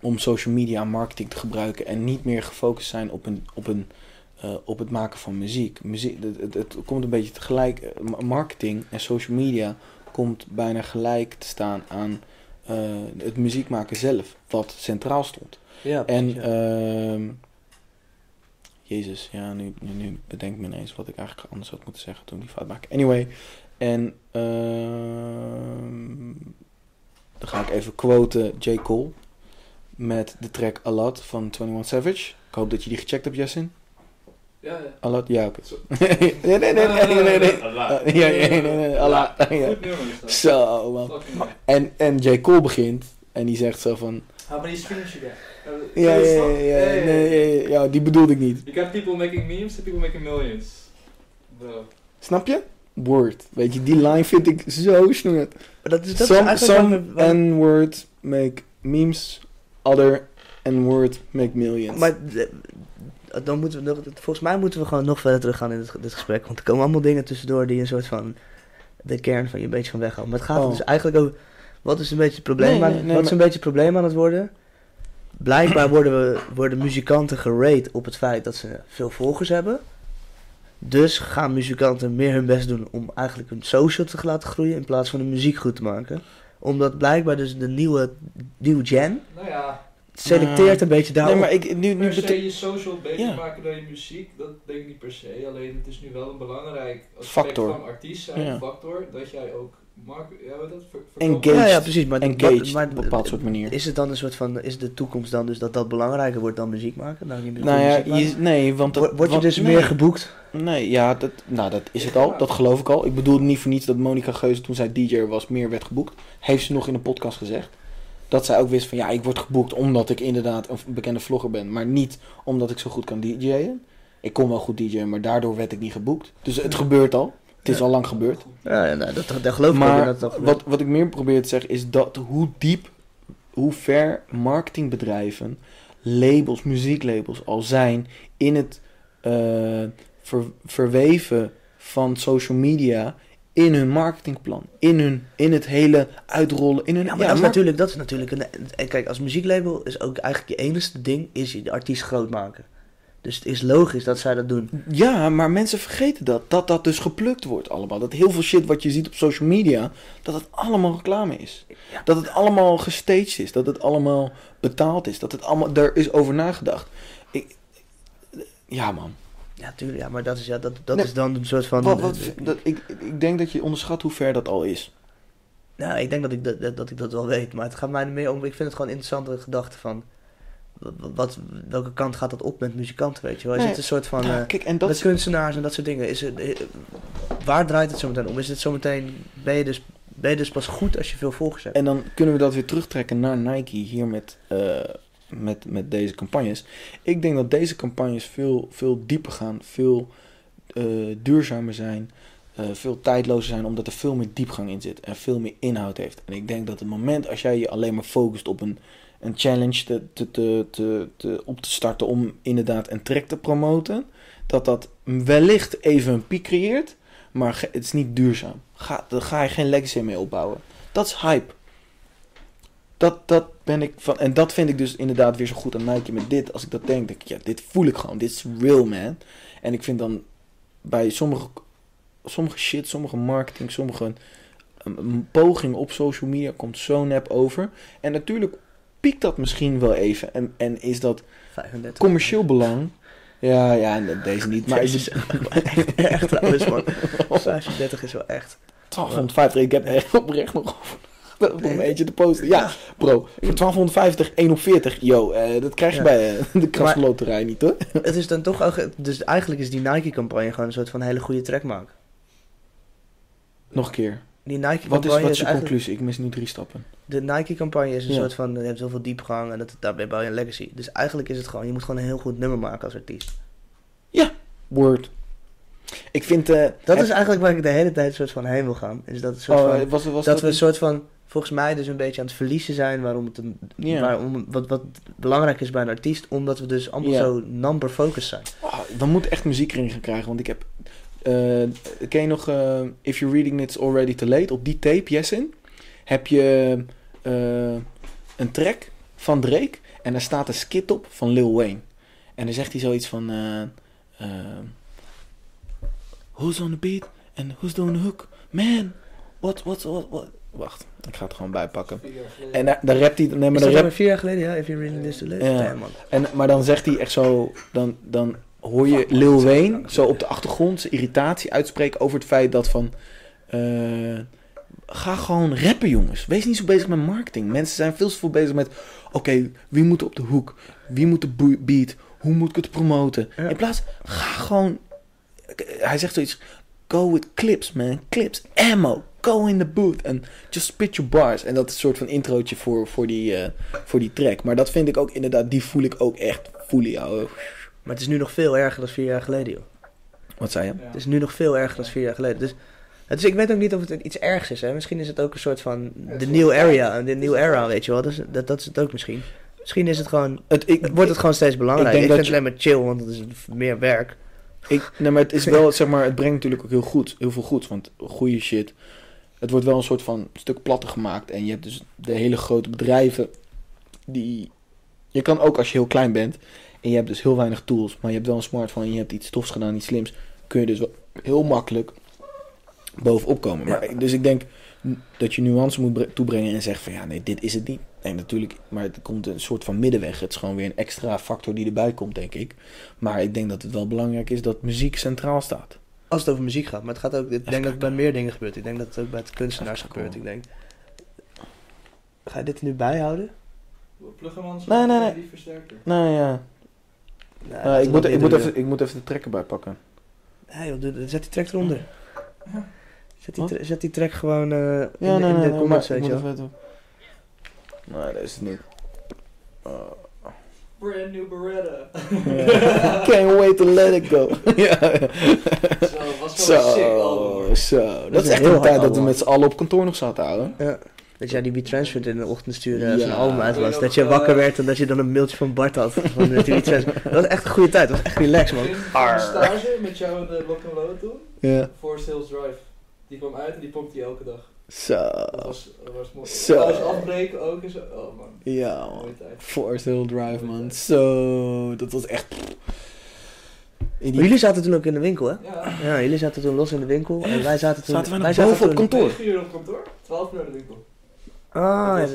om social media en marketing te gebruiken en niet meer gefocust zijn op, een, op, een, eh, op het maken van muziek. muziek het, het, het komt een beetje tegelijk, eh, ma- marketing en social media komt bijna gelijk te staan aan eh, het muziek maken zelf, wat centraal stond. Ja, En, ehm Jezus, ja, nu, nu, nu bedenk ik me ineens wat ik eigenlijk anders had moeten zeggen toen ik die fout maakte. Anyway, en ehm dan ga ik even quoten J. Cole met de track Alat van 21 Savage. Ik hoop dat je die gecheckt hebt, Jessin. Ja, ja. Alat, ja, oké. Nee, nee, nee, nee, nee, nee. Uh, ja, ja, nee, nee, nee. Zo, man. En, en J. Cole begint en die zegt zo van... How many streams you got? Ja, ja, ja, ja, nee, ja, ja, die bedoelde ik niet. You got people making memes and people making millions. Bro. Snap je? Word. Weet je, die line vind ik zo snoerd. Maar dat is, dat is Some, eigenlijk some N-word make memes, other N-word make millions. Maar de- dan moeten we nog, volgens mij moeten we gewoon nog verder teruggaan in dit, dit gesprek. Want er komen allemaal dingen tussendoor die een soort van de kern van je een beetje van weghalen. Maar het gaat Oh. dus eigenlijk over. Wat is een beetje het probleem, Nee, aan, nee, nee, wat is een maar- beetje het probleem aan het worden? Blijkbaar worden, we, worden muzikanten gerate op het feit dat ze veel volgers hebben. Dus gaan muzikanten meer hun best doen om eigenlijk hun social te laten groeien in plaats van hun muziek goed te maken. Omdat blijkbaar dus de nieuwe, nieuwe gen Nou ja, selecteert een beetje daarop. nee, maar ik, nu, nu per se je social beter Ja. maken dan je muziek, dat denk ik niet per se. Alleen het is nu wel een belangrijk aspect Factor. van artiest zijn, Ja. factor, dat jij ook mark ja, wat dat ver, Engaged. verkoopt. Ja, ja, precies. Maar, engaged maar- op een bepaald soort manier. Is het dan een soort van, is de toekomst dan dus dat dat belangrijker wordt dan muziek maken? Nou, niet meer Nou ja, je, nee, want dat... Word, je want- dus nee. meer geboekt? Nee, ja, dat, nou, dat is het al. Dat geloof ik al. Ik bedoel niet voor niets dat Monica Geuze toen zij DJ was meer werd geboekt. Heeft ze nog in een podcast gezegd. Dat zij ook wist van ja, ik word geboekt omdat ik inderdaad een bekende vlogger ben. Maar niet omdat ik zo goed kan DJ'en. Ik kon wel goed DJ'en, maar daardoor werd ik niet geboekt. Dus het gebeurt al. Het is Ja. al lang gebeurd. Ja, ja, nou, dat, dat geloof ik Maar dat dat wat, wat ik meer probeer te zeggen is dat hoe diep, hoe ver marketingbedrijven, labels, muzieklabels al zijn in het eh, ver- verweven van social media in hun marketingplan. In, hun, in het hele uitrollen. In hun, Ja, maar dat, is mar- natuurlijk, dat is natuurlijk een... en Kijk, als muzieklabel is ook eigenlijk je enigste ding... is je de artiest groot maken. Dus het is logisch dat zij dat doen. Ja, maar mensen vergeten dat. Dat dat dus geplukt wordt allemaal. Dat heel veel shit wat je ziet op social media, dat het allemaal reclame is. Dat het allemaal gestaged is. Dat het allemaal betaald is. Dat het allemaal, er is over nagedacht. Ik, ja man. Ja, tuurlijk. Ja, maar dat is, ja, dat, dat Nee. is dan een soort van... Wat, wat, dat, ik, ik denk dat je onderschat hoe ver dat al is. Nou, ik denk dat ik dat, dat, dat ik dat wel weet. Maar het gaat mij er meer om... Ik vind het gewoon een interessante gedachte van... Wat, welke kant gaat dat op met muzikanten, weet je wel? Is Nee. het een soort van... Ja, eh, kijk, en dat met kunstenaars en dat soort dingen. Is het, eh, waar draait het zo meteen om? Is het zometeen... Ben je, dus, ben je dus pas goed als je veel volgers hebt? En dan kunnen we dat weer terugtrekken naar Nike hier met, eh, met, met deze campagnes. Ik denk dat deze campagnes veel, veel dieper gaan, veel eh, duurzamer zijn, veel tijdlozer zijn, omdat er veel meer diepgang in zit en veel meer inhoud heeft. En ik denk dat het moment als jij je alleen maar focust op een, een challenge te, te, te, te, op te starten om inderdaad een track te promoten, dat dat wellicht even een piek creëert, maar het is niet duurzaam. Ga, daar ga je geen legacy mee opbouwen. Dat is hype. Dat, dat ben ik van. En dat vind ik dus inderdaad weer zo goed aan Nike met dit. Als ik dat denk, denk ik, ja, dit voel ik gewoon. Dit is real, man. En ik vind dan bij sommige, sommige shit, sommige marketing, sommige um, pogingen op social media komt zo nep over. En natuurlijk piekt dat misschien wel even. En, en is dat 35. commercieel belang. Ja, ja, deze niet. Maar Jezus, echt, echt trouwens, man. 35 is wel echt. 1250, ik heb echt oprecht nog over een eentje te posten. Ja, bro, voor 1250, 1 op 40, yo, eh, dat krijg je Ja. bij eh, de krasloterij niet hoor. Het is dan toch ook... Dus eigenlijk is die Nike-campagne gewoon een soort van hele goede track maken. Nog een keer. Die Wat Nike-campagne is, wat is is je eigenlijk... conclusie? Ik mis nu drie stappen. De Nike-campagne is een Ja. soort van... Je hebt zoveel diepgang en dat, daarbij bouw je een legacy. Dus eigenlijk is het gewoon... Je moet gewoon een heel goed nummer maken als artiest. Word. Ik vind... eh, Dat is eigenlijk waar ik de hele tijd soort van heen wil gaan. Is dat, een soort Oh, van, was, was dat we een soort van... Volgens mij dus een beetje aan het verliezen zijn waarom het een, Ja. waarom, wat, wat belangrijk is bij een artiest. Omdat we dus allemaal Ja. zo number focused zijn. Oh, we moeten echt muziek erin gaan krijgen, want ik heb... eh, ken je nog eh, If You're Reading It's Already Too Late? Op die tape, Jessin, heb je eh, een track van Drake en daar staat een skit op van Lil Wayne. En dan zegt hij zoiets van... eh, eh, who's on the beat and who's doing the hook? Man, what, what, what, what? Wacht, ik ga het gewoon bijpakken. En daar, daar rapt hij... Nee, maar dat rap, vier jaar geleden? Ja, if you're reading this to live. Ja. Man. En, maar dan zegt hij echt zo, dan, dan hoor je Lil Wayne zo op de achtergrond zijn irritatie uitspreken over het feit dat van, eh, ga gewoon rappen jongens. Wees niet zo bezig met marketing. Mensen zijn veel te veel bezig met, oké, wie moet op de hoek? Wie moet de beat? Hoe moet ik het promoten? Ja. In plaats, ga gewoon, hij zegt zoiets, go with clips man, clips, ammo. Go in the booth en just spit your bars. En dat is een soort van introotje voor, voor, die, eh, voor die track. Maar dat vind ik ook inderdaad, die voel ik ook echt voelen, ouwe. Maar het is nu nog veel erger dan vier jaar geleden, joh. Wat zei je? Ja. Het is nu nog veel erger dan vier jaar geleden. Dus, is, ik weet ook niet of het iets ergs is, hè. Misschien is het ook een soort van de new area, de new era, weet je wel. Dat is, dat, dat is het ook misschien. Misschien is het gewoon, Het, ik, wordt het gewoon steeds belangrijker. Ik Ik, vind het alleen maar chill, want het is meer werk. ik, nee, maar het is wel, zeg maar, het brengt natuurlijk ook heel goed, heel veel goeds. Want goede shit, het wordt wel een soort van stuk platter gemaakt. En je hebt dus de hele grote bedrijven die... Je kan ook als je heel klein bent en je hebt dus heel weinig tools, maar je hebt wel een smartphone en je hebt iets tofs gedaan, iets slims, kun je dus wel heel makkelijk bovenop komen. Maar, Dus ik denk dat je nuance moet bre- toebrengen en zeggen van ja, nee, dit is het niet. Nee, natuurlijk, maar het komt een soort van middenweg. Het is gewoon weer een extra factor die erbij komt, denk ik. Maar ik denk dat het wel belangrijk is dat muziek centraal staat. Als het over muziek gaat. Maar het gaat ook, ik denk dat het bij meer dingen gebeurt. Ik denk dat het ook bij het kunstenaars Even gebeurt. Ik denk, ga je dit er nu bijhouden? Plug hem anders Nee, nee, nee. die versterker. Nou ja, ik, moet, ik, moet even, ik moet even de trekker bijpakken. Nee, joh, zet die track eronder. Zet die, tra- zet die track gewoon eh, in, Ja, de- nee, in nee, de nee, comments, weet je wel. doen. Nee, dat is het niet. Uh, Brand new Beretta. can't wait to let it go. ja. Zo, was wel sick Zo, album. zo. Dat is echt een tijd dat we met z'n allen op kantoor nog zaten, ouwe. Ja. Dat jij die Transferred in de ochtend stuurde als Ja. een album uit was. Dat je wakker werd en dat je dan een mailtje van Bart had. Van dat, was echt een goede tijd. Dat was echt relaxed, man. Ik voor stage met jou in de Rock'n'Roll toen. Ja. Forest Hills Drive. Die kwam uit en die pompte hij elke dag. Zo. Dat was, was mooi. Zo. Alles afbreken ook en zo. Oh man, Ja, man. Forest Hill Drive, man. Zo. Dat was echt... In die- jullie zaten toen ook in de winkel, hè? Ja. Ja, jullie zaten toen los in de winkel en wij zaten toen... Zaten wij nog wij zaten boven op toen- kantoor? 9 uur op kantoor, 12 uur naar de winkel. Ah, Dat ja,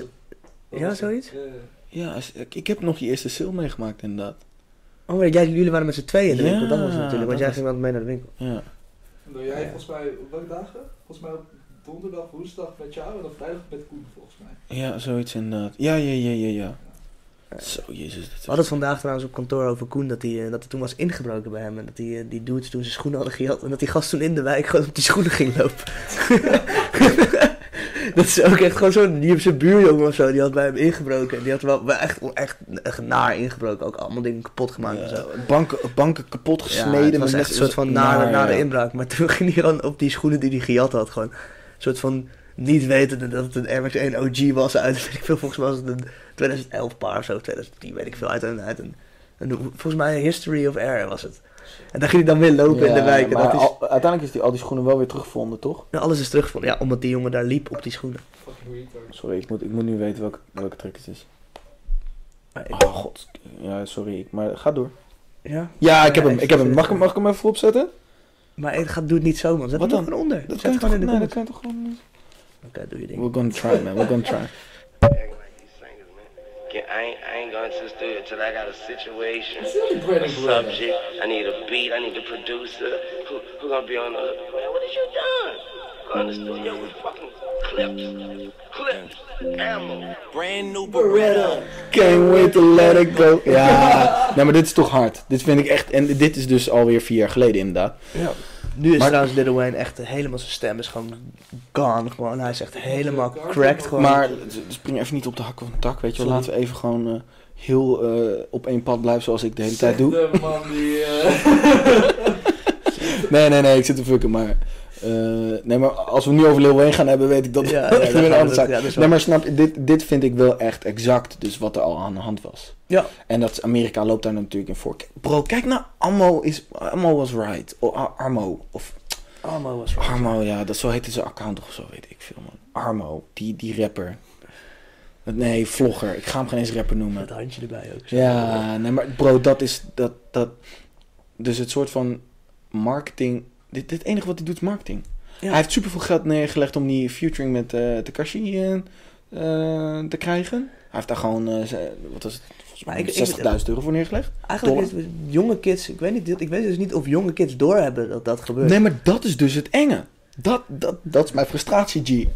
was. Dat zoiets? Ja, ja. Ja, is- ik, heb nog je eerste sale meegemaakt inderdaad. oh, maar jij, jullie waren met z'n tweeën in de Ja, winkel, dat was het natuurlijk, want jij was- ging dan mee naar de winkel. Ja. Dan jij volgens mij, op welke dagen? Volgens mij op donderdag, woensdag met jou en dan vrijdag met Koen volgens mij. ja, zoiets inderdaad. Ja, ja, ja, ja, ja. Zo, jezus. We hadden het vandaag trouwens op kantoor over Koen, dat, hij, eh, dat er toen was ingebroken bij hem. En dat die, eh, die dudes toen zijn schoenen hadden gejat. En dat die gast toen in de wijk gewoon op die schoenen ging lopen. dat is ook echt gewoon zo'n, die heeft zijn buurjongen of zo, die had bij hem ingebroken. En die had wel, wel echt, echt, echt naar ingebroken, ook allemaal dingen kapot gemaakt en zo. Ja, banken, banken kapot Ja, gesneden. het was met echt een soort van nare, naar, nare ja. inbraak. Maar toen ging hij gewoon op die schoenen die hij gejat had, gewoon een soort van niet wetende dat het een Air Max 1 OG was uit, weet ik veel, volgens mij was het een 2011 paar of zo, 2010, weet ik veel, uit een, uit een, een volgens mij een History of Air was het. En dan ging hij dan weer lopen in de wijk. En maar dat is, al- uiteindelijk is die, al die schoenen wel weer teruggevonden, toch? ja, alles is teruggevonden. Ja, omdat die jongen daar liep op die schoenen. Sorry, ik moet, ik moet nu weten welke, welke track het is. Ik- Oh god. Ja, sorry. ik- Maar ga door. ja, Ja, ik heb hem. ik heb hem. Mag ik mag ik hem even opzetten? maar het gaat, doe het niet zo, man. Zet Wat hem er dan? gewoon onder. Dat Zet kan je gewoon toch, in de nee, dat kan je toch gewoon niet? Oké, doe je ding. We're gonna try, man. We're gonna try. Get, I, ain't, I ain't gonna sit there until I got a situation, a subject. I need a beat. I need a producer. Who, who gonna be on the? Man, what is you doing? Go in the studio with fucking clips, clips, ammo. Brand new Beretta. Can't wait to let it go. Ja, nee, maar dit is toch hard. Dit vind ik echt. En dit is dus alweer vier jaar geleden, inderdaad. Ja. Nu is Maar- trouwens Lil Wayne echt helemaal zijn stem is gewoon gone. Gewoon. Hij is echt helemaal cracked gewoon. Maar spring even niet op de hakken van het dak, weet je wel. Laten we even gewoon eh, heel eh, op één pad blijven zoals ik de hele tijd doe. De man die... eh, Nee, nee, nee, ik zit te fucken, maar... eh, nee, maar als we nu over Lil Wayne gaan hebben, weet ik dat Ja, ja, dat weer een andere zaak. Ja, Nee, maar snap je, dit, dit vind ik wel echt exact dus wat er al aan de hand was. Ja. En dat Amerika loopt daar natuurlijk in voor. Bro, kijk naar Ammo is... Ammo was right. Oh, Ar- Armo. Of Armo was Armo, ja, dat zo heette zijn account of zo, weet ik veel, man. Armo, die, die rapper. Nee, vlogger. Ik ga hem geen eens rapper noemen. Met een handje erbij ook. zo. Ja, nee, maar bro, dat is dat, dat. Dus het soort van marketing. Dit, dit enige wat hij doet is marketing. Ja. Hij heeft superveel geld neergelegd om die featuring met eh Takashi eh, eh, te krijgen. Hij heeft daar gewoon, wat was het, volgens Maar mij ik- ik- 60.000 euro voor neergelegd. Eigenlijk is het jonge kids, ik weet, niet, ik weet dus niet of jonge kids doorhebben dat dat gebeurt. Nee, maar dat is dus het enge. Dat, dat, dat is mijn frustratie, G.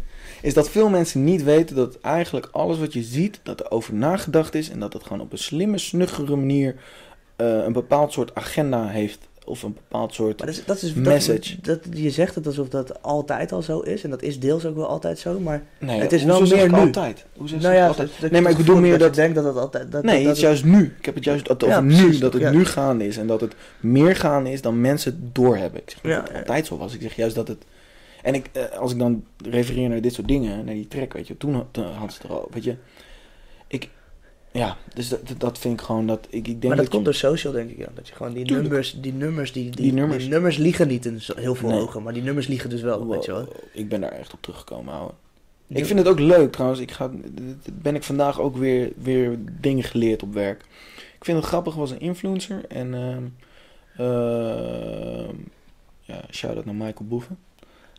Is dat veel mensen niet weten dat eigenlijk alles wat je ziet, dat er over nagedacht is. En dat het gewoon op een slimme, snuggere manier een bepaald soort agenda heeft. Of een bepaald soort... Maar dat is, dat is Message. Dat, dat, je zegt het alsof dat altijd al zo is. En dat is deels ook wel altijd zo. Maar Nee, Het is wel meer ik nu. altijd. Nou zeg ja, ik altijd? dat- Nee, maar ik bedoel meer dat je denkt dat het altijd. Dat, nee, het is juist nu. Ik heb het juist over Ja, nu. precies, Dat het ja. nu gaande is. En dat het meer gaande is dan mensen het doorhebben. Ik zeg niet Ja, dat het ja. altijd zo was. Ik zeg juist dat het... En ik, eh, als ik dan refereer naar dit soort dingen, naar die track, weet je, toen had, toen had ze het er al, weet je. Ik, ja, dus dat, dat vind ik gewoon dat, ik, ik denk maar dat komt door social, denk ik. Ja. Dat je gewoon die Tuurlijk. nummers, die nummers, die, die, Die nummers. die nummers liegen niet in heel veel Nee. ogen. Maar die nummers liegen dus wel, weet je wel. Ik ben daar echt op teruggekomen, ouwe. Ik vind het ook leuk trouwens. Ik ga, ben ik vandaag ook weer, weer dingen geleerd op werk. Ik vind het grappig, was een influencer. En ehm ehm, ja, shout-out naar Michael Boeven.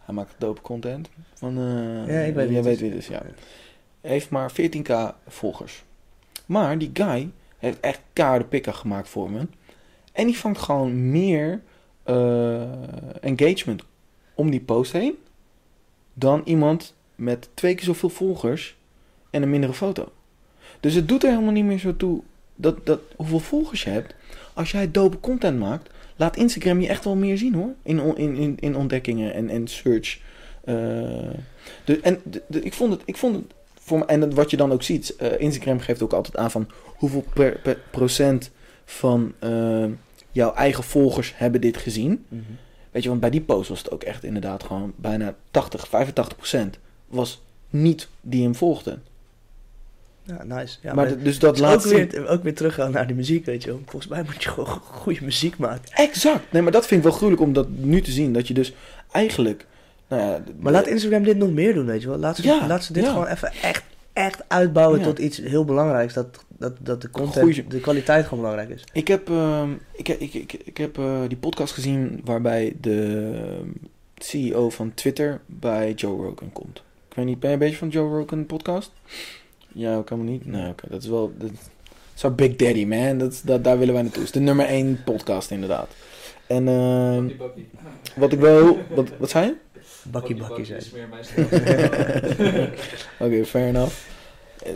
Hij maakt dope content. Van, eh, Ja, ik weet jij weet wie het is, ja. Heeft maar 14k volgers. Maar die guy heeft echt keiharde gemaakt voor me. En die vangt gewoon meer eh, engagement om die post heen dan iemand met twee keer zoveel volgers en een mindere foto. Dus het doet er helemaal niet meer zo toe dat, dat, hoeveel volgers je hebt. Als jij dope content maakt, laat Instagram je echt wel meer zien hoor. In, in, in, in ontdekkingen en, en search. Eh, de, en de, de- ik vond het, ik vond het voor en wat je dan ook ziet, eh, Instagram geeft ook altijd aan van hoeveel per, per procent van eh, jouw eigen volgers hebben dit gezien. Mhm. Weet je, want bij die post was het ook echt inderdaad gewoon bijna 80, 85 procent was niet die hem volgden. Ja, nice. Ja, maar dus dat laat ook, zien... weer, ook weer teruggaan naar die muziek, weet je wel. Volgens mij moet je gewoon go- goede muziek maken. Exact. Nee, maar dat vind ik wel gruwelijk om dat nu te zien. Dat je dus eigenlijk... Nou ja, Maar laat Instagram dit nog meer doen, weet je wel. Laat ze, Ja, laat ze dit ja. gewoon even echt, echt uitbouwen Ja. tot iets heel belangrijks. Dat dat, dat de content, Goeie- de kwaliteit gewoon belangrijk is. Ik heb, ehm, ik, ik, ik, ik heb eh, die podcast gezien waarbij de ehm, CEO van Twitter bij Joe Rogan komt. Ik weet niet, ben je een beetje van Joe Rogan podcast? Ja, ook helemaal niet. Nee, oké, dat is wel... Dat, zo Big Daddy, man. Dat, dat, daar willen wij naartoe. Het is de nummer één podcast, inderdaad. En ehm, wat ik wel... Wat, wat zei je? Bakkie bakkie stijl. Oké, fair enough.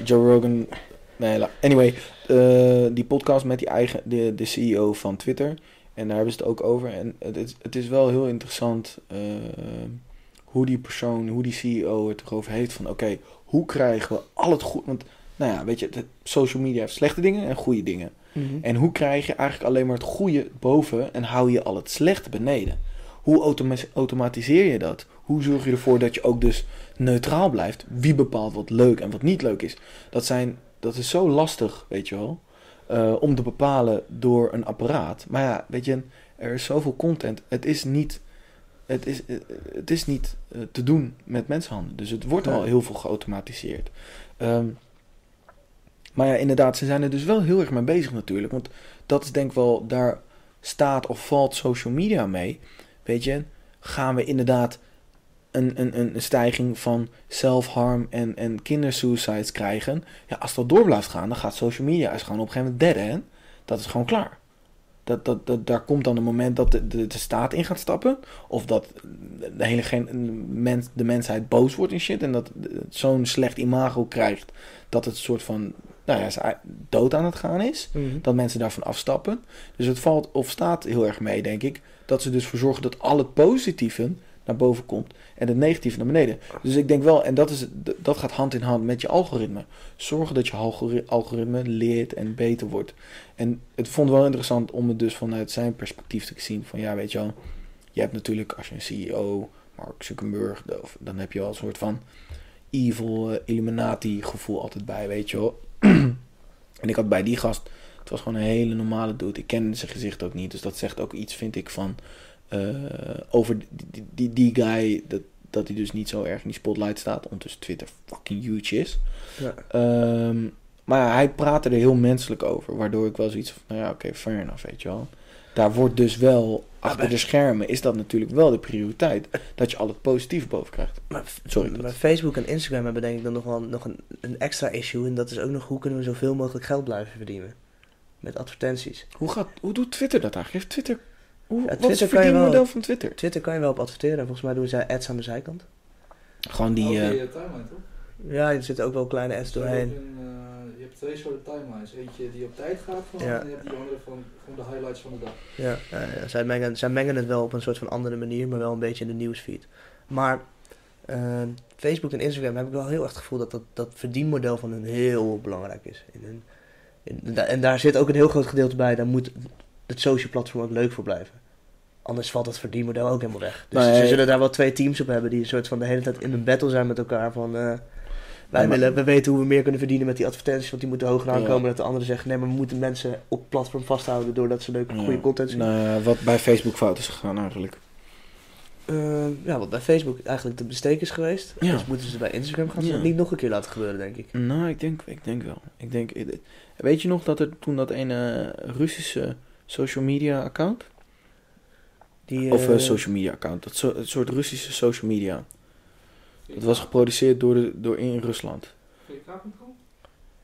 Joe Rogan. Nee, anyway. eh, die podcast met die eigen, de, de CEO van Twitter. En daar hebben ze het ook over. En het is, het is wel heel interessant eh, hoe die persoon, hoe die CEO het erover heeft. Van oké, hoe krijgen we al het goed. Want nou ja, weet je, het, social media heeft slechte dingen en goede dingen. Mhm. En hoe krijg je eigenlijk alleen maar het goede boven en hou je al het slechte beneden? Hoe automa- automatiseer je dat? Hoe zorg je ervoor dat je ook dus neutraal blijft? Wie bepaalt wat leuk en wat niet leuk is? Dat, zijn, dat is zo lastig, weet je wel, eh, om te bepalen door een apparaat. Maar ja, weet je, er is zoveel content. Het is niet, het is, eh, het is niet eh, te doen met mensenhanden. Dus het wordt al heel veel geautomatiseerd. Ehm, maar ja, inderdaad, ze zijn er dus wel heel erg mee bezig natuurlijk. Want dat is denk ik wel, daar staat of valt social media mee. Weet je, gaan we inderdaad een, een, stijging van self-harm en, en kindersuicides krijgen. Ja, als dat door blijft gaan, dan gaat social media is gewoon op een gegeven moment dead end. Dat is gewoon klaar. Dat, dat, dat, daar komt dan een moment dat de, de, de staat in gaat stappen. Of dat de hele gen, mens, de mensheid boos wordt en shit. En dat het zo'n slecht imago krijgt. Dat het een soort van nou ja, dood aan het gaan is. Mhm. Dat mensen daarvan afstappen. Dus het valt of staat heel erg mee, denk ik. Dat ze dus voor zorgen dat al het positieve naar boven komt. En het negatieve naar beneden. Dus ik denk wel, en dat, is, dat gaat hand in hand met je algoritme. Zorgen dat je algori- algoritme leert en beter wordt. En het vond wel interessant om het dus vanuit zijn perspectief te zien. Van ja, weet je wel. Je hebt natuurlijk als je een CEO, Mark Zuckerberg, dan heb je wel een soort van evil eh, Illuminati gevoel altijd bij, weet je wel. en ik had bij die gast, het was gewoon een hele normale dude. Ik kende zijn gezicht ook niet, dus dat zegt ook iets, vind ik, van over die, die, die, guy, dat, dat hij dus niet zo erg in die spotlight staat. Ondertussen Twitter fucking huge is. Ja. Ehm, maar hij praatte er heel menselijk over, waardoor ik wel zoiets van, nou ja, oké, fair enough, weet je wel. Daar wordt dus wel, achter bij- de schermen, is dat natuurlijk wel de prioriteit. Dat je al het positieve boven krijgt. Maar, Sorry, dat- maar Facebook en Instagram hebben denk ik dan nog wel nog een, een extra issue. En dat is ook nog hoe kunnen we zoveel mogelijk geld blijven verdienen. Met advertenties. Hoe, gaat, hoe doet Twitter dat eigenlijk? Heeft Twitter, hoe, wat is het wel- verdienmodel van Twitter? Twitter kan je wel op adverteren. En volgens mij doen zij ads aan de zijkant. Gewoon die, Ook eh, die timeline, toch? Ja, er zitten ook wel kleine ads doorheen. je een, eh, je hebt twee soorten timelines. Eentje die op tijd gaat van, Ja. en je hebt die andere van gewoon de highlights van de dag. Ja, ja, ja, zij, mengen, zij mengen het wel op een soort van andere manier, maar wel een beetje in de nieuwsfeed. Maar eh, Facebook en Instagram heb ik wel heel erg het gevoel dat dat, dat verdienmodel van hun heel belangrijk is. In hun, in, da- en daar zit ook een heel groot gedeelte bij, daar moet het social platform ook leuk voor blijven. Anders valt dat verdienmodel ook helemaal weg. Dus Nee. ze zullen daar wel twee teams op hebben die een soort van de hele tijd in een battle zijn met elkaar van... eh, wij, Ja, willen, we weten hoe we meer kunnen verdienen met die advertenties, want die moeten hoger Ja. aankomen. Dat de anderen zeggen, nee, maar we moeten mensen op platform vasthouden doordat ze leuke, goede content zien. nou wat bij Facebook fout is gegaan eigenlijk. Eh, ja, wat bij Facebook eigenlijk de besteek is geweest. Ja. Dus moeten ze bij Instagram gaan Ja. niet nog een keer laten gebeuren, denk ik. Nou, ik denk, ik denk wel. Ik denk, weet je nog dat er toen dat ene Russische social media account? Die, of eh, eh, social media account. Dat so, soort Russische social media. Dat was geproduceerd door, de, door in Rusland. VK.com?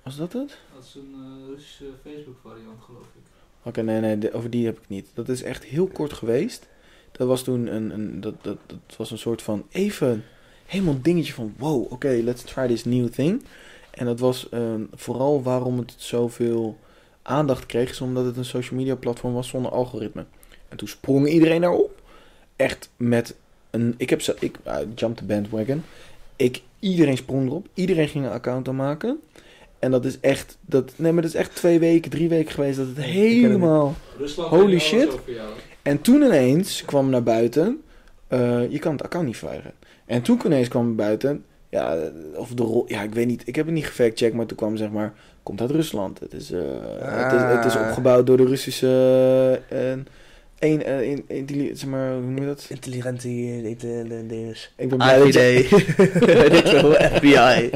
Was dat het? Dat is een eh, Russische Facebook variant, geloof ik. Oké, nee, nee, de- over die heb ik niet. Dat is echt heel kort geweest. Dat was toen een, een dat, dat, dat was een soort van even helemaal een dingetje van wow, oké, let's try this new thing. En dat was eh, vooral waarom het zoveel aandacht kreeg, is omdat het een social media platform was zonder algoritme. En toen sprong iedereen daarop. Echt met een, ik heb zo, ik uh, jump the bandwagon. Ik, iedereen sprong erop. Iedereen ging een account aanmaken. En dat is echt, dat, nee, maar dat is echt twee weken, drie weken geweest dat het helemaal. Rusland Holy shit. En toen ineens kwam naar buiten, eh, je kan het account niet verwijderen. En toen ineens kwam buiten, ja, of de rol, ja, ik weet niet, ik heb het niet gefactcheckt, maar toen kwam zeg maar, komt uit Rusland. Het is, eh, het is, het is Ah. opgebouwd door de Russische, eh, Een, eh, in, in, zeg maar, hoe noem je dat? Intelligentie, eh, de dinges. Ik ben blij weet ik veel, FBI.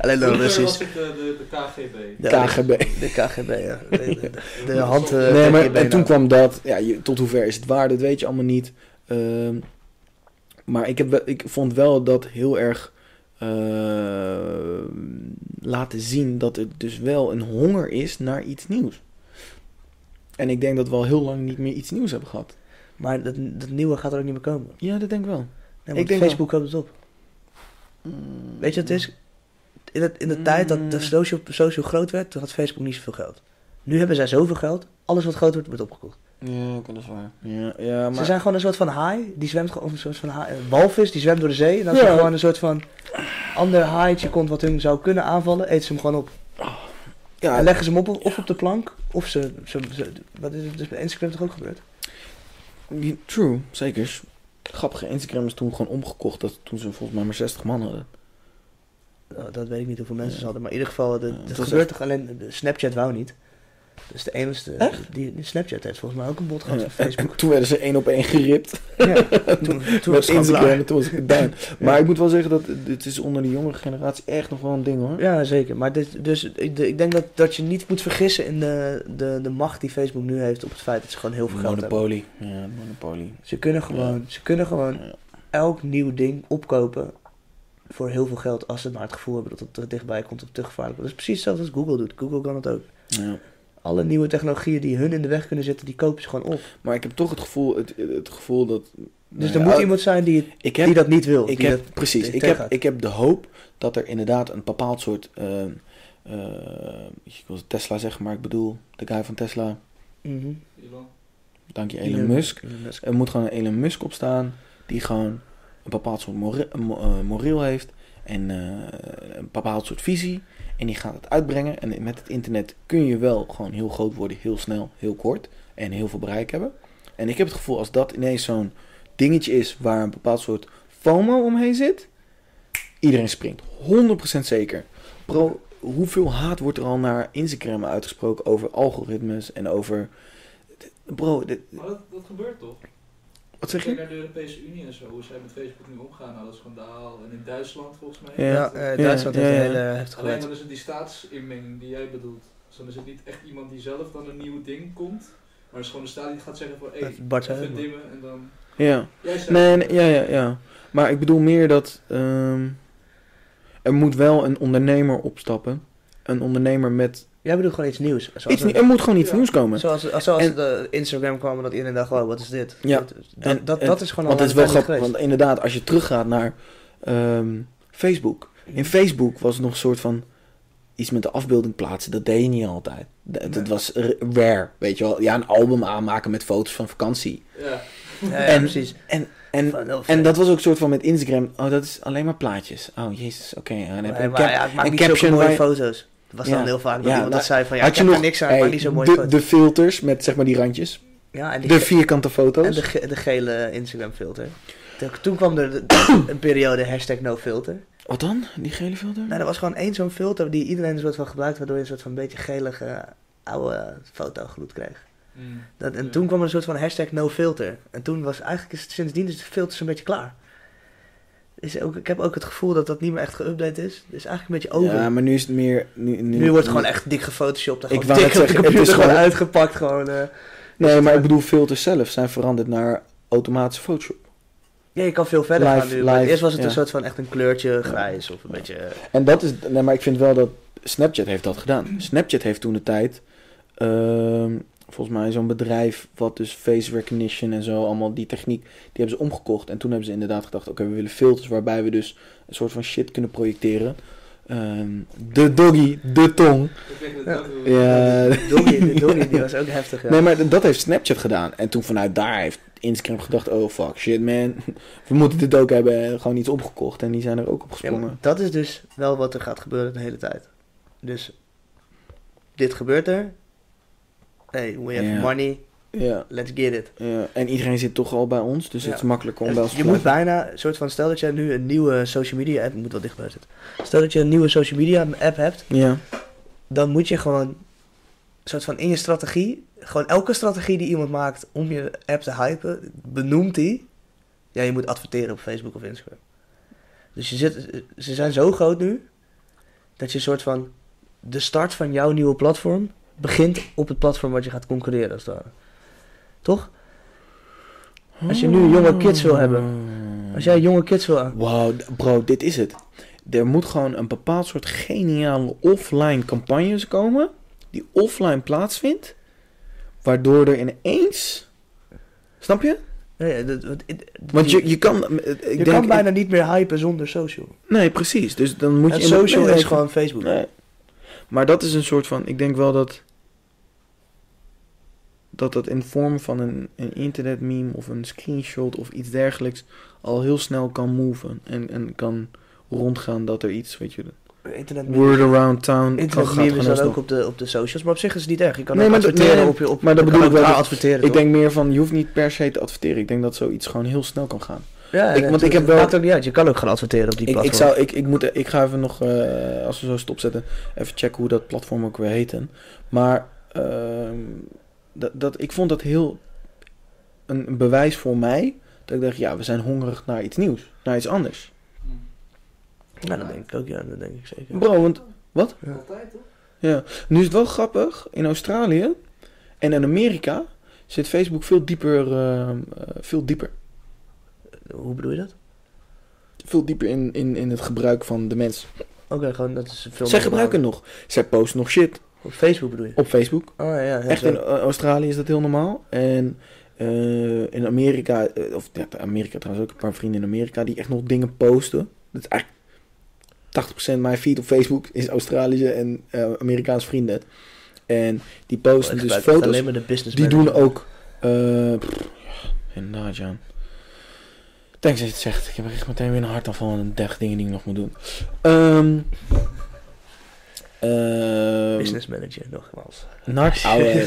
Alleen dan Russisch. was het de, de, de KGB. Ja, KGB. De KGB, ja. De, de, de, de hand... eh, Nee, maar en toen kwam dat. Ja, je, tot hoever is het waar, dat weet je allemaal niet. Ehm, maar ik, heb, wel- ik vond wel dat heel erg eh, laten zien dat er dus wel een honger is naar iets nieuws. En ik denk dat we al heel lang niet meer iets nieuws hebben gehad. Maar dat, dat nieuwe gaat er ook niet meer komen. Ja, dat denk ik wel. Nee, Ik denk Facebook koopt het op. Weet je wat het is? In de, in de tijd dat de social, social groot werd, toen had Facebook niet zoveel geld. Nu hebben zij zoveel geld, alles wat groot wordt, wordt opgekocht. Ja, dat is waar. Ja, ja maar... Ze zijn gewoon een soort van haai, die zwemt gewoon, of een soort van haai, een walvis, die zwemt door de zee. En dan is Ja. er gewoon een soort van ander haaitje komt wat hun zou kunnen aanvallen, eten ze hem gewoon op. ja, En leggen ze hem op, of op de plank, of ze, ze, ze- wat is het dus bij Instagram toch ook gebeurd? True, zeker. Grappige Instagram is toen gewoon omgekocht dat toen ze volgens mij maar 60 man hadden. Nou, dat weet ik niet hoeveel mensen Ja. ze hadden, maar in ieder geval, de, Ja, het het was gebeurt toch alleen, de Snapchat wou niet. Dus de enige, Echt? die, die Snapchat heeft volgens mij ook een bot gehad Ja, van Facebook. en toen werden ze één op één geript. Ja, toen, toen met was het Instagram toen was ik gedaan. Maar ik moet wel zeggen dat dit is onder de jongere generatie echt nog wel een ding hoor. Ja, zeker. Maar dit, dus ik, ik denk dat, dat je niet moet vergissen in de, de, de macht die Facebook nu heeft op het feit dat ze gewoon heel veel geld hebben. Monopolie. Ja, monopolie. Ze kunnen gewoon, ze kunnen gewoon Ja. elk nieuw ding opkopen voor heel veel geld als ze maar het gevoel hebben dat het er dichtbij komt of te gevaarlijk. Dat is precies hetzelfde als Google doet. Google kan het ook. Ja. Alle nieuwe technologieën die hun in de weg kunnen zitten, die kopen ze gewoon op. Maar ik heb toch het gevoel, het, het gevoel dat... Dus nou er ja, moet iemand zijn die, het- ik die dat niet wil. ik die heb dat- precies, ik heb, ik heb de hoop dat er inderdaad een bepaald soort... eh, eh, ik wil Tesla zeggen, maar ik bedoel de guy van Tesla. Mhm. Elon. Dank je, Elon Musk. Elon Musk. Er moet gewoon een Elon Musk op staan die gewoon een bepaald soort eh, moreel heeft en eh, een bepaald soort visie. En die gaat het uitbrengen. En met het internet kun je wel gewoon heel groot worden, heel snel, heel kort en heel veel bereik hebben. En ik heb het gevoel als dat ineens zo'n dingetje is waar een bepaald soort FOMO omheen zit, iedereen springt. 100% zeker. Bro, hoeveel haat wordt er al naar Instagram uitgesproken over algoritmes en over... Bro, dit- Maar dat, dat gebeurt toch? Wat zeg Kijk naar de Europese Unie en zo, hoe zij met Facebook nu omgaan, nou, dat schandaal. En in Duitsland volgens mij. Ja. Ja, eh, Duitsland ja, heeft ja. een hele heftige Alleen dan is het die staatsinmenging die jij bedoelt. Dus dan is het niet echt iemand die zelf dan een nieuw ding komt. Maar het is gewoon de staat die gaat zeggen van, hé, Bart maar- dimmen en dan... Ja. Nee, nee, ja, ja, ja. Maar ik bedoel meer dat ehm, er moet wel een ondernemer opstappen. Een ondernemer met Jij bedoelt gewoon iets nieuws. Zoals iets. Er moet gewoon iets Ja. nieuws komen. Zoals, zoals En- de Instagram kwam dat iedereen dacht, wow, wat is dit? Ja. Dat, dat, En- dat, en- dat is gewoon Want al het is wel grappig. geweest. Want inderdaad, als je teruggaat naar ehm, Facebook. In Facebook was het nog een soort van iets met de afbeelding plaatsen. Dat deed je niet altijd. Dat, was rare, weet je wel. Ja, een album aanmaken met foto's van vakantie. Ja. Ja, ja, en- precies. En, en, en dat was ook een soort van met Instagram. Oh, dat is alleen maar plaatjes. Oh, jezus, oké. heb je Nee, cap- ja, zulke caption mooie je- foto's. Dat was Ja. dan heel vaak dat Ja, iemand dat nou, zei van, ja, had ik je er nog niks aan, hey, maar niet zo mooie de, filters met zeg maar die randjes. ja, en die De vierkante foto's. En de, ge- de gele Instagram filter. Toen- Toen kwam er de- een periode hashtag no filter. Wat dan? Die gele filter? Nou, er was gewoon één zo'n filter die iedereen een soort van gebruikt, waardoor je een soort van beetje gelige oude fotogloed kreeg. Mm. Dat, en Ja. toen kwam er een soort van hashtag no filter. En toen was eigenlijk, is het, sindsdien is de filters een beetje klaar. Is ook, ik heb ook het gevoel dat dat niet meer echt geüpdate is. Dus eigenlijk een beetje over. Ja, maar nu is het meer... Nu, nu, nu, wordt het gewoon echt dik gefotoshopt. en Ik wou zeggen, het is gewoon uitgepakt. Gewoon, eh. Nee, maar ik bedoel, filters zelf zijn veranderd naar automatische Photoshop. Ja, je kan veel verder Live- gaan nu. live, eerst was het ja. een soort van echt een kleurtje grijs of een beetje... eh, En dat is... Nee, maar ik vind wel dat Snapchat heeft dat gedaan. Snapchat heeft toen de tijd... ehm, volgens mij zo'n bedrijf wat dus face recognition en zo, allemaal die techniek, die hebben ze omgekocht. En toen hebben ze inderdaad gedacht, oké, we willen filters waarbij we dus een soort van shit kunnen projecteren. Ehm, de doggy, de tong. Ja. De Doggy, de Doggy, die was ook heftig. Ja. Nee, maar dat heeft Snapchat gedaan. En toen vanuit daar heeft Instagram gedacht, oh fuck, shit man. We moeten dit ook hebben. En gewoon iets opgekocht. En die zijn er ook op Ja, gesprongen. dat is dus wel wat er gaat gebeuren de hele tijd. Dus dit gebeurt er. Hey, we have money, let's get it. ja. En iedereen zit toch al bij ons. Dus het is makkelijker om En bij ons te je moet bijna, soort van, stel dat je nu een nieuwe social media app, moet wel dichtbij zitten. Stel dat je een nieuwe social media app hebt, Ja, dan moet je gewoon, soort van in je strategie, gewoon elke strategie die iemand maakt om je app te hypen, benoemt hij. Ja, je moet adverteren op Facebook of Instagram. Dus je zit, ze zijn zo groot nu, dat je een soort van, de start van jouw nieuwe platform begint op het platform wat je gaat concurreren als het ware. Toch? Als je nu jonge kids wil hebben. Als jij jonge kids wil aan. Wauw, bro, dit is het. Er moet gewoon een bepaald soort geniale offline campagnes komen. Die offline plaatsvindt. Waardoor er ineens. Snap je? Nee, dat- dat- het- Want je, je kan. Ik je denk, kan bijna niet meer hypen zonder social. Nee, precies. Dus dan moet je. En social is gewoon Facebook. Nee. Maar dat is een soort van. Ik denk wel dat. Dat dat in vorm van een, een internet meme of een screenshot of iets dergelijks. al heel snel kan moven. En, en kan rondgaan dat er iets. Weet je. Internet Word around town. Internet is dan ook op de, op de socials, maar op zich is het niet erg. Je kan Nee, ook maar dat- adverteren nee, op je op maar dat bedoel ik wel. adverteren. Ik denk meer van. Je hoeft niet per se te adverteren. Ik denk dat zoiets gewoon heel snel kan gaan. ja, ik- want ik heb wel- maakt ook niet uit. Je kan ook gaan adverteren op die Ik, ik, zou, ik, ik, moet, ik ga even nog, eh, als we zo stopzetten, even checken hoe dat platform ook weer heeten. Maar ehm, dat, dat, ik vond dat heel een, een bewijs voor mij. Dat ik dacht, ja, we zijn hongerig naar iets nieuws, naar iets anders. Ja, dat denk ik ook. Ja, dat denk ik zeker. Bro, want Altijd toch? ja, nu is het wel grappig. In Australië en in Amerika zit Facebook veel dieper, ehm, eh, veel dieper. Hoe bedoel je dat? Veel dieper in, in, in het gebruik van de mens. Oké, gewoon dat is veel. Zij gebruiken nog. Zij posten nog shit Op Facebook bedoel je? op Facebook. Oh ja, ja. Echt zo. in Australië is dat heel normaal. En eh, in Amerika, eh, of ja, Amerika trouwens ook een paar vrienden in Amerika die echt nog dingen posten. Dat is eigenlijk 80% mijn feed op Facebook is Australische en eh Amerikaanse vrienden. En die posten Ik dus foto's. Alleen maar de business Die doen ook. pff, ja, inderdaad, Jan. Thanks dat je het zegt. Ik heb echt meteen weer een hartaanval en 30 dingen die ik nog moet doen. Ehm ehm, Business manager, nogmaals. Nar, ouwe.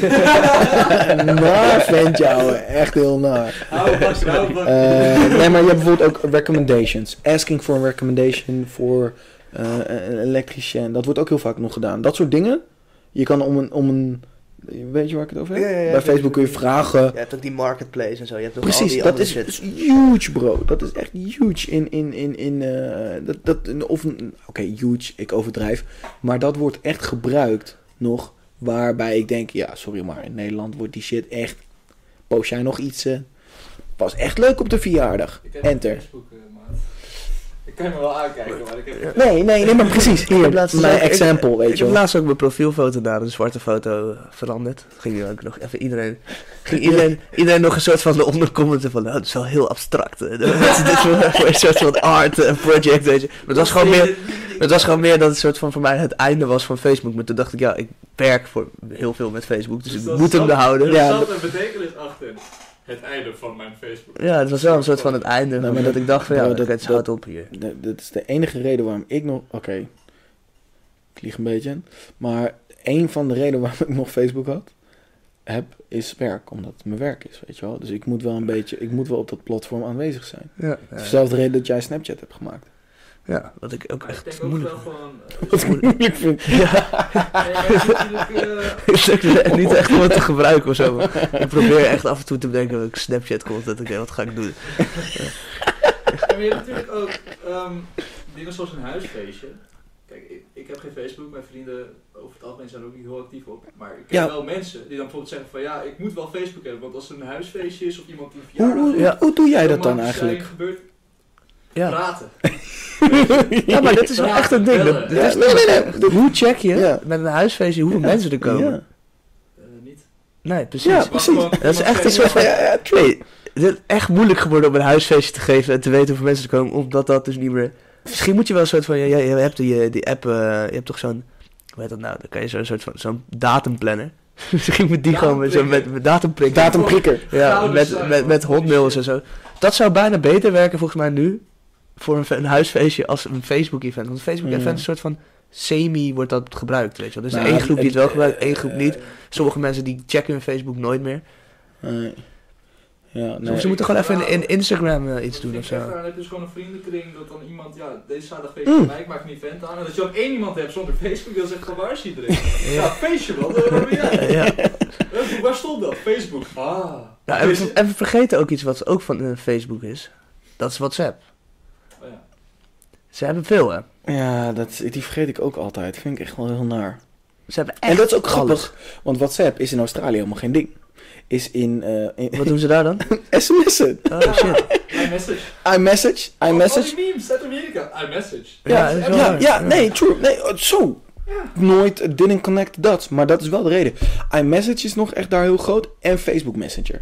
naar ventje, ouwe. Echt heel naar. Hou vast, hou vast. Eh, nee, maar je hebt bijvoorbeeld ook recommendations. Asking for a recommendation voor eh, een elektricien. Dat wordt ook heel vaak nog gedaan. Dat soort dingen. Je kan om een... Om een weet je waar ik het over heb? Ja, ja, ja. Bij Facebook kun je vragen... Je hebt ook die marketplace en zo. Je hebt ook al Precies, die dat is, huge, bro. Dat is echt huge in, in, in, in eh, dat, dat, of, oké, huge, ik overdrijf. Maar dat wordt echt gebruikt nog, waarbij ik denk, ja, sorry, maar in Nederland wordt die shit echt, post jij nog iets, eh, was echt leuk op de verjaardag. Ik heb Enter. Facebook. Ik kan je me wel aankijken, maar ik heb... Nee, nee, nee, maar precies, Ik heb hier, laatst mijn ook- ik- example, Ik weet je heb wel. laatst ook mijn profielfoto naar een zwarte foto eh, veranderd. Ging nu ook nog even iedereen... Ging iedereen, iedereen nog een soort van de ondercommenten van... Nou, dat is wel heel abstract. Wat is dit voor, voor een soort van art eh, project, weet je. Maar het was gewoon meer... Het was gewoon meer dat het soort van voor mij het einde was van Facebook. Maar toen dacht ik, ja, ik werk voor heel veel met Facebook. Dus, Dus ik moet hem behouden. Er Ja, zat een betekenis achter het einde van mijn Facebook. Ja, het was wel een soort van het einde. Nou, maar omdat dat- ik dacht van, ja, dat, het houdt op hier. Dat, dat is de enige reden waarom ik nog, oké, ik lieg een beetje, maar een van de redenen waarom ik nog Facebook had, heb, is werk, omdat het mijn werk is, weet je wel. Dus ik moet wel een beetje, ik moet wel op dat platform aanwezig zijn. Ja, Het ja, is dezelfde reden dat jij Snapchat hebt gemaakt. Ja, wat ik ook Maar ik echt denk ook moeilijk wel vind. gewoon... Wat ik moeilijk vind. Ja, maar eh, echt niet echt om het te gebruiken of zo. maar Ik probeer echt af en toe te bedenken dat ik Snapchat content. Oké, wat ga ik doen? En je hebt natuurlijk ook ehm, dingen zoals een huisfeestje. Kijk, ik, ik heb geen Facebook, mijn vrienden over het algemeen zijn er ook niet heel actief op. Maar ik ken Ja. wel mensen die dan bijvoorbeeld zeggen van ja, ik moet wel Facebook hebben, want als er een huisfeestje is of iemand een Hoe, verjaardag hoe, heeft, Ja. hoe doe jij dat dan eigenlijk? zijn gebeurd Ja, praten. ja maar dit is wel echt een ding. Dat- dit Ja, is- nee, nee, nee. Hoe check je Ja. met een huisfeestje hoeveel mensen er komen? Ja. Eh, niet. Nee, precies. Ja, precies. Dat is echt een soort van... Nee, het is echt moeilijk geworden om een huisfeestje te geven en te weten hoeveel mensen er komen, omdat dat dus niet meer... Misschien moet je wel een soort van, ja, je hebt die, die app, eh, je hebt toch zo'n, hoe heet dat nou, dan kan je zo'n soort van, zo'n datumplanner. Misschien moet die gewoon met zo'n met, met datumprikker. Datumprikker. Ja, met, met, met hotmails en zo. Dat zou bijna beter werken volgens mij nu voor een, fe- een huisfeestje als een Facebook-event. Want een Facebook-event Mm. is een soort van semi wordt dat gebruikt, weet je wel. Dus Nou, één groep die het wel gebruikt, één groep eh, niet. Sommige mensen die checken hun Facebook nooit meer. Nee. Ja, Of ze moeten gewoon even in, in Instagram eh, iets Dat doen of zo. Dan heb je dus gewoon een vriendenkring dat dan iemand, ja, deze zaterdag feestje bij mij, ik maak een event aan. En dat je ook één iemand hebt zonder Facebook, die dan zegt van waar is iedereen? Ja, feestje man, waar ben jij? Ja. Eh, Waar stond dat? Facebook. Ah. Ja, en, we, en we vergeten ook iets wat ook van eh, Facebook is. Dat is WhatsApp. Oh ja. Ze hebben veel, hè. Ja, dat, die vergeet ik ook altijd. Vind ik echt wel heel naar. Ze hebben echt En dat is ook alles. grappig, want WhatsApp is in Australië helemaal geen ding. Is in, eh in Wat doen ze daar dan? sms'en. Oh shit. iMessage. iMessage, Oh, iMessage. die memes uit Amerika. iMessage. Ja, Ja, waar. ja, nee, true. Nee, oh, zo. Nooit, eh, didn't connect dat. Maar dat is wel de reden. iMessage is nog echt daar heel groot. En Facebook Messenger.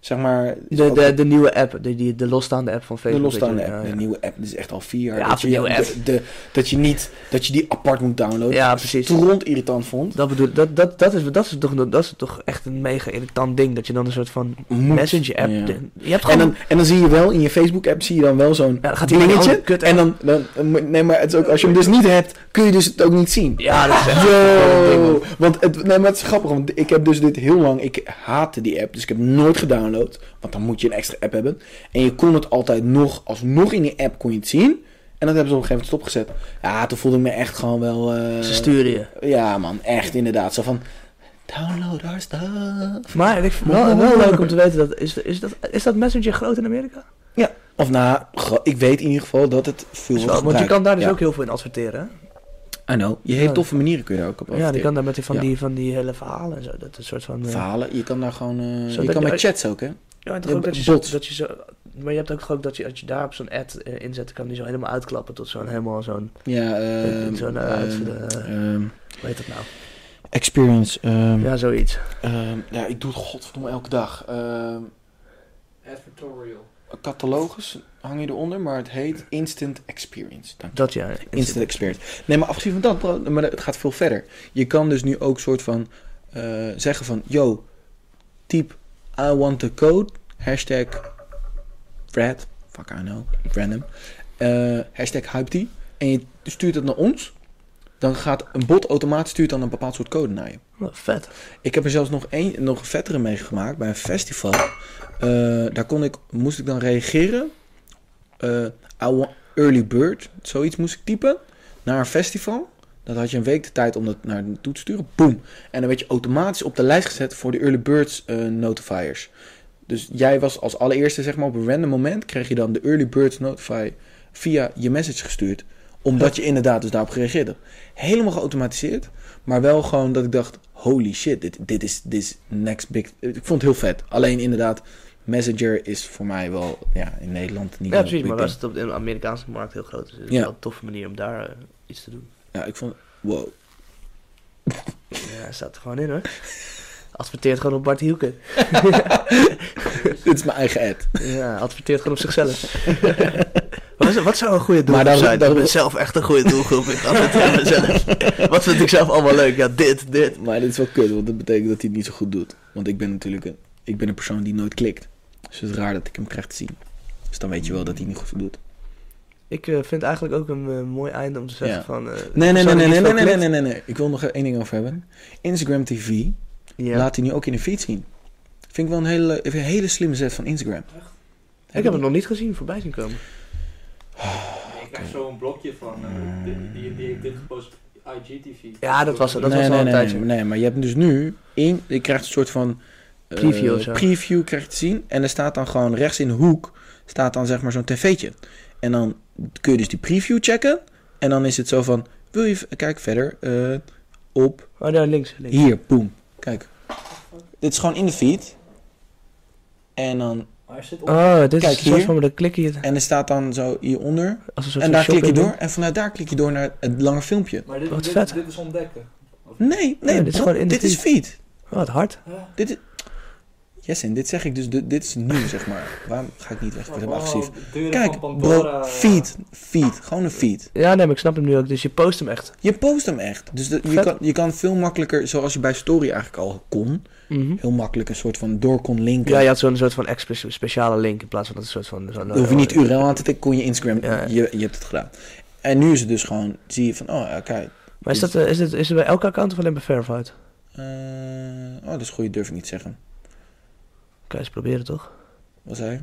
Zeg maar... De, de, de nieuwe app, de, die, de losstaande app van de Facebook. losstaande weet je, app. ja. De nieuwe app. Is echt al vier jaar. Ja, dat, de je, de- de- dat je niet... Dat je die apart moet downloaden. Ja, precies. Stront irritant vond. Dat bedoel dat, dat, dat, is, dat, is toch, dat is toch echt een mega irritant ding. Dat je dan een soort van Moet. messenger app... Ja. de- je hebt En gewoon... dan, en dan zie je wel in je Facebook app zie je dan wel zo'n Ja, gaat dingetje. kut En dan, dan, nee, maar het is ook, als je hem dus niet hebt, kun je dus het ook niet zien. ja, dat is echt. Yo, want het, nee, maar het is grappig, want ik heb dus dit heel lang, ik haatte die app, dus ik heb nooit gedownload, want dan moet je een extra app hebben. En je kon het altijd nog, alsnog in die app kon je het zien. En dat hebben ze op een gegeven moment stopgezet. Ja, toen voelde ik me echt gewoon wel... eh, Ze sturen je. Ja man, echt inderdaad. Zo van, download our stuff. Maar ik vind het wel, wel leuk om te weten, dat, is, is, dat, is dat messenger groot in Amerika? Of nou, ik weet in ieder geval dat het veel wordt want je kan daar dus Ja. ook heel veel in adverteren, hè? I know. Je heeft Ja. toffe manieren kun je daar ook op Ja, die kan daar met die, van, Ja. die, van die hele verhalen en zo. Dat is een soort van... eh, Verhalen, je kan daar gewoon... eh, Zo je kan je- met chats ook, hè? Ja, en toch Ja, ook dat je, zo, bots. dat je zo... Maar je hebt ook ook dat je, als je daar op zo'n ad eh, inzet, kan die zo helemaal uitklappen tot zo'n helemaal zo'n... Ja, ehm, Zo'n, eh, ehm, uit- eh, ehm, Hoe heet dat nou? experience. ehm, Ja, zoiets. ehm, ja, ik doe het godverdomme elke dag. Ehm, Advertorial. een catalogus hang je eronder, maar het heet Instant Experience. Dank. Dat ja. Instant Experience. Nee, maar afgezien van dat, bro, maar het gaat veel verder. Je kan dus nu ook soort van eh, zeggen van, yo, typ I want the code, hashtag Fred, fuck I know, random, eh, hashtag hyped en je stuurt het naar ons, dan gaat een bot automatisch stuurt dan een bepaald soort code naar je. Oh, vet. Ik heb er zelfs nog een, nog vettere meegemaakt bij een festival. Eh, daar kon ik, moest ik dan reageren. Want early bird, zoiets moest ik typen. Naar een festival. Dat had je een week de tijd om dat naar toe te sturen. Boom. En dan werd je automatisch op de lijst gezet voor de early birds eh, notifiers. Dus jij was als allereerste, zeg maar, op een random moment kreeg je dan de early birds notify via je message gestuurd. Omdat je inderdaad dus daarop gereageerd. Helemaal geautomatiseerd. Maar wel gewoon dat ik dacht, holy shit, dit, dit, is, dit next big... Ik vond het heel vet. Alleen inderdaad, Messenger is voor mij wel ja, in Nederland niet Ja, precies. Maar als het op de Amerikaanse markt heel groot is, is het Ja. wel een toffe manier om daar eh, iets te doen. Ja, ik vond... Wow. Ja, hij staat er gewoon in hoor. Adverteert gewoon op Bart Hielke. Dit is mijn eigen ad. Ja, adverteert gewoon op zichzelf. wat, is, wat zou een goede doelgroep Maar daar- zijn? daar- ik ben zelf echt een goede doelgroep. Ik adverteer mezelf. Wat vind ik zelf allemaal leuk? Ja, dit, dit. Maar dit is wel kut, want dat betekent dat hij het niet zo goed doet. Want ik ben natuurlijk een, ik ben een persoon die nooit klikt. Dus het is raar dat ik hem krijg te zien. Dus dan weet je wel dat hij niet goed doet. Ik eh, vind eigenlijk ook een eh, mooi einde om te zeggen Ja. van... eh, Nee, nee, nee, nee, nee, nee, nee, nee, nee, nee. Ik wil nog één ding over hebben. Instagram TV Ja. laat hij nu ook in de feed zien. Vind ik wel een hele, een hele slimme zet van Instagram. Ik heb het nog niet gezien voorbij zien komen. Ik krijg zo'n blokje van, eh, die, die, die ik dit gepost IGTV. Ja, dat was- dat nee, was al nee, een nee, tijdje. Nee, nee, maar je hebt dus nu in, je krijgt een soort van Preview zo. preview krijg je te zien en er staat dan gewoon rechts in de hoek staat dan zeg maar zo'n tv'tje en dan kun je dus die preview checken en dan is het zo van wil je kijk verder eh, op Oh, daar links. links. hier boom kijk dit is gewoon in de feed en dan. Oh, dit Kijk is hier. van, dan klik je het en er staat dan zo hieronder als een soort en daar klik je door en vanuit daar klik je door naar het lange filmpje maar dit, wat dit, vet. dit is ontdekken. Nee nee Nee, dit is bro, gewoon in de dit is feed Oh, wat hard. Ja. Dit is... Yes, en dit zeg ik dus, dit, dit is nieuw, zeg maar. Waarom ga ik niet weg? Ik agressief. Kijk, bro, feed, feed, gewoon een feed. Ja, nee, maar ik snap hem nu ook. Dus je post hem echt. Je post hem echt. Dus dat- je, kan, je kan veel makkelijker, zoals je bij Story eigenlijk al kon, heel makkelijk een soort van door kon linken. Ja, je had zo'n soort van extra speciale link in plaats van dat een soort van... zo'n- Dan hoef je niet URL aan te tikken, kon je Instagram, Ja. je, je hebt het gedaan. En nu is het dus gewoon, zie je van, oh kijk. Maar is, dat, eh, is, het, is het bij elke account of alleen bij Verified? Eh, oh, dat is goed, durf ik niet te zeggen. eens proberen toch? Wat zei je?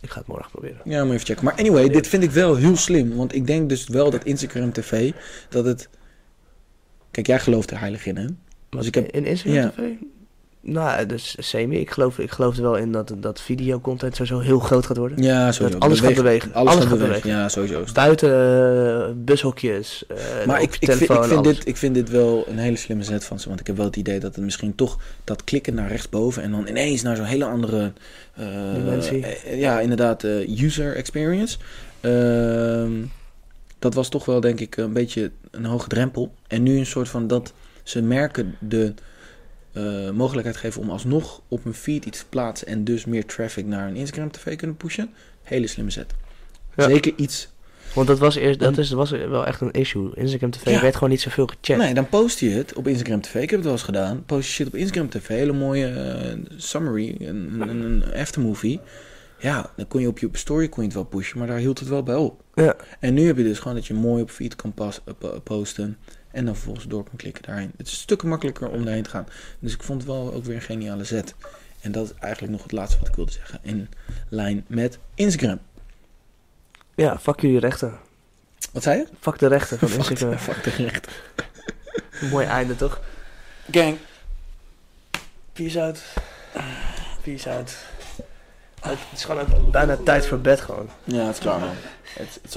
Ik ga het morgen proberen. Ja, maar even checken. Maar anyway, dit vind ik wel heel slim. Want ik denk dus wel dat Instagram TV, dat het... Kijk, jij gelooft er heilig in, hè? Was ik ik heb- in Instagram ja. TV? Nou, dus semi. Ik geloof, ik geloof er wel in dat, dat videocontent sowieso heel groot gaat worden. Ja, sowieso. Dat alles gaat bewegen. Alles, Alles gaat bewegen. bewegen. Ja, sowieso. Buiten eh, bushokjes. eh, Maar ik, ik, vind, telefoon, ik, vind dit, ik vind dit wel een hele slimme zet van ze. Want ik heb wel het idee dat het misschien toch dat klikken naar rechtsboven en dan ineens naar zo'n hele andere. eh, Dimensie. ja, inderdaad, user experience. Ehm, dat was toch wel, denk ik, een beetje een hoge drempel. En nu een soort van dat ze merken de eh, mogelijkheid geven om alsnog op een feed iets te plaatsen. En dus meer traffic naar een Instagram TV kunnen pushen. Hele slimme zet. Ja. Zeker iets Want dat was eerst, dat is, was wel echt een issue. Instagram TV Ja. werd gewoon niet zoveel gecheckt. Nee, dan post je het op Instagram TV. Ik heb het wel eens gedaan. Post je shit op Instagram TV. Hele mooie eh, summary. Een, een, een aftermovie. Ja, dan kon je op je story kon je het wel pushen. Maar daar hield het wel bij op. Ja. En nu heb je dus gewoon dat je mooi op feed kan pas, eh, po- posten. En dan vervolgens door kan klikken daarheen. Het is een stuk makkelijker om daarheen te gaan. Dus ik vond het wel ook weer een geniale zet. En dat is eigenlijk nog het laatste wat ik wilde zeggen. In lijn met Instagram. Ja, fuck jullie rechten. Wat zei je? Fuck de rechten van Instagram. fuck de recht. Mooi einde toch? Gang. Peace out. Peace out. Het is gewoon bijna tijd voor bed gewoon. Ja, het is klaar man. Het is